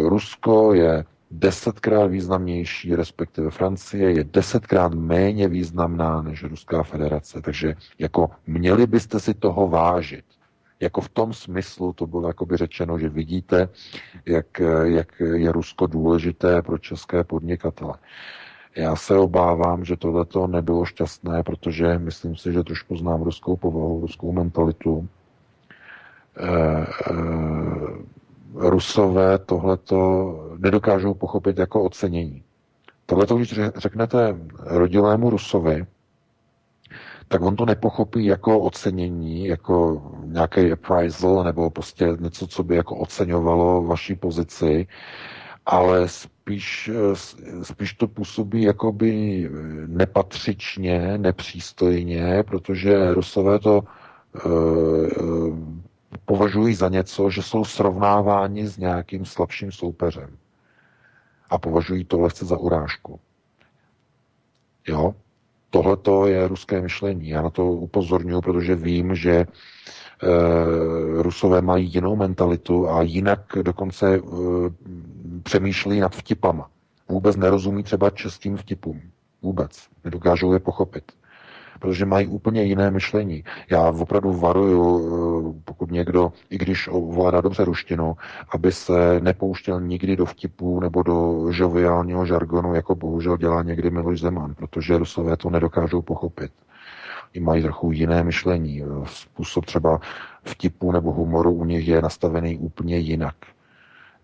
Rusko je desetkrát významnější, respektive Francie je desetkrát méně významná než Ruská federace. Takže jako měli byste si toho vážit. Jako v tom smyslu to bylo jakoby řečeno, že vidíte, jak, jak je Rusko důležité pro české podnikatele. Já se obávám, že tohleto nebylo šťastné, protože myslím si, že trošku znám ruskou povahu, ruskou mentalitu. E, e, Rusové tohleto nedokážou pochopit jako ocenění. Tohleto, když řeknete rodilému Rusovi, tak on to nepochopí jako ocenění, jako nějaký appraisal nebo prostě něco, co by jako oceňovalo vaší pozici, ale spíš, spíš to působí jakoby nepatřičně, nepřístojně, protože Rusové to uh, považují za něco, že jsou srovnáváni s nějakým slabším soupeřem. A považují to lehce za urážku. Jo? Tohle je ruské myšlení. Já na to upozorňuji, protože vím, že e, Rusové mají jinou mentalitu a jinak dokonce e, přemýšlí nad vtipama. Vůbec nerozumí třeba českým vtipům. Vůbec. Nedokážou je pochopit protože mají úplně jiné myšlení. Já opravdu varuju, eh, pokud někdo, i když ovládá dobře ruštinu, aby se nepouštěl nikdy do vtipů nebo do žoviálního žargonu, jako bohužel dělá někdy Miloš Zeman, protože Rusové to nedokážou pochopit. I mají trochu jiné myšlení. Způsob třeba vtipu nebo humoru u nich je nastavený úplně jinak.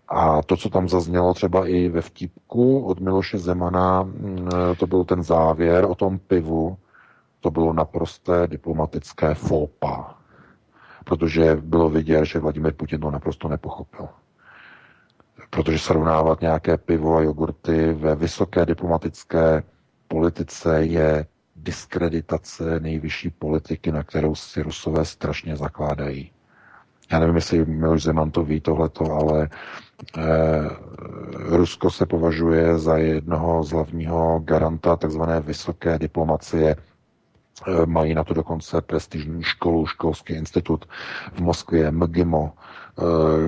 A to, co tam zaznělo třeba i ve vtipku od Miloše Zemana, mm, to byl ten závěr o tom pivu, to bylo naprosté diplomatické fópa, protože bylo vidět, že Vladimir Putin to naprosto nepochopil. Protože srovnávat nějaké pivo a jogurty ve vysoké diplomatické politice je diskreditace nejvyšší politiky, na kterou si Rusové strašně zakládají. Já nevím, jestli Miloš Zeman to ví tohleto, ale eh, Rusko se považuje za jednoho z hlavního garanta tzv. vysoké diplomacie mají na to dokonce prestižní školu, školský institut v Moskvě, MGIMO, eh,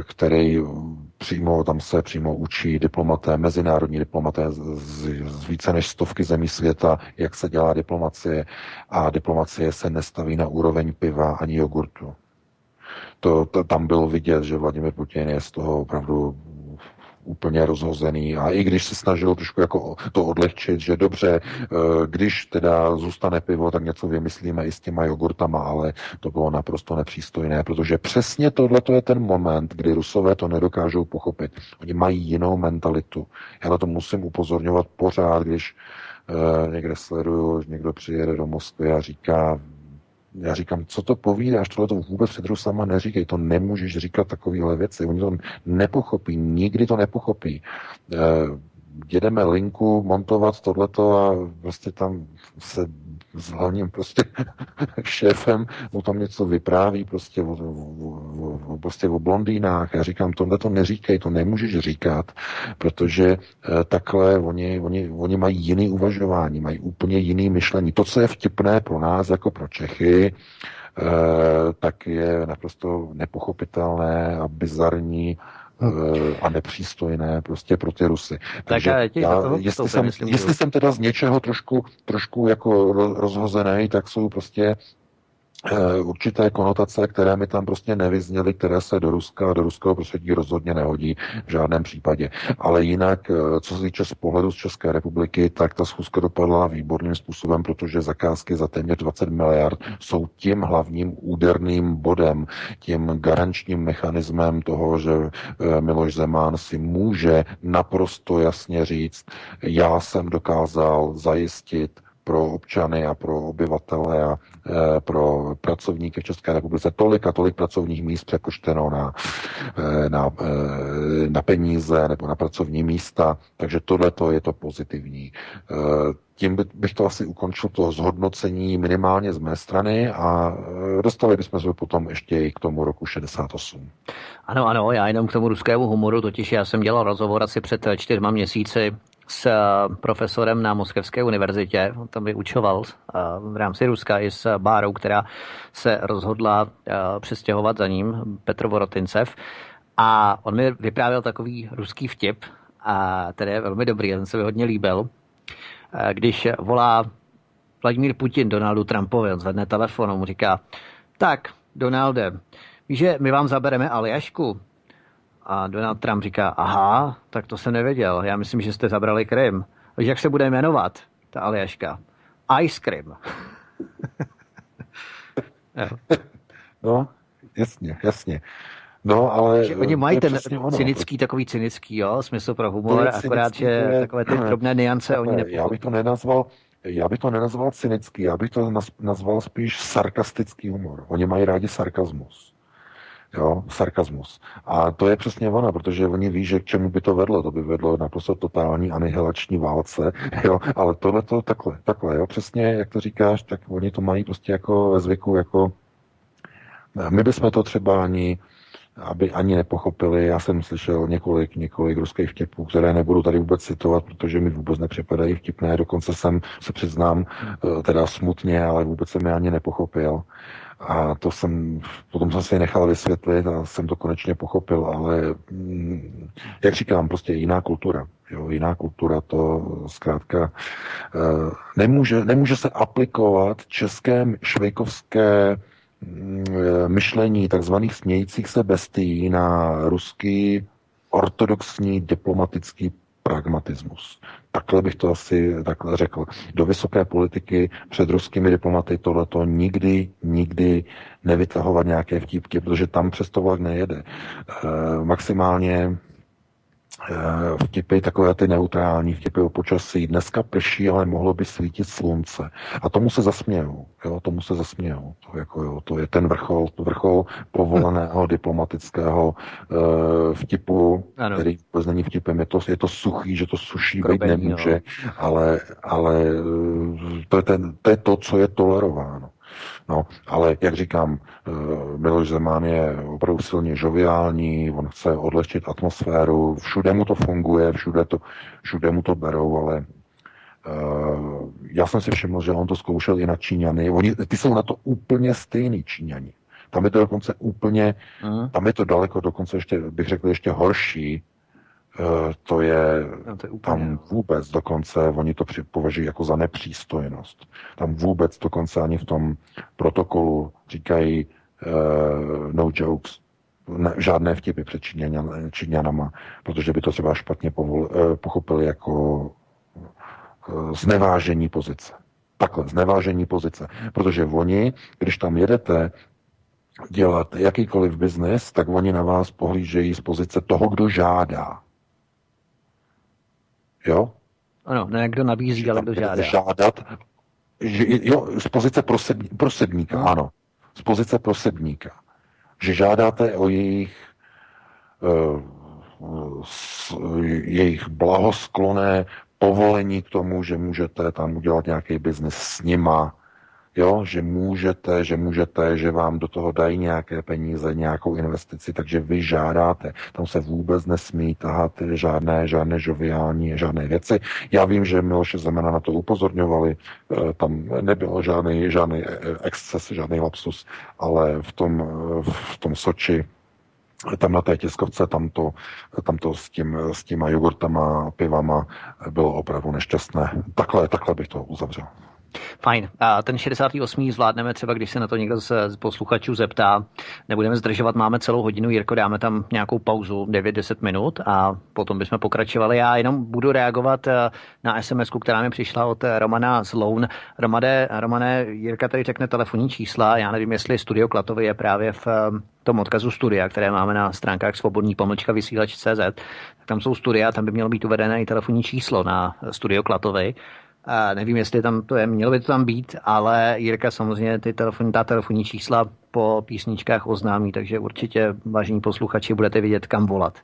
který přímo, tam se přímo učí diplomaté, mezinárodní diplomaté z, z více než stovky zemí světa, jak se dělá diplomacie a diplomacie se nestaví na úroveň piva ani jogurtu. To, to, tam bylo vidět, že Vladimir Putin je z toho opravdu úplně rozhozený a i když se snažil trošku jako to odlehčit, že dobře, eh, když teda zůstane pivo, tak něco vymyslíme i s těma jogurtama, ale to bylo naprosto nepřístojné, protože přesně tohle je ten moment, kdy Rusové to nedokážou pochopit. Oni mají jinou mentalitu. Já na to musím upozorňovat pořád, když uh, někde sleduju, někdo přijede do Moskvy a říká, já říkám, co to povídáš, tohle to vůbec před Rusama neříkej, to nemůžeš říkat takovéhle věci, oni to nepochopí, nikdy to nepochopí. E, jedeme linku montovat tohleto a prostě tam se s hlavním prostě šéfem mu tam něco vypráví prostě o, o, o, prostě o blondýnách. Já říkám, tohle to neříkej, to nemůžeš říkat, protože e, takhle oni, oni, oni mají jiný uvažování, mají úplně jiný myšlení. To, co je vtipné pro nás jako pro Čechy, e, tak je naprosto nepochopitelné a bizarní a nepřístojné prostě pro ty Rusy. Takže tak já, já, jestli, jsem, jestli jsem teda z něčeho trošku, trošku jako rozhozený, tak jsou prostě Eh, určité konotace, které mi tam prostě nevyzněly, které se do Ruska a do ruského prostředí rozhodně nehodí v žádném případě. Ale jinak, eh, co se týče z pohledu z České republiky, tak ta schůzka dopadla výborným způsobem, protože zakázky za téměř 20 miliard jsou tím hlavním úderným bodem, tím garančním mechanismem toho, že eh, Miloš Zeman si může naprosto jasně říct, já jsem dokázal zajistit pro občany a pro obyvatele a e, pro pracovníky v České republice tolik a tolik pracovních míst přepočteno na, e, na, e, na peníze nebo na pracovní místa, takže tohle to je to pozitivní. Tím by, bych to asi ukončil to zhodnocení minimálně z mé strany a dostali bychom se potom ještě i k tomu roku 68. Ano, ano, já jenom k tomu ruskému humoru, totiž já jsem dělal rozhovor asi před čtyřma měsíci s eh, profesorem na Moskevské univerzitě, on tam vyučoval eh, v rámci Ruska i s Bárou, která se rozhodla eh, přestěhovat za ním, Petr Vorotincev. A on mi vyprávěl takový ruský vtip, a který je velmi dobrý, ten se mi hodně líbil. Když volá Vladimír Putin Donaldu Trumpovi, on zvedne telefon a mu říká, tak, Donalde, víš, že my vám zabereme Aljašku, a Donald Trump říká, aha, tak to jsem nevěděl, já myslím, že jste zabrali Krym. Víš, jak se bude jmenovat ta Aljaška? Ice Cream. no, jasně, jasně. No, ale... Že oni mají ten ono. cynický, takový cynický, jo, smysl pro humor, akorát, že je... takové ty drobné niance oni nepochopí. Já bych to nenazval, já bych to nenazval cynický, já bych to nazval spíš sarkastický humor. Oni mají rádi sarkazmus jo, sarkazmus. A to je přesně ono, protože oni ví, že k čemu by to vedlo. To by vedlo naprosto totální anihilační válce, jo, ale tohle to takhle, takhle, jo, přesně jak to říkáš, tak oni to mají prostě jako ve zvyku, jako my bychom to třeba ani aby ani nepochopili. Já jsem slyšel několik, několik ruských vtipů, které nebudu tady vůbec citovat, protože mi vůbec nepřipadají vtipné. Dokonce jsem se přiznám, eh, teda smutně, ale vůbec jsem je ani nepochopil. A to jsem, potom jsem si nechal vysvětlit a jsem to konečně pochopil, ale mm, jak říkám, prostě jiná kultura. Jo, jiná kultura to zkrátka eh, nemůže, nemůže se aplikovat české švejkovské mm, myšlení takzvaných smějících se bestií na ruský ortodoxní diplomatický pragmatismus. Takhle bych to asi takhle řekl. Do vysoké politiky před ruskými diplomaty tohleto nikdy, nikdy nevytahovat nějaké vtípky, protože tam přes to vlak nejede. E, maximálně vtipy, takové ty neutrální vtipy o počasí. Dneska prší, ale mohlo by svítit slunce. A tomu se zasmějou. Jo, tomu se zasmějou. To, jako, jo, to je ten vrchol, vrchol povoleného diplomatického uh, vtipu, ano. který vůbec není vtipem. Je to, je to suchý, že to suší být nemůže, ale, ale eh, to, je ten, to je to, co je tolerováno. No, ale jak říkám, eh, Miloš Zeman je opravdu silně žoviální, on chce odlehčit atmosféru, všude mu to funguje, všude, to, všude mu to berou, ale Uh, já jsem si všiml, že on to zkoušel i na Číňany. Oni, ty jsou na to úplně stejný Číňani. Tam je to dokonce úplně, uh-huh. tam je to daleko dokonce ještě, bych řekl, ještě horší, Eh, to je, no, to je úplně... tam vůbec dokonce, oni to považují jako za nepřístojnost. Tam vůbec dokonce ani v tom protokolu říkají uh, no jokes, ne, žádné vtipy před Číňan, Číňanama, protože by to třeba špatně povol, uh, pochopili jako uh, znevážení pozice. Takhle, znevážení pozice. Protože oni, když tam jedete dělat jakýkoliv biznis, tak oni na vás pohlížejí z pozice toho, kdo žádá. Jo? Ano, ne kdo nabízí, ale kdo žádá. Žádat, že, jo, z pozice prosební, prosebníka, no. ano, z pozice prosebníka, že žádáte o jejich uh, jejich blahoskloné povolení k tomu, že můžete tam udělat nějaký biznis s nima, jo, že můžete, že můžete, že vám do toho dají nějaké peníze, nějakou investici, takže vy žádáte. Tam se vůbec nesmí tahat žádné, žádné žoviální, žádné věci. Já vím, že Miloše Zemana na to upozorňovali, eh, tam nebyl žádný, žádný eh, exces, žádný lapsus, ale v tom, v tom Soči tam na té tiskovce, tam to, tam to s, tím, s těma jogurtama, pivama bylo opravdu nešťastné. Takhle, takhle bych to uzavřel. Fajn. A ten 68. zvládneme třeba, když se na to někdo z posluchačů zeptá. Nebudeme zdržovat, máme celou hodinu. Jirko, dáme tam nějakou pauzu, 9-10 minut a potom bychom pokračovali. Já jenom budu reagovat eh, na sms která mi přišla od Romana z Loun. Romane, Romane, Jirka tady řekne telefonní čísla. Já nevím, jestli Studio Klatovy je právě v eh, tom odkazu studia, které máme na stránkách svobodný pomlčka vysílač.cz. Tam jsou studia, tam by mělo být uvedené i telefonní číslo na Studio Klatovy. A nevím, jestli tam to je, mělo by to tam být, ale Jirka samozřejmě ty telefon, ta telefonní čísla po písničkách oznámí, takže určitě, vážení posluchači, budete vidět, kam volat.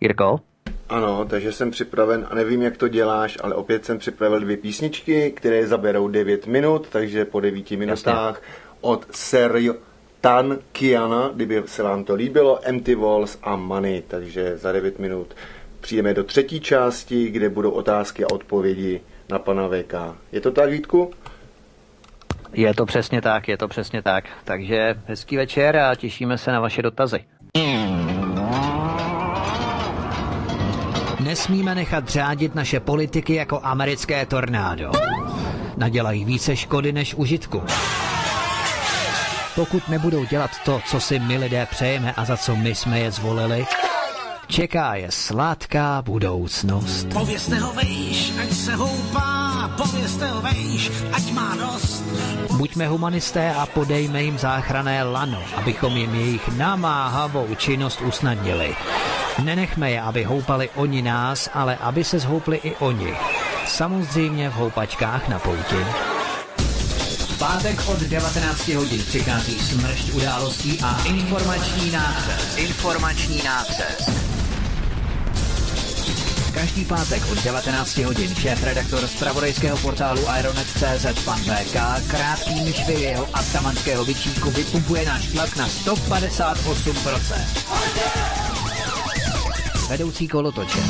Jirko? Ano, takže jsem připraven a nevím, jak to děláš, ale opět jsem připravil dvě písničky, které zaberou 9 minut, takže po 9 minutách Jasně. od Serio Tan Kiana, kdyby se vám to líbilo, Empty Walls a Money, takže za 9 minut přijdeme do třetí části, kde budou otázky a odpovědi na pana VK. Je to tak, Vítku? Je to přesně tak, je to přesně tak. Takže hezký večer a těšíme se na vaše dotazy. Nesmíme nechat řádit naše politiky jako americké tornádo. Nadělají více škody než užitku. Pokud nebudou dělat to, co si my lidé přejeme a za co my jsme je zvolili, Čeká je sladká budoucnost. Povězte ho vejš, ať se houpá, povězte ho vejš, ať má dost. Buďme humanisté a podejme jim záchrané lano, abychom jim jejich namáhavou činnost usnadnili. Nenechme je, aby houpali oni nás, ale aby se zhoupli i oni. Samozřejmě v houpačkách na pouti. pátek od 19 hodin přichází smršť událostí a informační nácest. Informační nácest. Každý pátek od 19 hodin šéf-redaktor z pravodejského portálu Ironet.cz pan VK krátký myšvy jeho atamanského vyčínku vypumpuje náš tlak na 158%. Vedoucí kolotoče.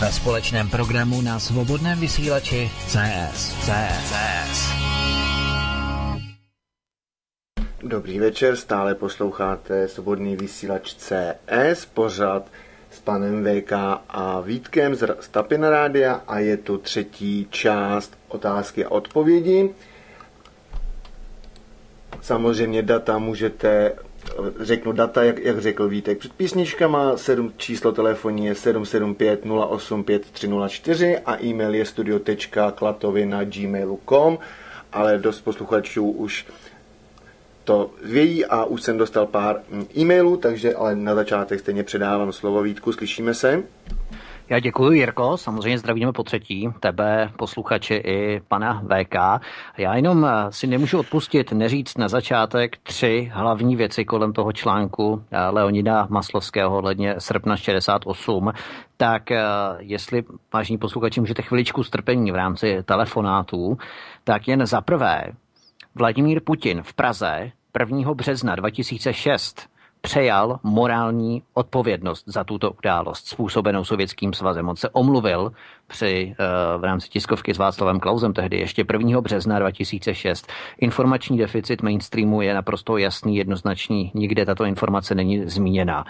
Ve společném programu na svobodném vysílači CS. CS. CS. Dobrý večer, stále posloucháte Svobodný vysílač CS, pořád s panem VK a Vítkem z Tapina Rádia a je tu třetí část otázky a odpovědi. Samozřejmě data můžete, řeknu data, jak, jak řekl Vítek před písničkama, 7, číslo telefonní je 775 085 304 a e-mail je studio.klatovina gmail.com, ale dost posluchačů už to vějí a už jsem dostal pár e-mailů, takže ale na začátek stejně předávám slovo Vítku, slyšíme se? Já děkuji, Jirko. Samozřejmě zdravíme po třetí, tebe, posluchači i pana VK. Já jenom eh, si nemůžu odpustit neříct na začátek tři hlavní věci kolem toho článku eh, Leonida Maslovského hledně srpna 68. Tak eh, jestli, vážní posluchači, můžete chviličku strpení v rámci telefonátů, tak jen za prvé, Vladimír Putin v Praze 1. března 2006 přejal morální odpovědnost za tuto událost způsobenou Sovětským svazem. On se omluvil při, eh, v rámci tiskovky s Václavem Klausem tehdy ještě 1. března 2006. Informační deficit mainstreamu je naprosto jasný, jednoznačný, nikde tato informace není zmíněna.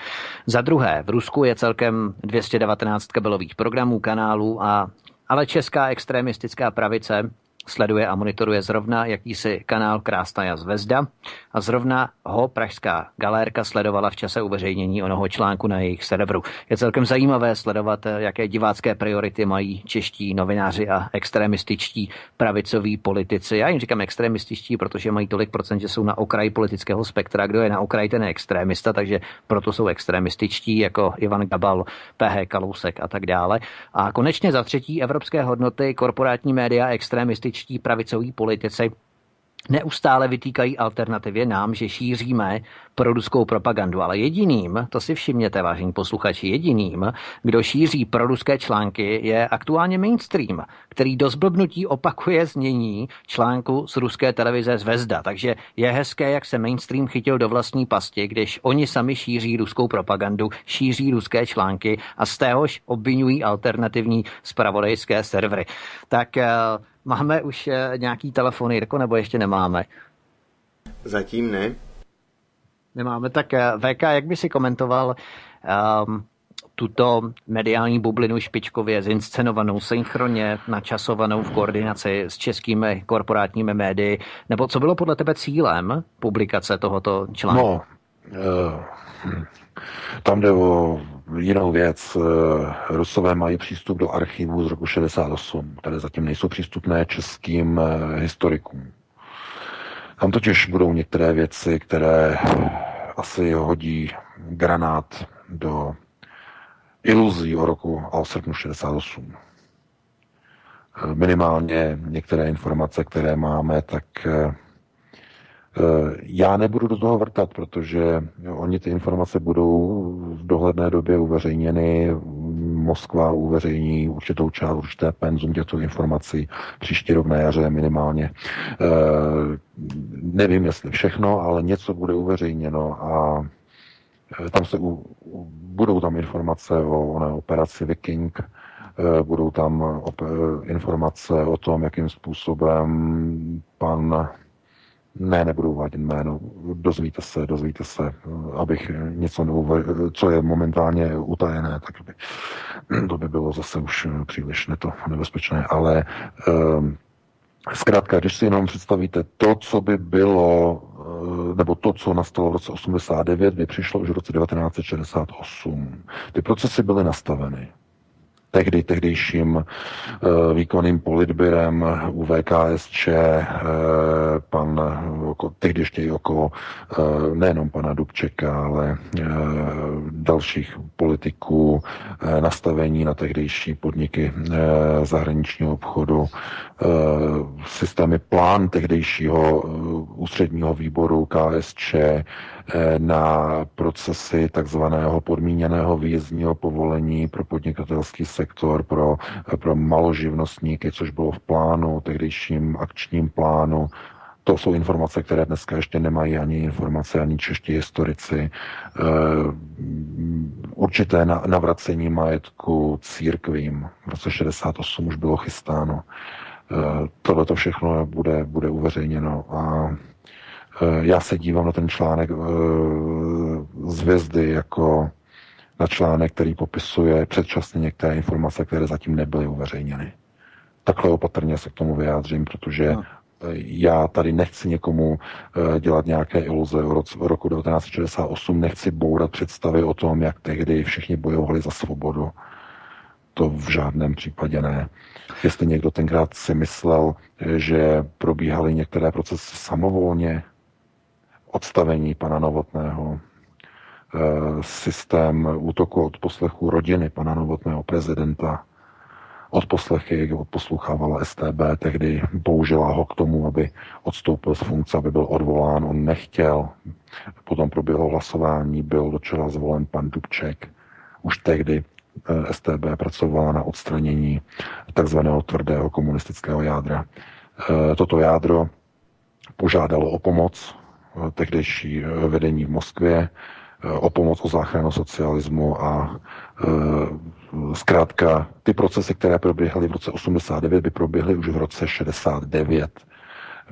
Za druhé, v Rusku je celkem 219 kabelových programů, kanálů, a, ale česká extremistická pravice sleduje a monitoruje zrovna jakýsi kanál Krásná zvezda a zrovna ho pražská galérka sledovala v čase uveřejnění onoho článku na jejich serveru. Je celkem zajímavé sledovat, jaké divácké priority mají čeští novináři a extremističtí pravicoví politici. Já jim říkám extremističtí, protože mají tolik procent, že jsou na okraji politického spektra. Kdo je na okraji, ten je extremista, takže proto jsou extremističtí, jako Ivan Gabal, PH Kalousek a tak dále. A konečně za třetí evropské hodnoty, korporátní média, extremističtí pravicoví politici neustále vytýkají alternativě nám, že šíříme proruskou propagandu. Ale jediným, to si všimněte, vážení posluchači, jediným, kdo šíří proruské články, je aktuálně mainstream, který do zblbnutí opakuje znění článku z ruské televize Zvezda. Takže je hezké, jak se mainstream chytil do vlastní pasti, když oni sami šíří ruskou propagandu, šíří ruské články a z téhož obvinují alternativní spravodajské servery. Tak uh, Máme už eh, nějaký telefon, Jirko, nebo ještě nemáme? Zatím ne. Nemáme, tak eh, VK, jak by si komentoval um, tuto mediální bublinu špičkově zinscenovanou, synchronně načasovanou v koordinaci s českými korporátními médii, nebo co bylo podle tebe cílem publikace tohoto článku? No, uh, tam jde o jinou věc. Eh, Rusové mají přístup do archivů z roku 68, které zatím nejsou přístupné českým eh, historikům. Tam totiž budou některé věci, které asi hodí granát do iluzí o roku a o srpnu 68. Eh, minimálně některé informace, které máme, tak já nebudu do toho vrtat, protože oni ty informace budou v dohledné době uveřejněny. Moskva uveřejní určitou část, určité penzum těchto informací příští rok na jaře minimálně. Eh, nevím, jestli všechno, ale něco bude uveřejněno a eh, tam se u, budou tam informace o oné operaci Viking, budou tam informace o tom, jakým způsobem pan ne, nebudu uvádět jméno. Dozvíte se, dozvíte se, abych něco neuve, co je momentálně utajené, tak by, to by bylo zase už příliš neto nebezpečné. Ale um, zkrátka, když si jenom představíte to, co by bylo, eh, nebo to, co nastalo v roce 89, by přišlo už v roce 1968. Ty procesy byly nastaveny tehdy tehdejším eh, výkonným politbirem UVKSČ, eh, pan, tehdy ještě okolo eh, nejenom pana Dubčeka, ale dalších politiků, nastavení na tehdejší podniky zahraničního obchodu, systémy plán tehdejšího ústředního výboru KSČ, na procesy takzvaného podmíněného výjezdního povolení pro podnikatelský sektor, pro, eh, pro maloživnostníky, což bylo v plánu, tehdejším akčním plánu. To jsou informace, které dneska ještě nemají ani informace, ani čeští historici. Eh, určité navracení majetku církvím v roce 68 už bylo chystáno. Tohle to všechno bude, bude uveřejněno a Eh, já se dívám na ten článek eh, z Hvězdy jako na článek, který popisuje předčasně některé informace, které zatím nebyly uveřejněny. Takhle opatrně se k tomu vyjádřím, protože no. já tady nechci někomu dělat nějaké iluze o roku 1968, nechci bourat představy o tom, jak tehdy všichni bojovali za svobodu. To v žádném případě ne. Jestli někdo tenkrát si myslel, že probíhaly některé procesy samovolně, odstavení pana Novotného, eh, systém útoku od poslechu rodiny pana Novotného prezidenta, od poslechy odposlouchávala STB, tehdy použila ho k tomu, aby odstoupil z funkce, aby byl odvolán. On nechtěl. Potom proběhlo hlasování, byl do čela zvolen pan Dubček. Už tehdy eh, STB pracovala na odstranění takzvaného tvrdého komunistického jádra. Eh, toto jádro požádalo o pomoc tehdejší eh, vedení v Moskvě eh, o pomoc o záchranu socialismu a eh, zkrátka ty procesy, které proběhly v roce 89, by proběhly už v roce 69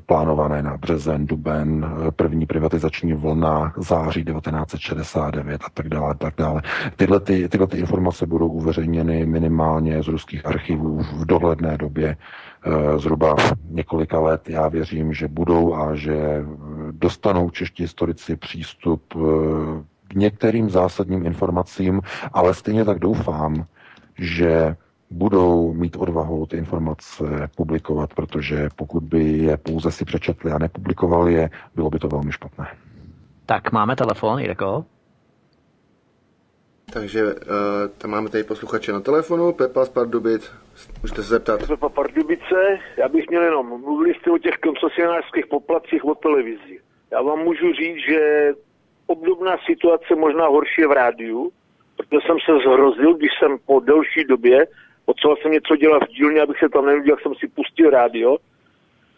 plánované na březen, duben, první privatizační vlna, září 1969 a tak dále, tak dále. Tyhle, ty, tyhle ty informace budou uveřejněny minimálně z ruských archivů v dohledné době zhruba několika let já věřím, že budou a že dostanou čeští historici přístup k některým zásadním informacím, ale stejně tak doufám, že budou mít odvahu ty informace publikovat, protože pokud by je pouze si přečetli a nepublikovali je, bylo by to velmi špatné. Tak máme telefon, Jirko. Takže uh, tam máme tady posluchače na telefonu, Pepa z Pardubic, můžete se zeptat. Pepa Pardubice, já bych měl jenom, mluvili jste o těch koncesionářských poplacích o televizi. Já vám můžu říct, že obdobná situace možná horší je v rádiu, protože jsem se zhrozil, když jsem po delší době potřeboval jsem něco dělat v dílně, abych se tam neviděl, jak jsem si pustil rádio.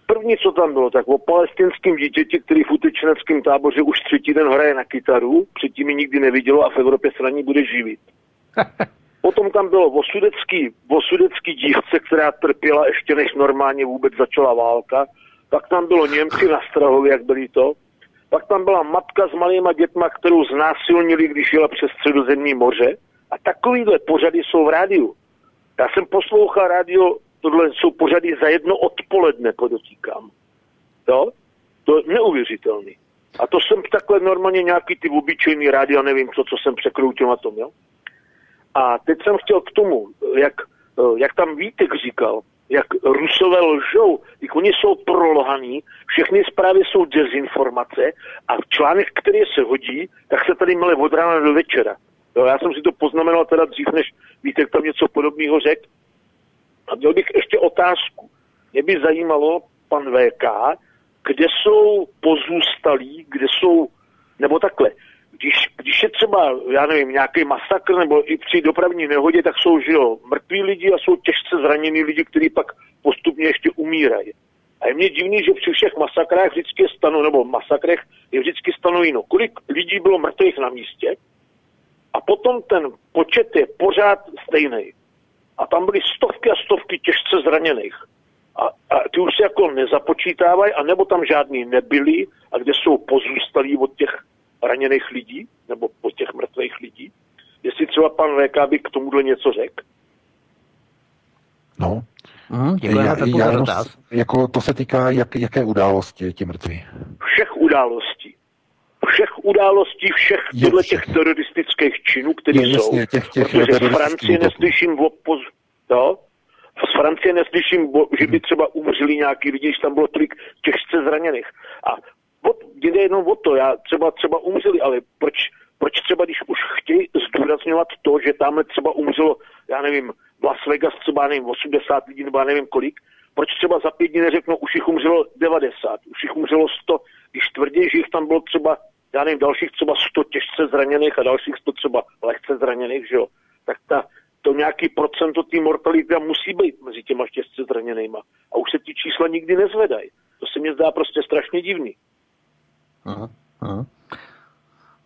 První, co tam bylo, tak o palestinském dítěti, který v utečeneckém táboře už třetí den hraje na kytaru, předtím ji nikdy nevidělo a v Evropě se na ní bude živit. Potom tam bylo o sudecký, o sudecký dívce, která trpěla ještě než normálně vůbec začala válka. Pak tam bylo Němci na Strahově, jak byli to. Pak tam byla matka s malýma dětma, kterou znásilnili, když jela přes středozemní moře. A takovýhle pořady jsou v rádiu. Já jsem poslouchal rádio, tohle jsou pořady za jedno odpoledne, podotýkám. Jo? To je neuvěřitelný. A to jsem takhle normálně nějaký ty obyčejný rádio, nevím, co, co jsem překroutil na tom, jo? A teď jsem chtěl k tomu, jak, jak tam Vítek říkal, jak Rusové lžou, jak oni jsou prolohaný, všechny zprávy jsou dezinformace a v článek, který se hodí, tak se tady mele od rána do večera. Jo, já jsem si to poznamenal teda dřív, než víte, tam něco podobného řekl. A měl bych ještě otázku. Mě by zajímalo, pan VK, kde jsou pozůstalí, kde jsou, nebo takhle, když, když je třeba, já nevím, nějaký masakr nebo i při dopravní nehodě, tak jsou, že jo, mrtví lidi a jsou těžce zranění lidi, kteří pak postupně ještě umírají. A je mně divný, že při všech masakrách vždycky stanu, nebo masakrech je vždycky stanovíno, kolik lidí bylo mrtvých na místě a potom ten počet je pořád stejný. A tam byly stovky a stovky těžce zraněných. A, a ty už se jako nezapočítávají, anebo tam žádný nebyli, a kde jsou pozůstalí od těch raněných lidí, nebo od těch mrtvých lidí. Jestli třeba pan VK by k tomuhle něco řekl. No, Mm, děkujeme já, já, já, jako to se týká jak, jaké události ti mrtví? Všech událostí všech událostí, všech těchto těch teroristických činů, které jsou. Těch, těch protože z Francie neslyším o poz... to, z Francie neslyším, že by třeba umřeli nějaký lidi, když tam bylo tolik těžce zraněných. A od, jde jenom o to, já třeba, třeba umřeli, ale proč, proč třeba, když už chtějí zdůrazňovat to, že tamhle třeba umřelo, já nevím, v Las Vegas třeba, nevím, 80 lidí, nebo já nevím kolik, proč třeba za pět dní neřeknou, už jich umřelo 90, už jich umřelo 100, když tvrdí, že jich tam bylo třeba já nevím, dalších třeba 100 těžce zraněných a dalších 100 třeba lehce zraněných, že jo, tak ta, to nějaký procento té mortality musí být mezi těma těžce zraněnýma. A už se ty čísla nikdy nezvedají. To se mi zdá prostě strašně divný. Aha, aha.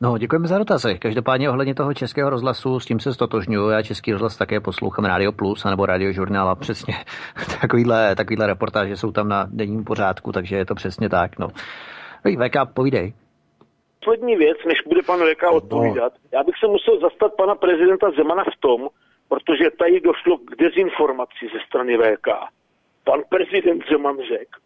No, děkujeme za dotazy. Každopádně ohledně toho českého rozhlasu, s tím se stotožňuju. Já český rozhlas také poslouchám Radio Plus anebo Radio Žurnál a přesně takovýhle, takovýhle reportáže jsou tam na denním pořádku, takže je to přesně tak. No. VK, povídej poslední věc, než bude pan Veka odpovídat. Já bych se musel zastat pana prezidenta Zemana v tom, protože tady došlo k dezinformaci ze strany VK. Pan prezident Zeman řekl,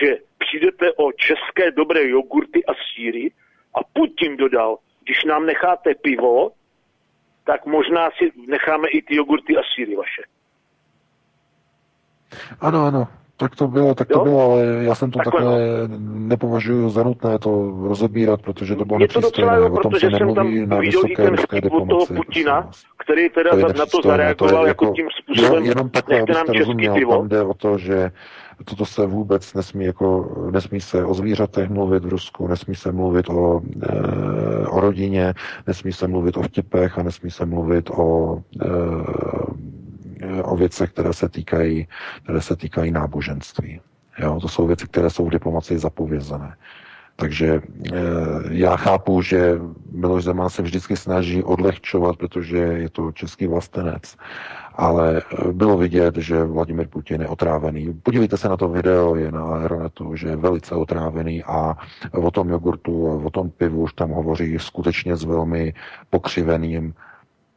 že přijdete o české dobré jogurty a síry a Putin dodal, když nám necháte pivo, tak možná si necháme i ty jogurty a síry vaše. Ano, ano, tak to bylo, tak to jo? bylo, ale já jsem to takhle, takhle nepovažuji za nutné to rozebírat, protože to bylo nepřístojné. O tom se nemluví na vysoké ruské diplomaci. toho Putina, který teda to na to zareagoval to jako, jako tím způsobem, jenom takhle, abyste rozuměl, tam jde o to, že toto se vůbec nesmí, jako, nesmí se o zvířatech mluvit v Rusku, nesmí se mluvit o, e, o rodině, nesmí se mluvit o vtipech a nesmí se mluvit o e, o věcech, které se týkají, které se týkají náboženství. Jo, to jsou věci, které jsou v diplomacii zapovězené. Takže e, já chápu, že Miloš Zeman se vždycky snaží odlehčovat, protože je to český vlastenec. Ale eh, bylo vidět, že Vladimir Putin je otrávený. Podívejte se na to video, je na Aeronetu, že je velice otrávený a o tom jogurtu, o tom pivu už tam hovoří skutečně s velmi pokřiveným,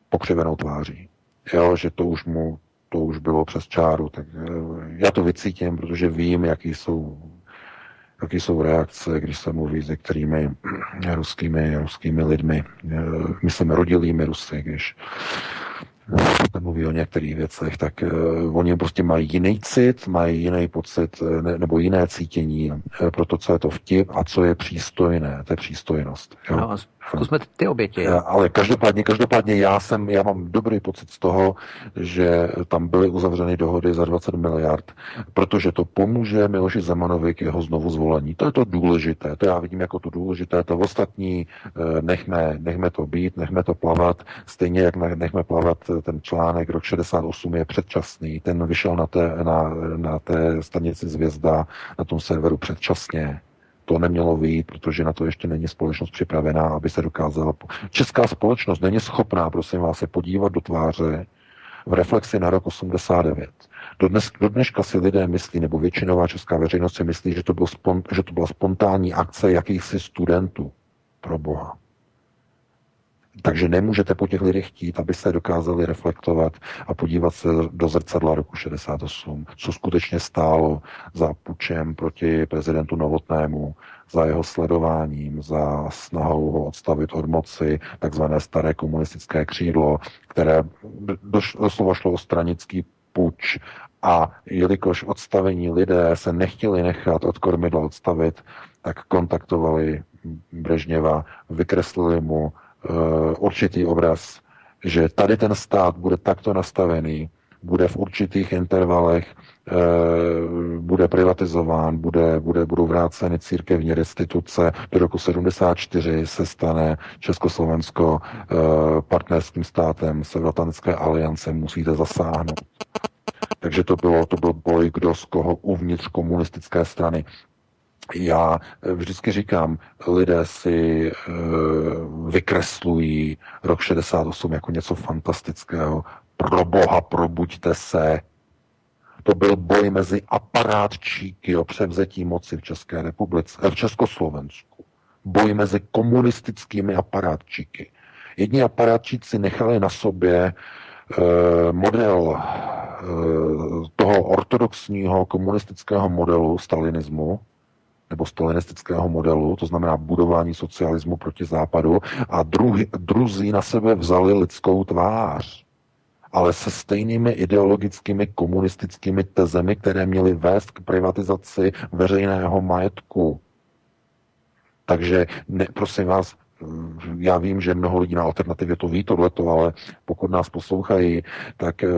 pokřivenou tváří jo, že to už mu to už bylo přes čáru. Tak eh, já to vycítím, protože vím, jaký jsou jaký jsou reakce, když se mluví s některými ruskými, ruskými lidmi, eh, myslím rodilými Rusy, když mluví o některých věcech, tak uh, oni prostě mají jiný cit, mají jiný pocit ne, nebo jiné cítění uh, pro to, co je to vtip a co je přístojné, to je přístojnost. Jo? No, zkusme ty oběti. Uh, ale každopádně, každopádně já jsem, já mám dobrý pocit z toho, že tam byly uzavřeny dohody za 20 miliard, protože to pomůže Miloši Zemanovi k jeho znovu zvolení. To je to důležité, to já vidím jako to důležité, to ostatní nechme, nechme to být, nechme to plavat, stejně jak nechme plavat ten článek rok 68 je předčasný, ten vyšel na té, na, na té stanici Zvězda, na tom serveru předčasně. To nemělo vyjít, protože na to ještě není společnost připravená, aby se dokázala. Česká společnost není schopná, prosím vás, se podívat do tváře v reflexi na rok 89. Do, dnes, do dneška si lidé myslí, nebo většinová česká veřejnost si myslí, že to, byl spon, že to byla spontánní akce jakýchsi studentů. Pro Boha. Takže nemůžete po těch lidech chtít, aby se dokázali reflektovat a podívat se do zrcadla roku 68, co skutečně stálo za pučem proti prezidentu Novotnému, za jeho sledováním, za snahou ho odstavit od moci, takzvané staré komunistické křídlo, které doslova šlo o stranický puč. A jelikož odstavení lidé se nechtěli nechat od kormidla odstavit, tak kontaktovali Brežněva, vykreslili mu určitý obraz, že tady ten stát bude takto nastavený, bude v určitých intervalech, e, bude privatizován, bude, bude, budou vráceny církevní restituce. Do roku 74 se stane Československo e, partnerským státem Severoatlantické aliance, musíte zasáhnout. Takže to bylo, to byl boj, kdo z koho uvnitř komunistické strany. Já eh, vždycky říkám, lidé si e, vykreslují rok 68 jako něco fantastického. Pro boha, probuďte se. To byl boj mezi aparátčíky o převzetí moci v České republice, eh, v Československu. Boj mezi komunistickými aparátčíky. Jedni aparátčíci nechali na sobě model toho ortodoxního komunistického modelu stalinismu, nebo stalinistického modelu, to znamená budování socialismu proti západu, a druhy, druzí na sebe vzali lidskou tvář, ale se stejnými ideologickými komunistickými tezemi, které měly vést k privatizaci veřejného majetku. Takže ne, prosím vás, já vím, že mnoho lidí na alternativě to ví tohleto, ale pokud nás poslouchají, tak eh,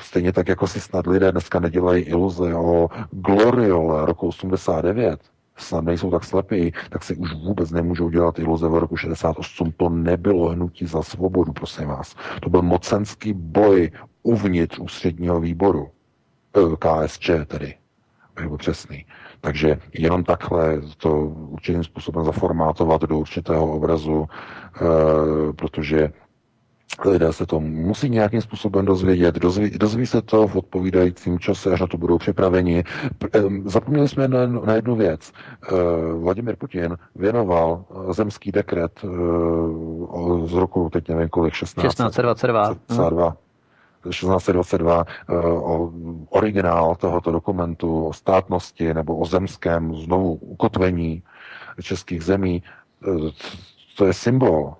stejně tak, jako si snad lidé dneska nedělají iluze o gloriole roku 89, snad nejsou tak slepí, tak si už vůbec nemůžou dělat iluze v roku 68. To nebylo hnutí za svobodu, prosím vás. To byl mocenský boj uvnitř ústředního výboru. E, KSČ tedy, byl přesný. Takže jenom takhle to určitým způsobem zaformátovat do určitého obrazu, e, protože lidé se to musí nějakým způsobem dozvědět, dozví, dozví se to v odpovídajícím čase, až na to budou připraveni. Zapomněli jsme na, na jednu věc. Eh, Vladimir Putin věnoval eh, zemský dekret eh, z roku, teď nevím kolik, 16. 1622. 1622. 1622 o originál tohoto dokumentu o státnosti nebo o zemském znovu ukotvení českých zemí. To je symbol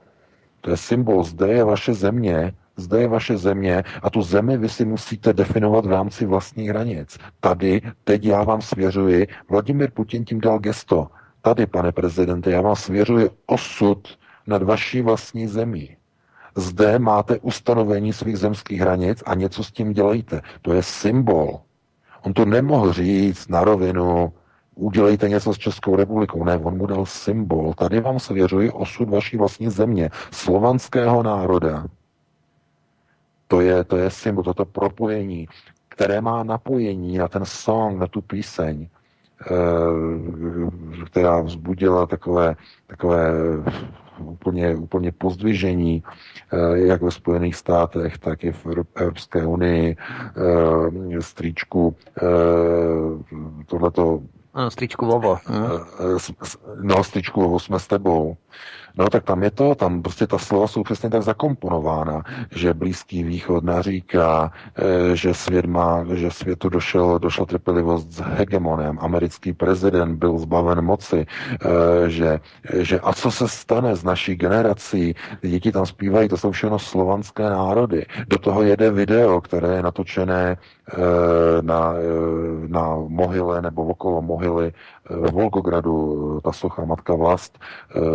to je symbol, zde je vaše země, zde je vaše země a tu zemi vy si musíte definovat v rámci vlastních hranic. Tady, teď já vám svěřuji, Vladimir Putin tím dal gesto. Tady, pane prezidente, já vám svěřuji osud nad vaší vlastní zemí. Zde máte ustanovení svých zemských hranic a něco s tím dělejte. To je symbol. On to nemohl říct na rovinu, udělejte něco s Českou republikou. Ne, on mu dal symbol. Tady vám svěřuji osud vaší vlastní země, slovanského národa. To je, to je symbol, toto propojení, které má napojení na ten song, na tu píseň, eh, která vzbudila takové, takové úplně, úplně pozdvižení, eh, jak ve Spojených státech, tak i v Evropské unii, eh, strýčku, tohleto stričku Vovo. Hm? No, stričku Vovo jsme s tebou. No tak tam je to, tam prostě ta slova jsou přesně tak zakomponována, že Blízký východ naříká, eh, že svět má, že světu došel, došla trpělivost s hegemonem, americký prezident byl zbaven moci, eh, že, že a co se stane s naší generací, děti tam zpívají, to jsou všechno slovanské národy. Do toho jede video, které je natočené eh, na, na mohyle nebo okolo mohyly ve Volgogradu, ta socha Matka Vlast,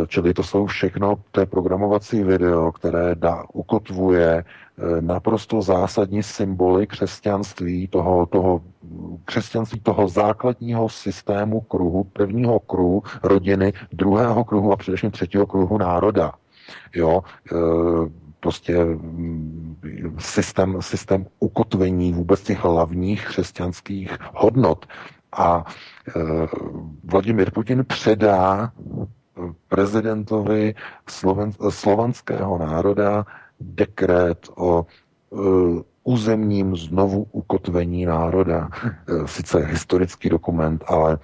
čili to jsou všechno, to je programovací video, které dá, ukotvuje eh, naprosto zásadní symboly křesťanství, toho, toho křesťanství toho základního systému kruhu, prvního kruhu rodiny, druhého kruhu a především třetího kruhu národa. Jo, eh, prostě mm, systém, systém ukotvení vůbec těch hlavních křesťanských hodnot. A e, Vladimir Putin předá prezidentovi sloven, slovanského národa dekret o uh, územním znovu ukotvení národa. E, sice historický dokument, ale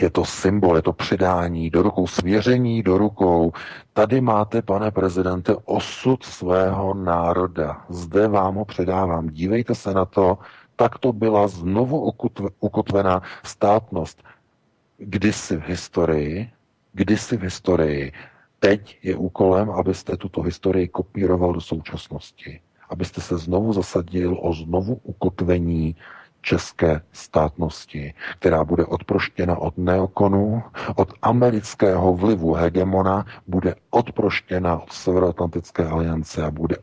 je to symbol, je to předání do rukou, svěření do rukou. Tady máte, pane prezidente, osud svého národa. Zde vám ho předávám. Dívejte se na to, tak to byla znovu ukotvená státnost. Kdysi v historii kdysi v historii. Teď je úkolem, abyste tuto historii kopíroval do současnosti. Abyste se znovu zasadil o znovu ukotvení české státnosti, která bude odproštěna od neokonu, od amerického vlivu hegemona, bude odproštěna od Severoatlantické aliance a bude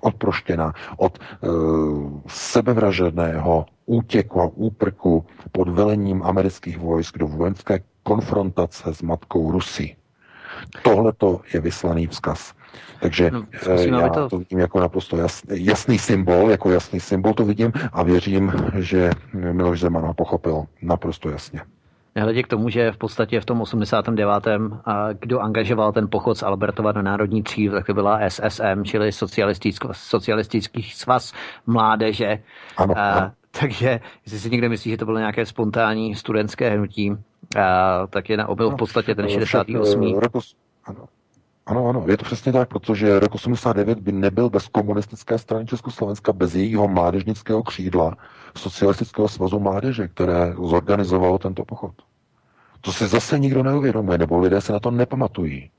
odproštěna od e, sebevražedného útěku a úprku pod velením amerických vojsk do vojenské konfrontace s matkou Rusy. Tohle to je vyslaný vzkaz. Takže no, eh, já to... to vidím jako naprosto jasný, jasný symbol, jako jasný symbol to vidím a věřím, že Miloš Zeman ho pochopil naprosto jasně. Nehledě k tomu, že v podstatě v tom 89. A kdo angažoval ten pochod z Albertova na Národní třív, tak to byla SSM, čili Socialistický, socialistický svaz mládeže. Ano, a, ano. Takže jestli si někdo myslí, že to bylo nějaké spontánní studentské hnutí, a, tak je na obyl v podstatě ten 68. Eh, ano. Ano, ano, je to přesně tak, protože rok 89 by nebyl bez komunistické strany Československa, bez jejího mládežnického křídla, socialistického svazu mládeže, které zorganizovalo tento pochod. To si zase nikdo neuvědomuje, nebo lidé se na to nepamatují.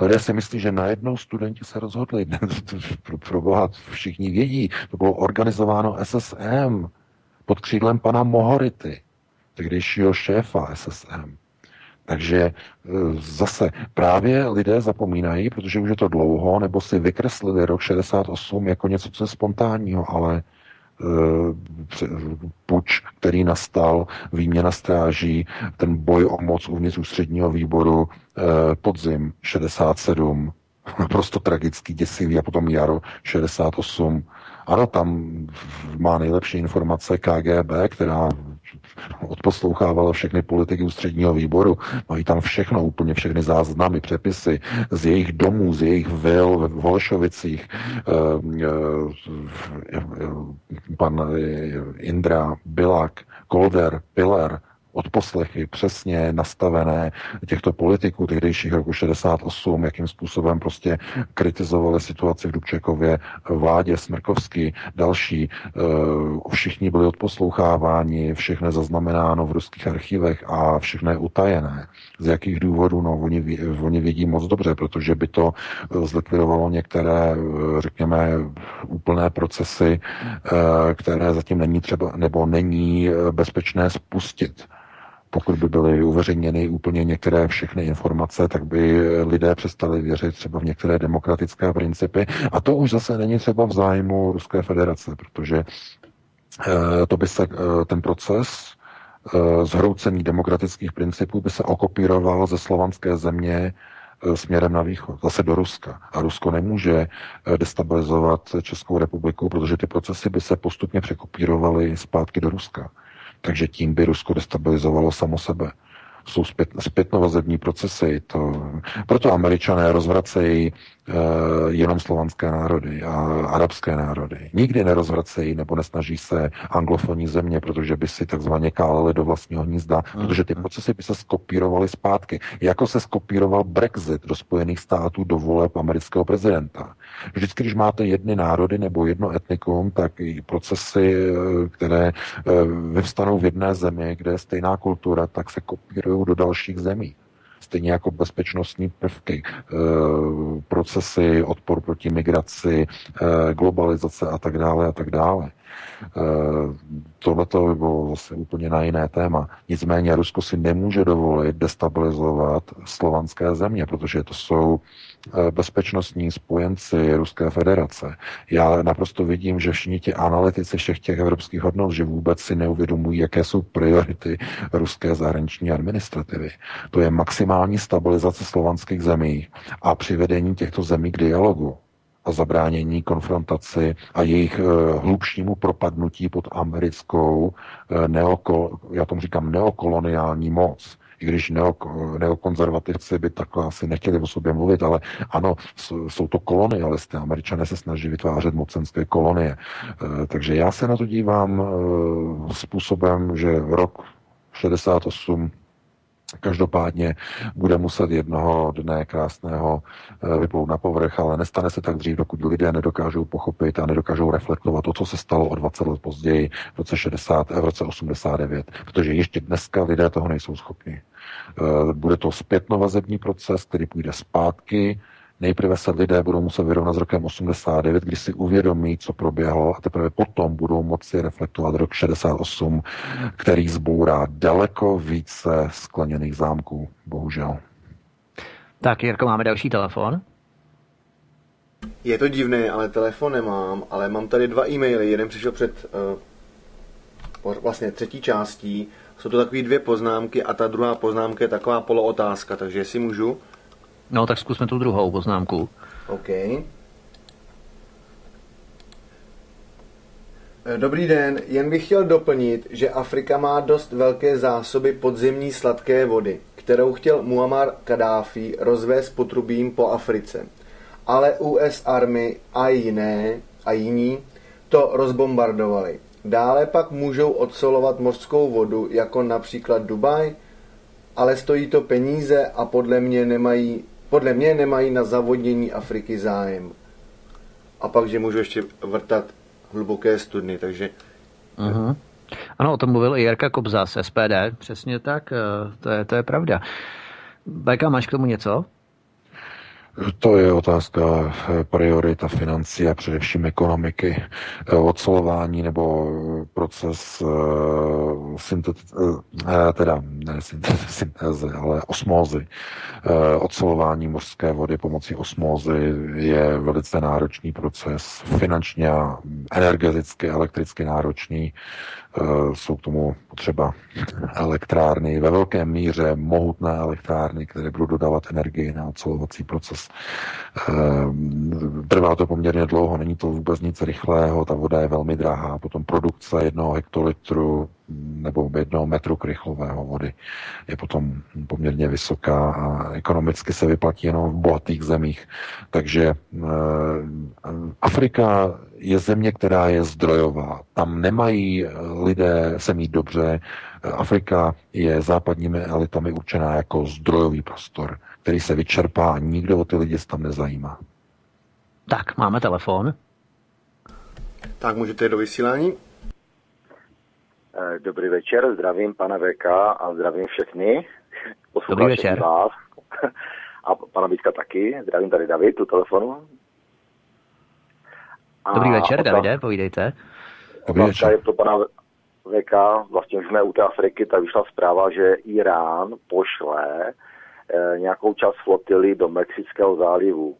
Lidé si myslí, že najednou studenti se rozhodli. pro, pro boha všichni vědí. To bylo organizováno SSM pod křídlem pana Mohority, tehdejšího šéfa SSM. Takže e, zase právě lidé zapomínají, protože už je to dlouho, nebo si vykreslili rok 68 jako něco, co je spontánního, ale e, puč, který nastal, výměna stráží, ten boj o moc uvnitř ústředního výboru, e, podzim 67, naprosto tragický, děsivý a potom jaro 68. Ano, tam má nejlepší informace KGB, která odposlouchávala všechny politiky ústředního výboru. Mají tam všechno, úplně všechny záznamy, přepisy z jejich domů, z jejich vil v Holešovicích. Eh, eh, pan Indra Bilak, Kolder, Piller, odposlechy přesně nastavené těchto politiků tehdejších roku 68, jakým způsobem prostě kritizovali situaci v Dubčekově, vládě Smrkovský, další. Eh, všichni byli odposloucháváni, všechno je zaznamenáno v ruských archivech a všechno je utajené. Z jakých důvodů? No, oni, oni vědí moc dobře, protože by to eh, zlikvidovalo některé, eh, řekněme, úplné procesy, které zatím není třeba, nebo není bezpečné spustit pokud by byly uveřejněny úplně některé všechny informace, tak by lidé přestali věřit třeba v některé demokratické principy. A to už zase není třeba v zájmu Ruské federace, protože eh, to by se eh, ten proces eh, zhroucení demokratických principů by se okopíroval ze slovanské země směrem na východ, zase do Ruska. A Rusko nemůže destabilizovat Českou republiku, protože ty procesy by se postupně překopírovaly zpátky do Ruska. Takže tím by Rusko destabilizovalo samo sebe. Jsou zpět, zpětnovazební procesy. To, proto američané rozvracejí Eh, jenom slovanské národy a arabské národy. Nikdy nerozvracejí nebo nesnaží se anglofonní země, protože by si takzvaně káleli do vlastního hnízda, mm. protože ty procesy by se skopírovaly zpátky. Jako se skopíroval Brexit do Spojených států do voleb amerického prezidenta. Vždycky, když máte jedny národy nebo jedno etnikum, tak i procesy, eh, které eh, vyvstanou v jedné zemi, kde je stejná kultura, tak se kopírují do dalších zemí stejně jako bezpečnostní prvky, eh, procesy, odpor proti migraci, globalizace a tak dále a tak dále. Eh, Tohle to by bylo zase úplně na jiné téma. Nicméně Rusko si nemůže dovolit destabilizovat slovanské země, protože to jsou eh, bezpečnostní spojenci Ruské federace. Já naprosto vidím, že všichni ti analytici všech těch evropských hodnot, že vůbec si neuvědomují, jaké jsou priority ruské zahraniční administrativy. To je maximální stabilizace slovanských zemí a přivedení těchto zemí k dialogu a zabránění konfrontaci a jejich e, hlubšímu propadnutí pod americkou, e, neoko, já tomu říkám neokoloniální moc. I když neok, neokonzervativci by takhle asi nechtěli o sobě mluvit, ale ano, jsou to kolonialisté. Američané se snaží vytvářet mocenské kolonie. E, takže já se na to dívám e, způsobem, že rok 68 Každopádně bude muset jednoho dne krásného eh, vyplout na povrch, ale nestane se tak dřív, dokud lidé nedokážou pochopit a nedokážou reflektovat to, co se stalo o 20 let později, v roce 60, v roce 89, protože ještě dneska lidé toho nejsou schopni. Eh, bude to zpětnovazební proces, který půjde zpátky, Nejprve se lidé budou muset vyrovnat s rokem 89, kdy si uvědomí, co proběhlo a teprve potom budou moci reflektovat rok 68, který zbourá daleko více skleněných zámků, bohužel. Tak, Jirko, máme další telefon. Je to divné, ale telefon nemám, ale mám tady dva e-maily. Jeden přišel před uh, vlastně třetí částí. Jsou to takové dvě poznámky a ta druhá poznámka je taková polootázka, takže jestli můžu. No, tak zkusme tu druhou poznámku. OK. Dobrý den, jen bych chtěl doplnit, že Afrika má dost velké zásoby podzemní sladké vody, kterou chtěl Muammar Kadáfi rozvést potrubím po Africe. Ale US Army a jiné a jiní to rozbombardovali. Dále pak můžou odsolovat mořskou vodu, jako například Dubaj, ale stojí to peníze a podle mě nemají podle mě nemají na zavodnění Afriky zájem. A pak, že můžu ještě vrtat hluboké studny, takže... Uh-huh. Ano, o tom mluvil i Jirka Kobza z SPD, přesně tak, eh, to je, to je pravda. Beka, máš k tomu něco? To je otázka eh, priorita financí a především ekonomiky. Eh, ocelování nebo proces syntet, uh, teda ne syntézy, ale osmózy. Ocelování mořské vody pomocí osmózy je velice náročný proces, finančně a energeticky, elektricky náročný. Uh, jsou k tomu potřeba elektrárny, ve velké míře mohutné elektrárny, které budou dodávat energii na ocelovací proces. Ehm, trvá to poměrně dlouho, není to vůbec nic rychlého, ta voda je velmi drahá, potom produkce jednoho hektolitru nebo jednoho metru krychlového vody je potom poměrně vysoká a ekonomicky se vyplatí jenom v bohatých zemích. Takže ehm, Afrika je země, která je zdrojová. Tam nemají lidé se mít dobře. Afrika je západními elitami určená jako zdrojový prostor který se vyčerpá a nikdo o ty lidi tam nezajímá. Tak, máme telefon. Tak, můžete jít do vysílání. Eh, dobrý večer, zdravím pana VK a zdravím všechny. Dobrý večer. Vás. A pana Vítka taky. Zdravím tady David, tu telefonu. A Dobrý večer, otázka, Davide, povídejte. Dobrý večer. je pro pana VK, vlastně už jsme u té Afriky, tak vyšla zpráva, že Irán pošle Eh, nějakou část flotily do Mexického zálivu.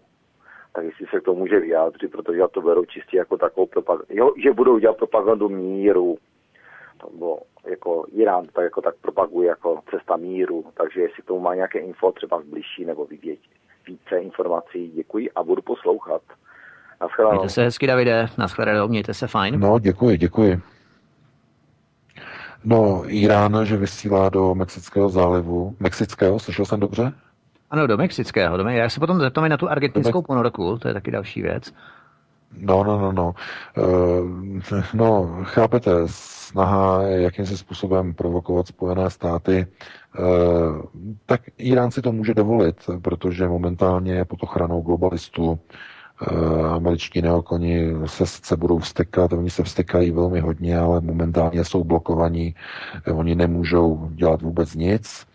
Tak jestli se k tomu může vyjádřit, protože já to beru čistě jako takovou propagandu. Jo, že budou dělat propagandu míru. Bylo jako Irán tak jako tak propaguje jako cesta míru. Takže jestli k tomu má nějaké info, třeba zbližší nebo vidět více informací, děkuji a budu poslouchat. Naschledanou. Mějte se hezky, Davide. Naschledanou, mějte se fajn. No, děkuji, děkuji. No, Irán, že vysílá do Mexického zálivu. Mexického, slyšel jsem dobře? Ano, do mexického. Do, já se potom zeptám na tu argentinskou ponorku, to je taky další věc. No, no, no, no. Uh, no, chápete, snaha jakýmsi způsobem provokovat Spojené státy, uh, tak Irán si to může dovolit, protože momentálně je pod ochranou globalistů. Uh, američtí neokoni se sice budou vstekat, oni se vstekají velmi hodně, ale momentálně jsou blokovaní, oni nemůžou dělat vůbec nic.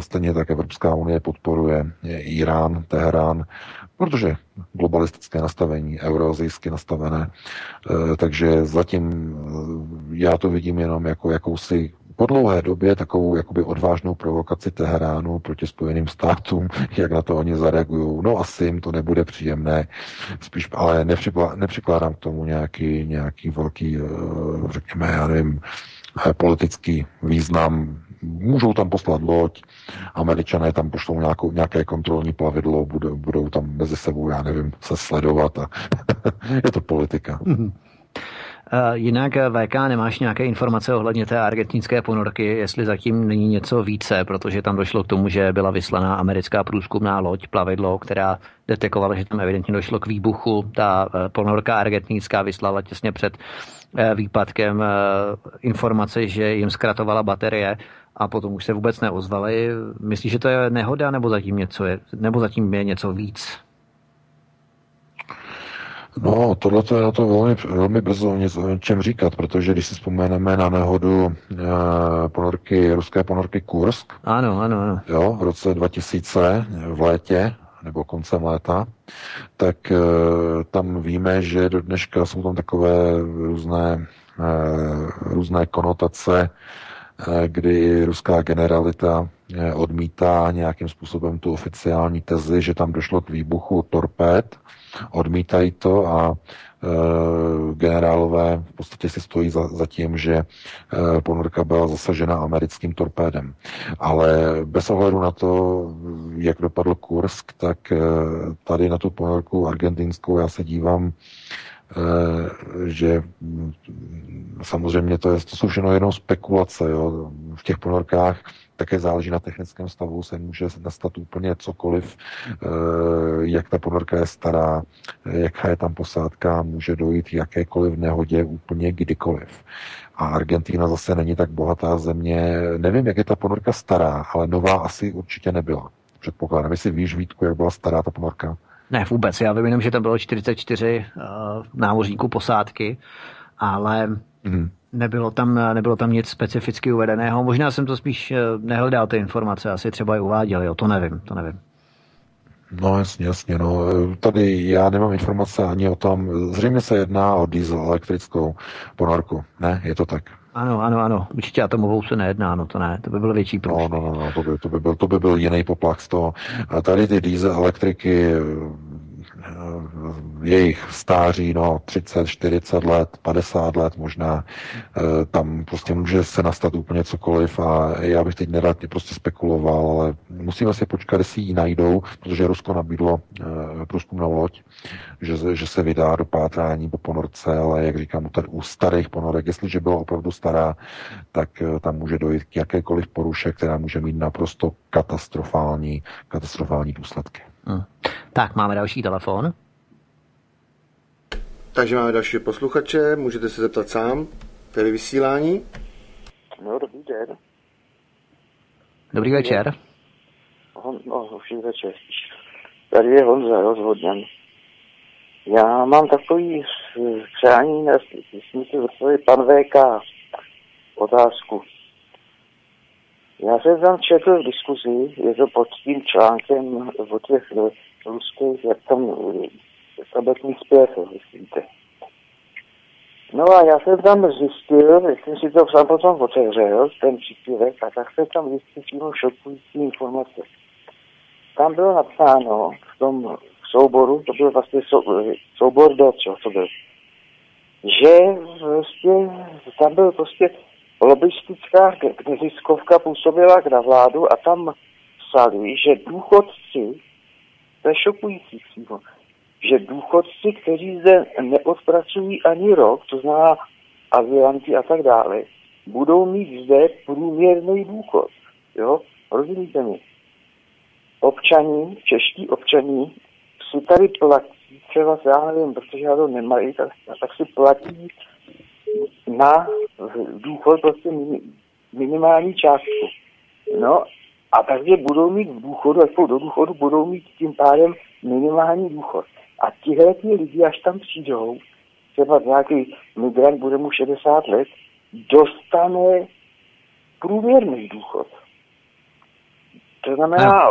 Stejně tak Evropská unie podporuje Irán, Teherán, protože globalistické nastavení, euroazijsky nastavené. Eh, takže zatím eh, já to vidím jenom jako jakousi po dlouhé době takovou jakoby odvážnou provokaci Teheránu proti Spojeným státům, jak na to oni zareagují. No asi jim to nebude příjemné, spíš, ale nepřikládám k tomu nějaký, nějaký velký, eh, řekněme, já nevím, politický význam můžou tam poslat loď, američané tam pošlou nějakou, nějaké kontrolní plavidlo, budou, budou tam mezi sebou, já nevím, se sledovat a je to politika. Mm-hmm. Jinak VK nemáš nějaké informace ohledně té argentinské ponorky, jestli zatím není něco více, protože tam došlo k tomu, že byla vyslaná americká průzkumná loď, plavidlo, která detekovala, že tam evidentně došlo k výbuchu. Ta eh, ponorka argentinská vyslala těsně před eh, výpadkem informace, že jim zkratovala baterie a potom už se vůbec neozvali. Myslíš, že to je nehoda, nebo zatím, něco je, nebo zatím je něco víc? No, tohle je na to velmi, velmi brzo nic o čem říkat, protože když si vzpomeneme na nehodu e, ponorky, ruské ponorky Kursk, ano, ano, ano. Jo, v roce 2000 v létě, nebo koncem léta, tak e, tam víme, že do dneška jsou tam takové různé, e, různé konotace, Eh, kdy ruská generalita odmítá nějakým způsobem tu oficiální tezi, že tam došlo k výbuchu torpéd, odmítají to a e, generálové v podstatě si stojí za, za tím, že e, ponorka byla zasažena americkým torpédem. Ale bez ohledu na to, jak dopadl Kursk, tak e, tady na tu ponorku argentinskou já se dívám že samozřejmě to, je, to jsou všechno jenom spekulace. Jo. V těch ponorkách také záleží na technickém stavu, se může nastat úplně cokoliv, eh, jak ta ponorka je stará, jaká je tam posádka, může dojít jakékoliv nehodě úplně kdykoliv. A Argentina zase není tak bohatá země. Nevím, jak je ta ponorka stará, ale nová asi určitě nebyla. Předpokládám, jestli víš, Vítku, jak byla stará ta ponorka. Ne, vůbec. Já vím jenom, že tam bylo 44 uh, námořníků posádky, ale mm. Nebylo, tam, nebylo tam nic specificky uvedeného. Možná jsem to spíš uh, nehledal ty informace, asi třeba je uváděli, jo, to nevím, to nevím. No jasně, jasně. No. Tady já nemám informace ani o tom. Zřejmě se jedná o diesel elektrickou ponorku. Ne, je to tak. Ano, ano, ano. Určitě atomovou se nejedná, no to ne. To by byl větší problém. No, no, no, no to, by, to, by byl, to by byl jiný poplach z toho. A tady ty diesel elektriky jejich stáří, no 30, 40 let, 50 let možná, eh, tam prostě může se nastat úplně cokoliv a já bych teď nerad prostě spekuloval, ale musíme si počkat, jestli ji najdou, protože Rusko nabídlo eh, průzkumnou loď, že, že se vydá do pátrání po ponorce, ale jak říkám, u starých ponorek, jestliže byla opravdu stará, tak eh, tam může dojít k jakékoliv poruše, která může mít naprosto katastrofální, katastrofální důsledky. Hmm. Tak, máme další telefon. Takže máme další posluchače, můžete se zeptat sám. Tady vysílání. No, dobrý den. Dobrý večer. Hon, no, dobrý večer. Tady je Honza, rozhodněn. Já mám takový přání, jestli mi to pan VK otázku. Já jsem tam četl v diskuzi, je to pod tím článkem o těch ruských, jak tam tabletních zpěv, myslíte. No a já jsem tam zjistil, jsem si to sám potom otevřel, ten příspěvek, a tak jsem tam zjistil šokující informace. Tam bylo napsáno v tom souboru, to byl vlastně sou, soubor do čo, to byl, že prostě tam byl prostě lobistická neziskovka působila na vládu a tam psali, že důchodci, to je šokující přímo, že důchodci, kteří zde neodpracují ani rok, to znamená azylanti a tak dále, budou mít zde průměrný důchod. Jo? Rozumíte mi? občaní, čeští občaní, si tady platí, třeba já nevím, protože já to nemají, tak, tak si platí na důchod prostě minimální částku. No a takže budou mít v důchodu, až do důchodu, budou mít tím pádem minimální důchod. A tihle ty lidi, až tam přijdou, třeba nějaký migrant bude mu 60 let, dostane průměrný důchod. To znamená,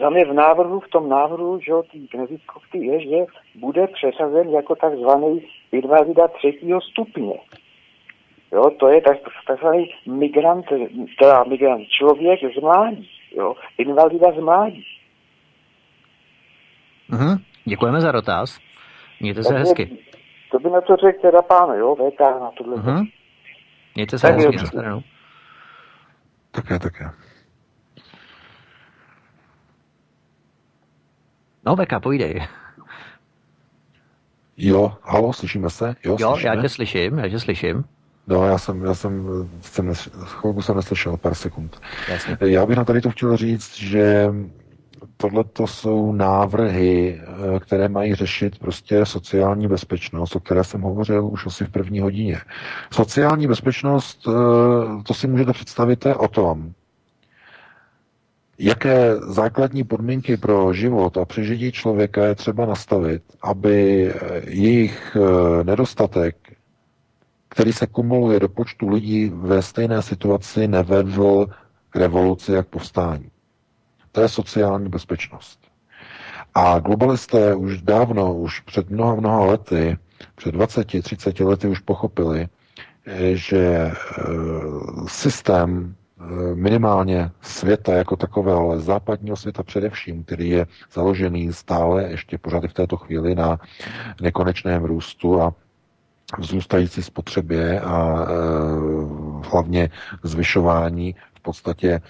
za mě v návrhu, v tom návrhu, že ty neziskovky je, že bude přesazen jako takzvaný invalida třetího stupně. Jo, to je tak, takzvaný migrant, teda migrant, člověk z mládí, jo, invalida z mládí. Mhm, děkujeme za dotaz. Mějte se Takže, hezky. To by na to řekl teda pán, jo, VK na tohle. Mhm. Mějte se tak hezky, na Také, také. No, VK, povídej. Jo, halo, slyšíme se? Jo, jo slyšíme? já tě slyším, já tě slyším. No, já jsem, já jsem, jsem chvilku jsem neslyšel, pár sekund. Jasně. Já bych na tady to chtěl říct, že tohle to jsou návrhy, eh, které mají řešit prostě sociální bezpečnost, o které jsem hovořil už asi v první hodině. Sociální bezpečnost, eh, to si můžete představit, o tom, jaké základní podmínky pro život a přežití člověka je třeba nastavit, aby jejich eh, nedostatek který se kumuluje do počtu lidí ve stejné situaci, nevedl k revoluci jak povstání. To je sociální bezpečnost. A globalisté už dávno, už před mnoha, mnoha lety, před 20, 30 lety už pochopili, že e, systém e, minimálně světa jako takového, ale západního světa především, který je založený stále ještě pořád v této chvíli na nekonečném růstu a vzrůstající spotřebě a e, hlavně zvyšování v podstatě e,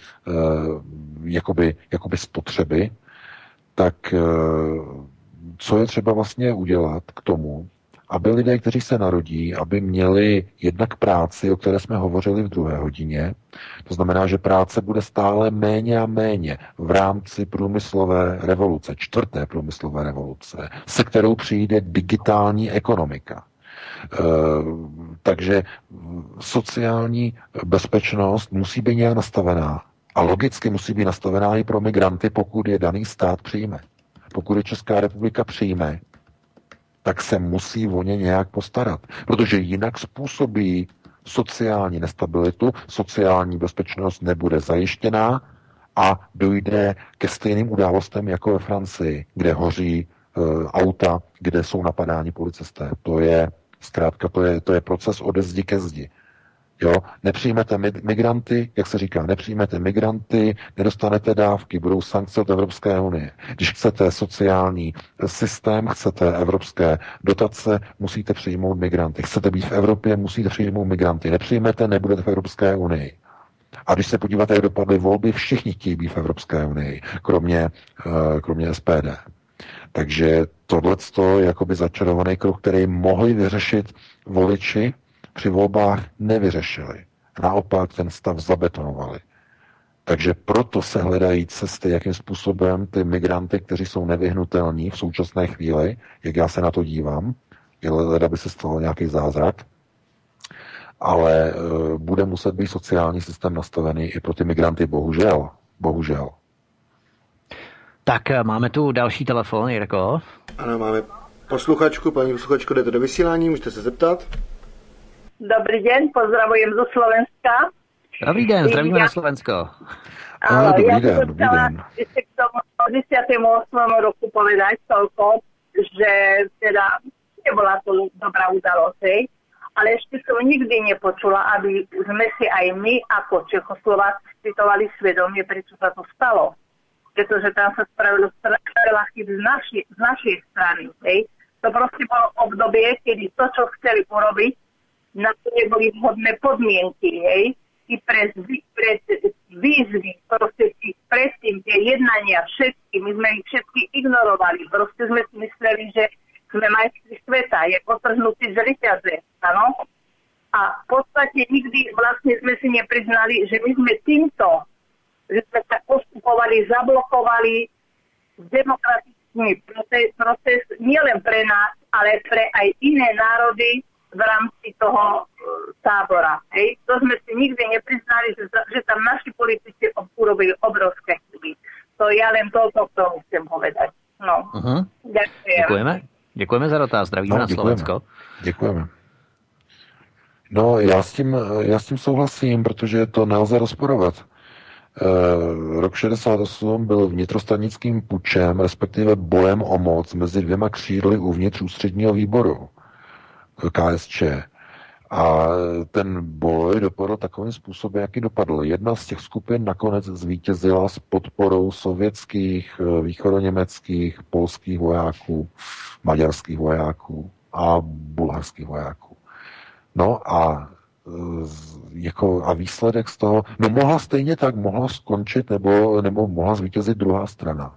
jakoby, jakoby spotřeby, tak e, co je třeba vlastně udělat k tomu, aby lidé, kteří se narodí, aby měli jednak práci, o které jsme hovořili v druhé hodině, to znamená, že práce bude stále méně a méně v rámci průmyslové revoluce, čtvrté průmyslové revoluce, se kterou přijde digitální ekonomika. Eh, takže sociální bezpečnost musí být nějak nastavená. A logicky musí být nastavená i pro migranty, pokud je daný stát přijme. Pokud je Česká republika přijme, tak se musí o ně nějak postarat. Protože jinak způsobí sociální nestabilitu, sociální bezpečnost nebude zajištěná a dojde ke stejným událostem jako ve Francii, kde hoří e, auta, kde jsou napadáni policisté. To je Zkrátka to je, to je proces ode zdi ke zdi. Jo, nepřijmete migranty, jak se říká, nepřijmete migranty, nedostanete dávky, budou sankce od Evropské unie. Když chcete sociální systém, chcete evropské dotace, musíte přijmout migranty. Chcete být v Evropě, musíte přijmout migranty. Nepřijmete, nebudete v Evropské unii. A když se podíváte, jak dopadly volby, všichni chtějí být v Evropské unii, kromě, eh, kromě SPD. Takže tohle je jakoby začarovaný kruh, který mohli vyřešit voliči, při volbách nevyřešili. Naopak ten stav zabetonovali. Takže proto se hledají cesty, jakým způsobem ty migranty, kteří jsou nevyhnutelní v současné chvíli, jak já se na to dívám, je by se stalo nějaký zázrak, ale e, bude muset být sociální systém nastavený i pro ty migranty, bohužel. Bohužel. Tak eh, máme tu další telefon, Jirko. Ano, máme posluchačku, paní posluchačko, jdete do vysílání, můžete se zeptat. Dobrý den, pozdravujem zo Slovenska. Dobrý den, zdravíme na Slovensko. Ale dobrý ja den, dobrý den. ešte k tomu 10. roku povedať toľko, že teda nebola to dobrá udalosť, ale ešte som nikdy nepočula, aby sme si aj my ako Čechoslováci citovali svedomie, prečo sa to stalo pretože tam sa spravilo veľa chyb z, naši, z našej strany. Hej. To proste bolo obdobie, kedy to, čo chceli urobiť, na to neboli vhodné podmienky, hej, i pre, pre výzvy, proste predtým tie jednania všetky, my sme ich všetky ignorovali, proste sme si mysleli, že sme majstri sveta, je potrhnutý z ryťaze, áno? A v podstate nikdy vlastne sme si nepriznali, že my sme týmto že sme sa postupovali, zablokovali demokratický proces, proces nielen pre nás, ale pre aj iné národy v rámci toho e, tábora. Hej. To sme si nikdy nepriznali, že, že tam naši politici urobili obrovské chyby. To ja len toľko k tomu chcem povedať. No. Uh-huh. Ďakujem. Děkujeme. Děkujeme za dotaz. Zdravíme no, na děkujeme. Slovensko. Děkujeme. No, já s, tím, já s tím souhlasím, protože to nelze rozporovat. Eh, rok 68 byl vnitrostanickým pučem, respektive bojem o moc mezi dvěma křídly uvnitř ústředního výboru KSČ. A ten boj dopadl takovým způsobem, jaký dopadl. Jedna z těch skupin nakonec zvítězila s podporou sovětských, eh, východoněmeckých, polských vojáků, maďarských vojáků a bulharských vojáků. No a jako a výsledek z toho, no mohla stejně tak, mohla skončit nebo, nebo mohla zvítězit druhá strana.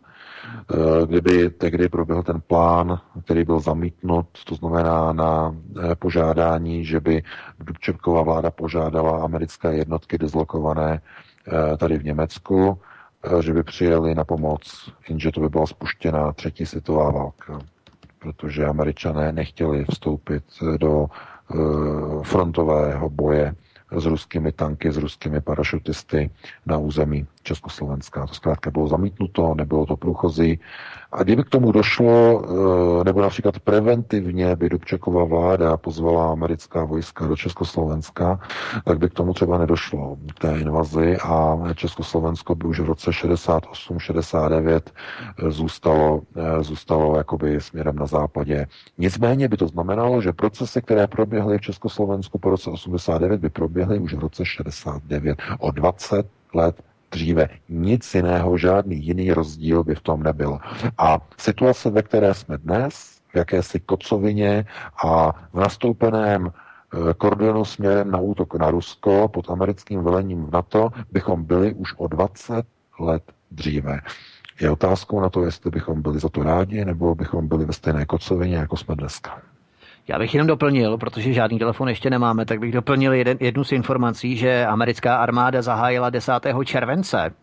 Eh, kdyby tehdy proběhl ten plán, který byl zamítnut, to znamená na eh, požádání, že by Dubčevková vláda požádala americké jednotky dislokované eh, tady v Německu, že by přijeli na pomoc, jenže to by byla spuštěna třetí světová válka, protože američané nechtěli vstoupit do frontového boje s ruskými tanky, s ruskými parašutisty na území Československa. To zkrátka bylo zamítnuto, nebylo to průchozí. A kdyby k tomu došlo, eh, nebo například preventivně by Dubčeková vláda pozvala americká vojska do Československa, tak by k tomu třeba nedošlo, té invazi a Československo by už v roce 68-69 eh, zůstalo, eh, zůstalo jakoby směrem na západě. Nicméně by to znamenalo, že procesy, které proběhly v Československu po roce 89, by proběhly už v roce 69. O 20 let dříve. Nic jiného, žádný jiný rozdíl by v tom nebyl. A situace, ve které jsme dnes, v jakési kocovině a v nastoupeném eh, kordonu směrem na útok na Rusko pod americkým velením v NATO bychom byli už o 20 let dříve. Je otázkou na to, jestli bychom byli za to rádi, nebo bychom byli ve stejné kocovině, jako jsme dneska. Já bych jenom doplnil, protože žádný telefon ještě nemáme, tak bych doplnil jeden, jednu z informací, že americká armáda zahájila 10. července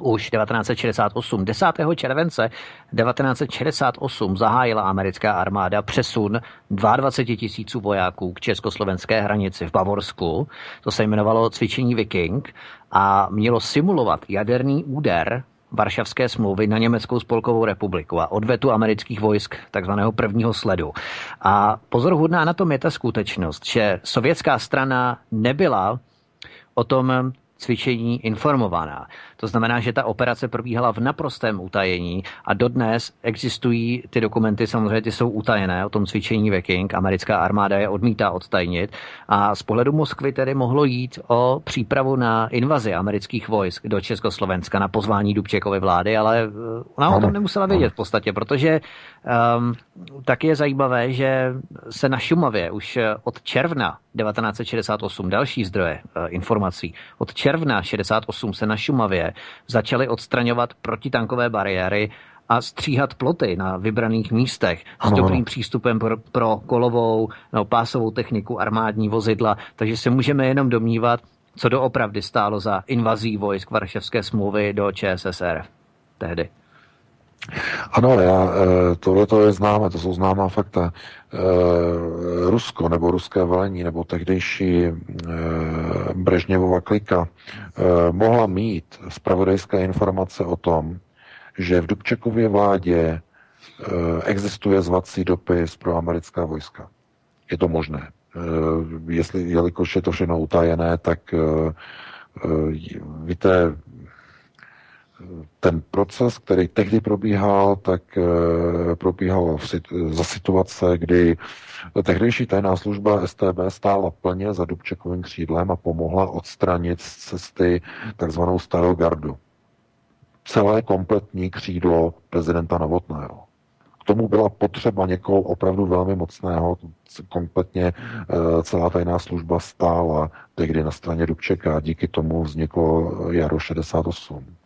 už 1968. 10. července 1968 zahájila americká armáda přesun 22 tisíců vojáků k československé hranici v Bavorsku. To se jmenovalo cvičení Viking a mělo simulovat jaderný úder Varšavské smlouvy na Německou spolkovou republiku a odvetu amerických vojsk takzvaného prvního sledu. A pozoruhodná na tom je ta skutečnost, že sovětská strana nebyla o tom cvičení informovaná. To znamená, že ta operace probíhala v naprostém utajení a dodnes existují ty dokumenty, samozřejmě ty jsou utajené o tom cvičení Viking, americká armáda je odmítá odtajnit a z pohledu Moskvy tedy mohlo jít o přípravu na invazi amerických vojsk do Československa na pozvání Dubčekovy vlády, ale eh, ona o tom nemusela vědět v podstatě, protože um, tak je zajímavé, že se na Šumavě už od června 1968, další zdroje uh, informací, od června 68 se na Šumavě začali odstraňovat protitankové bariéry a stříhat ploty na vybraných místech s dobrým přístupem pro, pro kolovou no, pásovou techniku, armádní vozidla, takže se můžeme jenom domnívat, co doopravdy stálo za invazí vojsk Varšavské smlouvy do ČSSR tehdy. Ano, já, eh, tohle to je známe, to jsou známá fakta. Eh, Rusko nebo ruské velení nebo tehdejší eh, Brežněvova klika mohla mít spravodajské informace o tom, že v Dubčekově vládě existuje zvací dopis pro americká vojska. Je to možné. Jestli, jelikož je to všechno utajené, tak víte, ten proces, který tehdy probíhal, tak eh, probíhal za situace, kdy tehdejší tajná služba STB stála plně za Dubčekovým křídlem a pomohla odstranit z cesty takzvanou starou gardu. Celé kompletní křídlo prezidenta Novotného. K tomu byla potřeba někoho opravdu velmi mocného, kompletně eh, celá tajná služba stála tehdy na straně Dubčeka, díky tomu vzniklo jaro 68.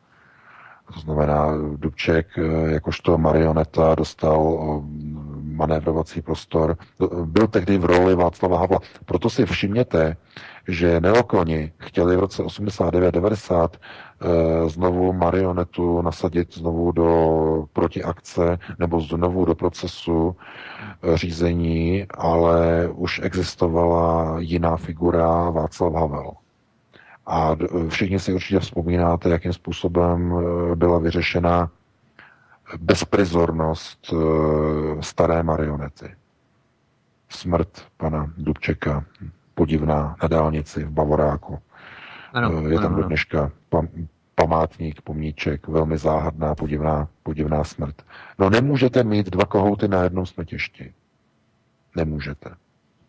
To znamená, Dubček eh, jakožto marioneta dostal manévrovací prostor. Byl tehdy v roli Václava Havla. Proto si všimněte, že neokoni chtěli v roce 89-90 eh, znovu marionetu nasadit znovu do protiakce nebo znovu do procesu eh, řízení, ale už existovala jiná figura Václav Havel. A všichni si určitě vzpomínáte, jakým způsobem eh, byla vyřešena bezprizornost staré marionety. Smrt pana Dubčeka, podivná na dálnici v Bavoráku. Ano, je tam do dneška pam, památník, pomníček, velmi záhadná, podivná, podivná smrt. No nemůžete mít dva kohouty na jednom smetišti. Nemůžete.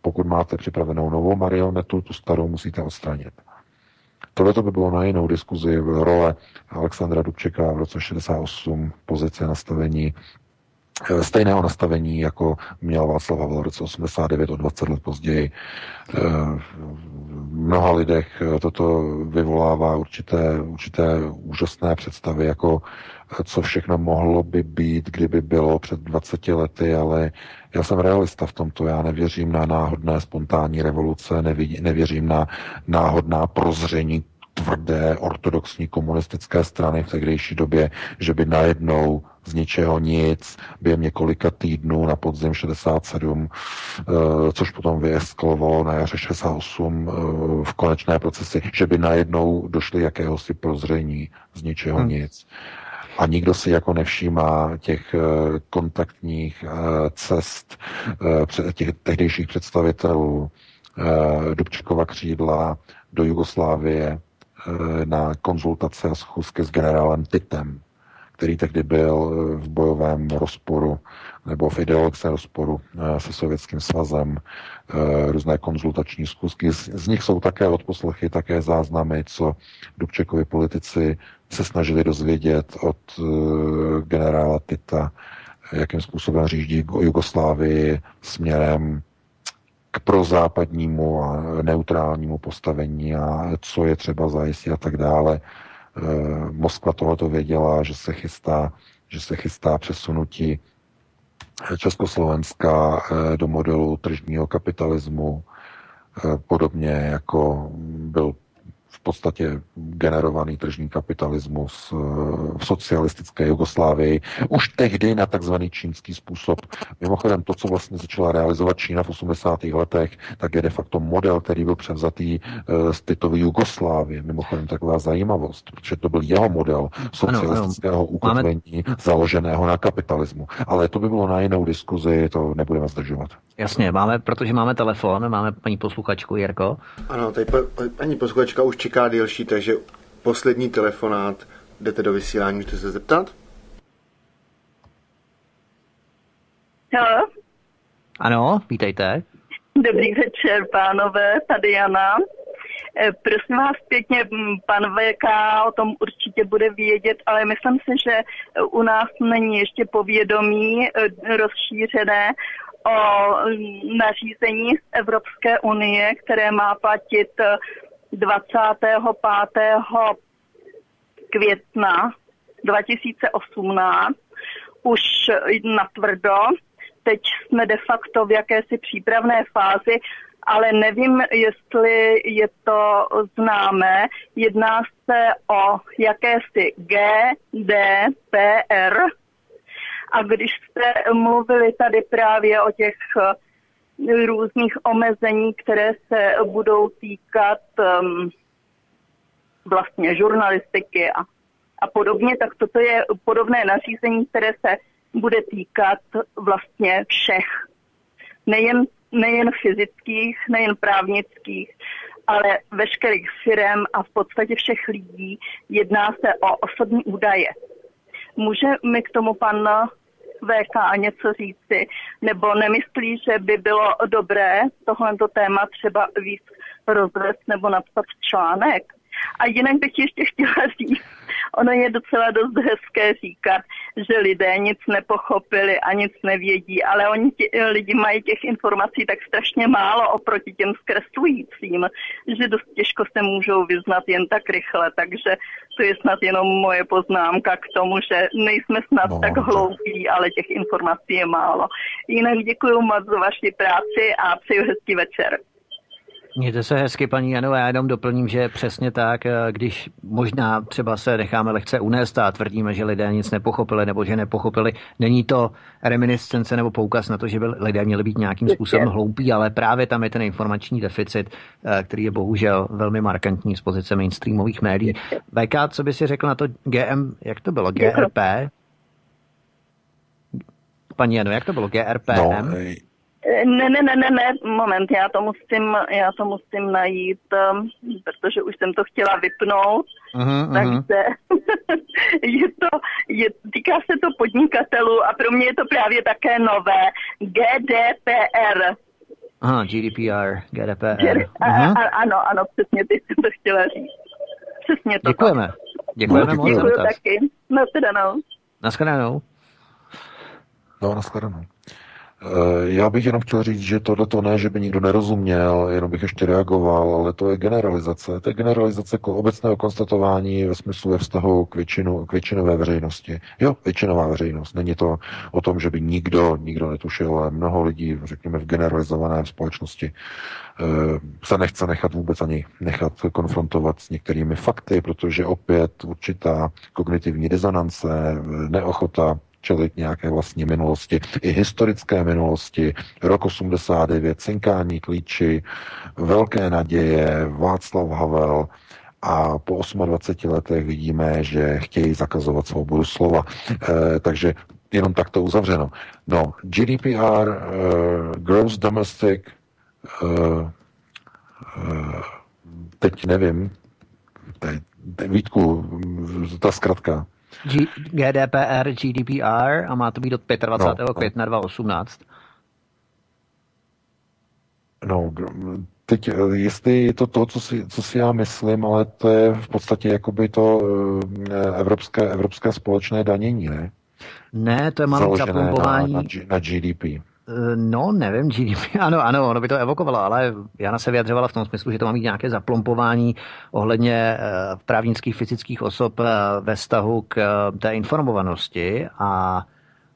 Pokud máte připravenou novou marionetu, tu starou musíte odstranit. Tohle to by bylo na jinou diskuzi v role Alexandra Dubčeka v roce 68, pozice nastavení Eh, stejného nastavení, jako měl Václav Havel v roce 89 o 20 let později. Eh, v mnoha lidech eh, toto vyvolává určité, určité úžasné představy, jako co všechno mohlo by být, kdyby bylo před 20 lety, ale já jsem realista v tomto. Já nevěřím na náhodné spontánní revoluce, nevěřím na náhodná prozření tvrdé ortodoxní komunistické strany v tehdejší době, že by najednou z ničeho nic během několika týdnů na podzim 67, eh, což potom vyeskalovalo na jaře 68 eh, v konečné procesi, že by najednou došly jakéhosi prozření z ničeho hmm. nic. A nikdo si jako nevšímá těch eh, kontaktních cest těch tehdejších představitelů Dubčekova křídla do Jugoslávie na konzultace a schůzky s generálem Titem který tehdy byl eh, v bojovém rozporu nebo v ideologickém rozporu eh, se Sovětským svazem, eh, různé konzultační zkusky. Z nich jsou také odposlechy, také záznamy, co Dubčekovi politici se snažili dozvědět od generála Tita, jakým způsobem řídí Jugoslávii směrem k prozápadnímu a neutrálnímu postavení a co je třeba zajistit a tak dále. Eh, Moskva tohoto věděla, že se chystá, že se chystá přesunutí Československa eh, do modelu tržního kapitalismu, eh, podobně jako byl podstatě generovaný tržní kapitalismus eh, v socialistické Jugoslávii už tehdy na takzvaný čínský způsob. Mimochodem to, co vlastně začala realizovat Čína v 80. letech, tak je de facto model, který byl převzatý eh, z Titovy Jugoslávie. Mimochodem taková zajímavost, protože to byl jeho model socialistického ano, ano. ukotvení Máme... založeného na kapitalismu. Ale to by bylo na jinou diskuzi, to nebudeme zdržovat. Jasně, máme, protože máme telefon, máme paní posluchačku Jirko. Ano, tady paní posluchačka už čeká delší, takže poslední telefonát, jdete do vysílání, můžete se zeptat? Hello? Ano, vítejte. Dobrý večer, pánové, tady Jana. Eh, prosím vás pěkně, pan VK o tom určitě bude vědět, ale myslím si, že u nás není ještě povědomí eh, rozšířené o nařízení z Evropské unie, které má platit 25. května 2018 už natvrdo. Teď jsme de facto v jakési přípravné fázi, ale nevím, jestli je to známé. Jedná se o jakési GDPR. A když jste mluvili tady právě o těch různých omezení, které se budou týkat um, vlastně žurnalistiky a, a podobně, tak toto je podobné nařízení, které se bude týkat vlastně všech. Nejen, nejen fyzických, nejen právnických, ale veškerých firm a v podstatě všech lidí. Jedná se o osobní údaje. Může mi k tomu pan VK něco říci, nebo nemyslí, že by bylo dobré tohleto téma třeba víc rozvést nebo napsat článek. A jinak bych ještě chtěla říct ono je docela dost hezké říkat, že lidé nic nepochopili a nic nevědí, ale oni tě, lidi mají těch informací tak strašně málo oproti těm zkreslujícím, že dost těžko se můžou vyznat jen tak rychle, takže to je snad jenom moje poznámka k tomu, že nejsme snad no, tak hloupí, ale těch informací je málo. Jinak děkuji moc za vaši práci a přeju hezký večer. Mějte se hezky, paní Jano, já jenom doplním, že přesně tak, eh, když možná třeba se necháme lehce unést a tvrdíme, že lidé nic nepochopili nebo že nepochopili, není to reminiscence nebo poukaz na to, že by lidé měli být nějakým způsobem hloupí, ale právě tam je ten informační deficit, eh, který je bohužel velmi markantní z pozice mainstreamových médií. VK, co by si řekl na to GM, jak to bylo, GRP? Paní Jano, jak to bylo, GRPM? No, ne, ne, ne, ne, ne, moment, já to musím, já to musím najít, um, protože už jsem to chtěla vypnout, uh-huh, takže je to, je, týká se to podnikatelů a pro mě je to právě také nové, GDPR. Aha, GDPR, GDPR. G- a, uh-huh. a, ano, ano, přesně, ty jsem to chtěla říct. Přesně to. Děkujeme. Děkujeme moc. Děkuji taky. Nashledanou. Nashledanou. No, nashledanou. Eh, já bych jenom chtěl říct, že tohle to ne, že by nikdo nerozuměl, jenom bych ještě reagoval, ale to je generalizace. To je generalizace obecného konstatování ve smyslu ve vztahu k, většinu, k většinové veřejnosti. Jo, většinová veřejnost. Není to o tom, že by nikdo, nikdo netušil, ale mnoho lidí, řekněme, v generalizované společnosti eh, se nechce nechat vůbec ani nechat konfrontovat s některými fakty, protože opět určitá kognitivní dizonance, neochota čelit nějaké vlastní minulosti, i historické minulosti, rok 89, cinkání klíči, velké naděje, Václav Havel, a po 28 letech vidíme, že chtějí zakazovat svobodu slova. E, takže jenom takto uzavřeno. No, GDPR, uh, eh, Gross Domestic, uh, uh, teď nevím, teď, Vítku, ta zkratka. G- GDPR, GDPR a má to být od 25. No, května 2018. No, teď, jestli je to to, co si, co si já myslím, ale to je v podstatě jakoby to eh, evropské, evropské společné danění, ne? Ne, to je malé zapompování. Na, na, na GDP. Eh, no, nevím, GDP, ano, ano, ono by to evokovalo, ale Jana se vyjadřovala v tom smyslu, že to má mít nějaké zaplompování ohledně eh, právnických fyzických osob eh, ve vztahu k té informovanosti a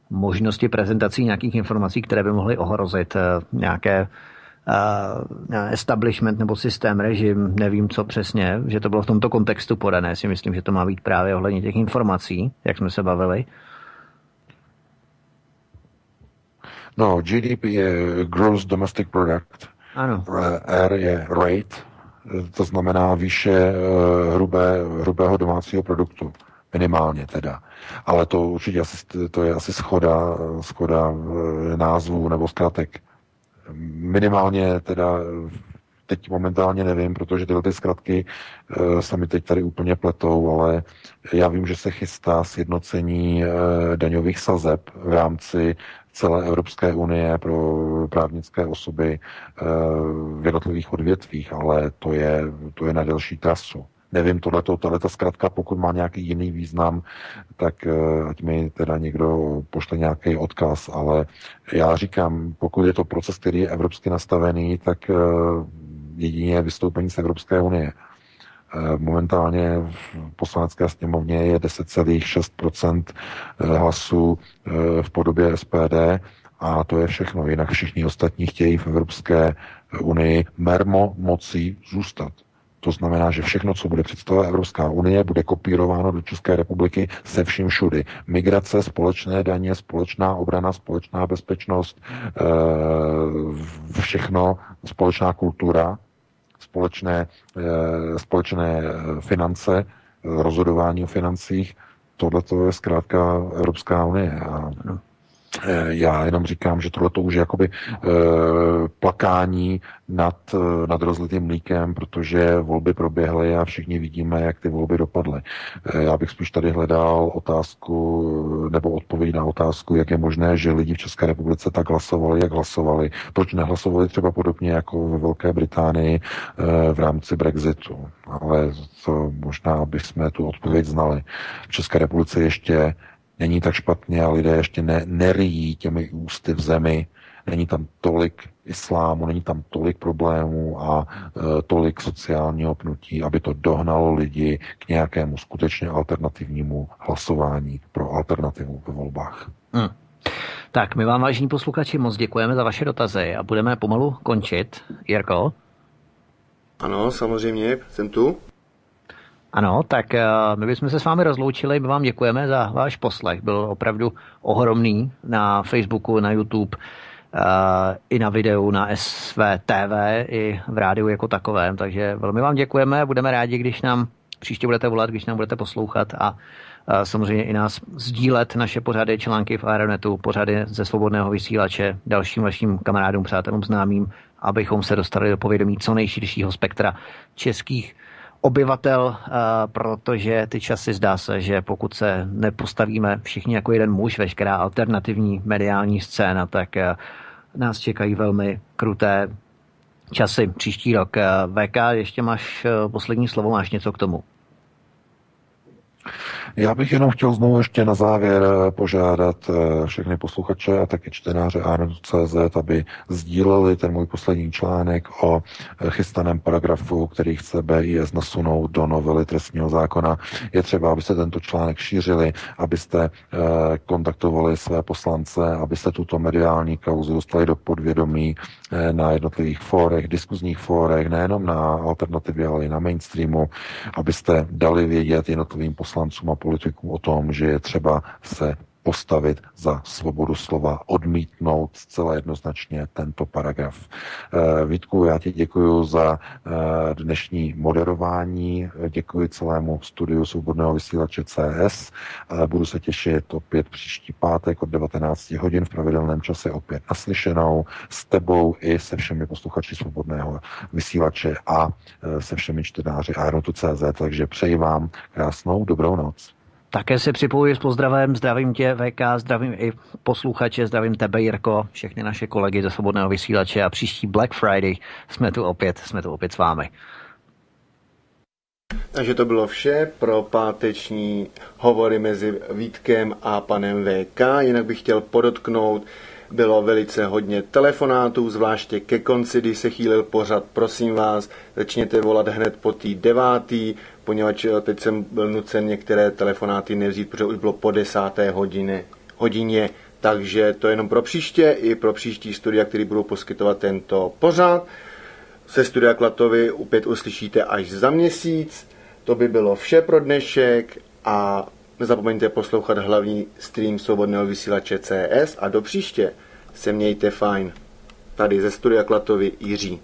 možnosti prezentací nějakých informací, které by mohly ohrozit nějaké establishment nebo systém, režim, nevím co přesně, že to bylo v tomto kontextu podané, si myslím, že to má být právě ohledně těch informací, jak jsme se bavili. No, GDP je Gross Domestic Product. Ano. R je rate, to znamená výše eh, hrubé, hrubého domácího produktu. Minimálně teda. Ale to určitě asi, to je asi schoda, schoda eh, názvů nebo zkratek. Minimálně teda teď momentálně nevím, protože tyhle ty zkratky e, se mi teď tady úplně pletou, ale já vím, že se chystá sjednocení e, daňových sazeb v rámci celé Evropské unie pro právnické osoby eh, v jednotlivých odvětvích, ale to je, to je na delší trasu. Nevím, tohleto, tohleto zkrátka, pokud má nějaký jiný význam, tak eh, ať mi teda někdo pošle nějaký odkaz, ale já říkám, pokud je to proces, který je evropsky nastavený, tak eh, jedině vystoupení z Evropské unie. Eh, momentálně v poslanecké sněmovně je 10,6 eh, hlasů eh, v podobě SPD a to je všechno. Jinak všichni ostatní chtějí v Evropské unii mermo mocí zůstat. To znamená, že všechno, co bude představovat Evropská unie, bude kopírováno do České republiky se vším všudy. Migrace, společné daně, společná obrana, společná bezpečnost, všechno, společná kultura, společné, eh, společné eh, finance, rozhodování o financích, tohle to je zkrátka Evropská unie. A já jenom říkám, že tohle to už je jakoby e, plakání nad, eh, nad rozlitým mlíkem, protože volby proběhly a všichni vidíme, jak ty volby dopadly. Já bych spíš tady hledal otázku nebo odpověď na otázku, jak je možné, že lidi v České republice tak hlasovali, jak hlasovali. Proč nehlasovali třeba podobně jako ve Velké Británii v rámci Brexitu. Ale to možná bychom tu odpověď znali. V České republice ještě není tak špatně a lidé ještě ne, neryjí těmi ústy v zemi, není tam tolik islámu, není tam tolik problémů a e, tolik sociálního pnutí, aby to dohnalo lidi k nějakému skutečně alternativnímu hlasování pro alternativu ve volbách. Hmm. Tak, my vám, vážení posluchači, moc děkujeme za vaše dotazy a budeme pomalu končit. Jirko? Ano, samozřejmě, jsem tu. Ano, tak eh, my bychom se s vámi rozloučili, my vám děkujeme za váš poslech, byl opravdu ohromný na Facebooku, na YouTube, eh, i na videu, na SVTV, i v rádiu jako takovém, takže velmi vám děkujeme, budeme rádi, když nám příště budete volat, když nám budete poslouchat a eh, samozřejmě i nás sdílet naše pořady, články v Aeronetu, pořady ze svobodného vysílače dalším vašim kamarádům, přátelům, známým, abychom se dostali do povědomí co nejširšího spektra českých obyvatel, eh, protože ty časy zdá se, že pokud se nepostavíme všichni jako jeden muž, veškerá alternativní mediální scéna, tak eh, nás čekají velmi kruté časy příští rok. Eh, VK, ještě máš poslední slovo, máš něco k tomu? Já bych jenom chtěl znovu ještě na závěr eh, požádat eh, všechny posluchače a taky čtenáře CZ, aby sdíleli ten můj poslední článek o eh, chystaném paragrafu, který chce BIS nasunout do novely trestního zákona. Je třeba, abyste tento článek šířili, abyste kontaktovali své poslance, abyste tuto mediální kauzu dostali do podvědomí na jednotlivých fórech, diskuzních fórech, nejenom na alternativě, ale i na mainstreamu, abyste dali vědět jednotlivým poslancům a politikům o tom, že je třeba se postavit za svobodu slova, odmítnout zcela jednoznačně tento paragraf. Eh, Vítku, já ti děkuji za eh, dnešní moderování, děkuji celému studiu Svobodného vysílače CS. Budu se těšit opět příští pátek od 19 hodin v pravidelném čase opět naslyšenou s tebou i se všemi posluchači Svobodného vysílače a eh, se všemi čtenáři Aerotu.cz, takže přeji vám krásnou dobrou noc. Také se připojuji s pozdravem, zdravím tě VK, zdravím i posluchače, zdravím tebe Jirko, všechny naše kolegy ze Svobodného vysílače a příští Black Friday jsme tu opět, jsme tu opět s vámi. Takže to bylo vše pro páteční hovory mezi Vítkem a panem VK. Jinak bych chtěl podotknout, bylo velice hodně telefonátů, zvláště ke konci, kdy se chýlil pořad. Prosím vás, začněte volat hned po té devátý, poněvadž eh, teď jsem byl nucen některé telefonáty nevzít, protože už bylo po desáté hodině, hodině takže to je jenom pro příště i pro příští studia, který budou poskytovat tento pořád. Se studia Klatovy opět uslyšíte až za měsíc. To by bylo vše pro dnešek a nezapomeňte poslouchat hlavní stream svobodného vysílače CS a do příště se mějte fajn. Tady ze studia Klatovy Jiří.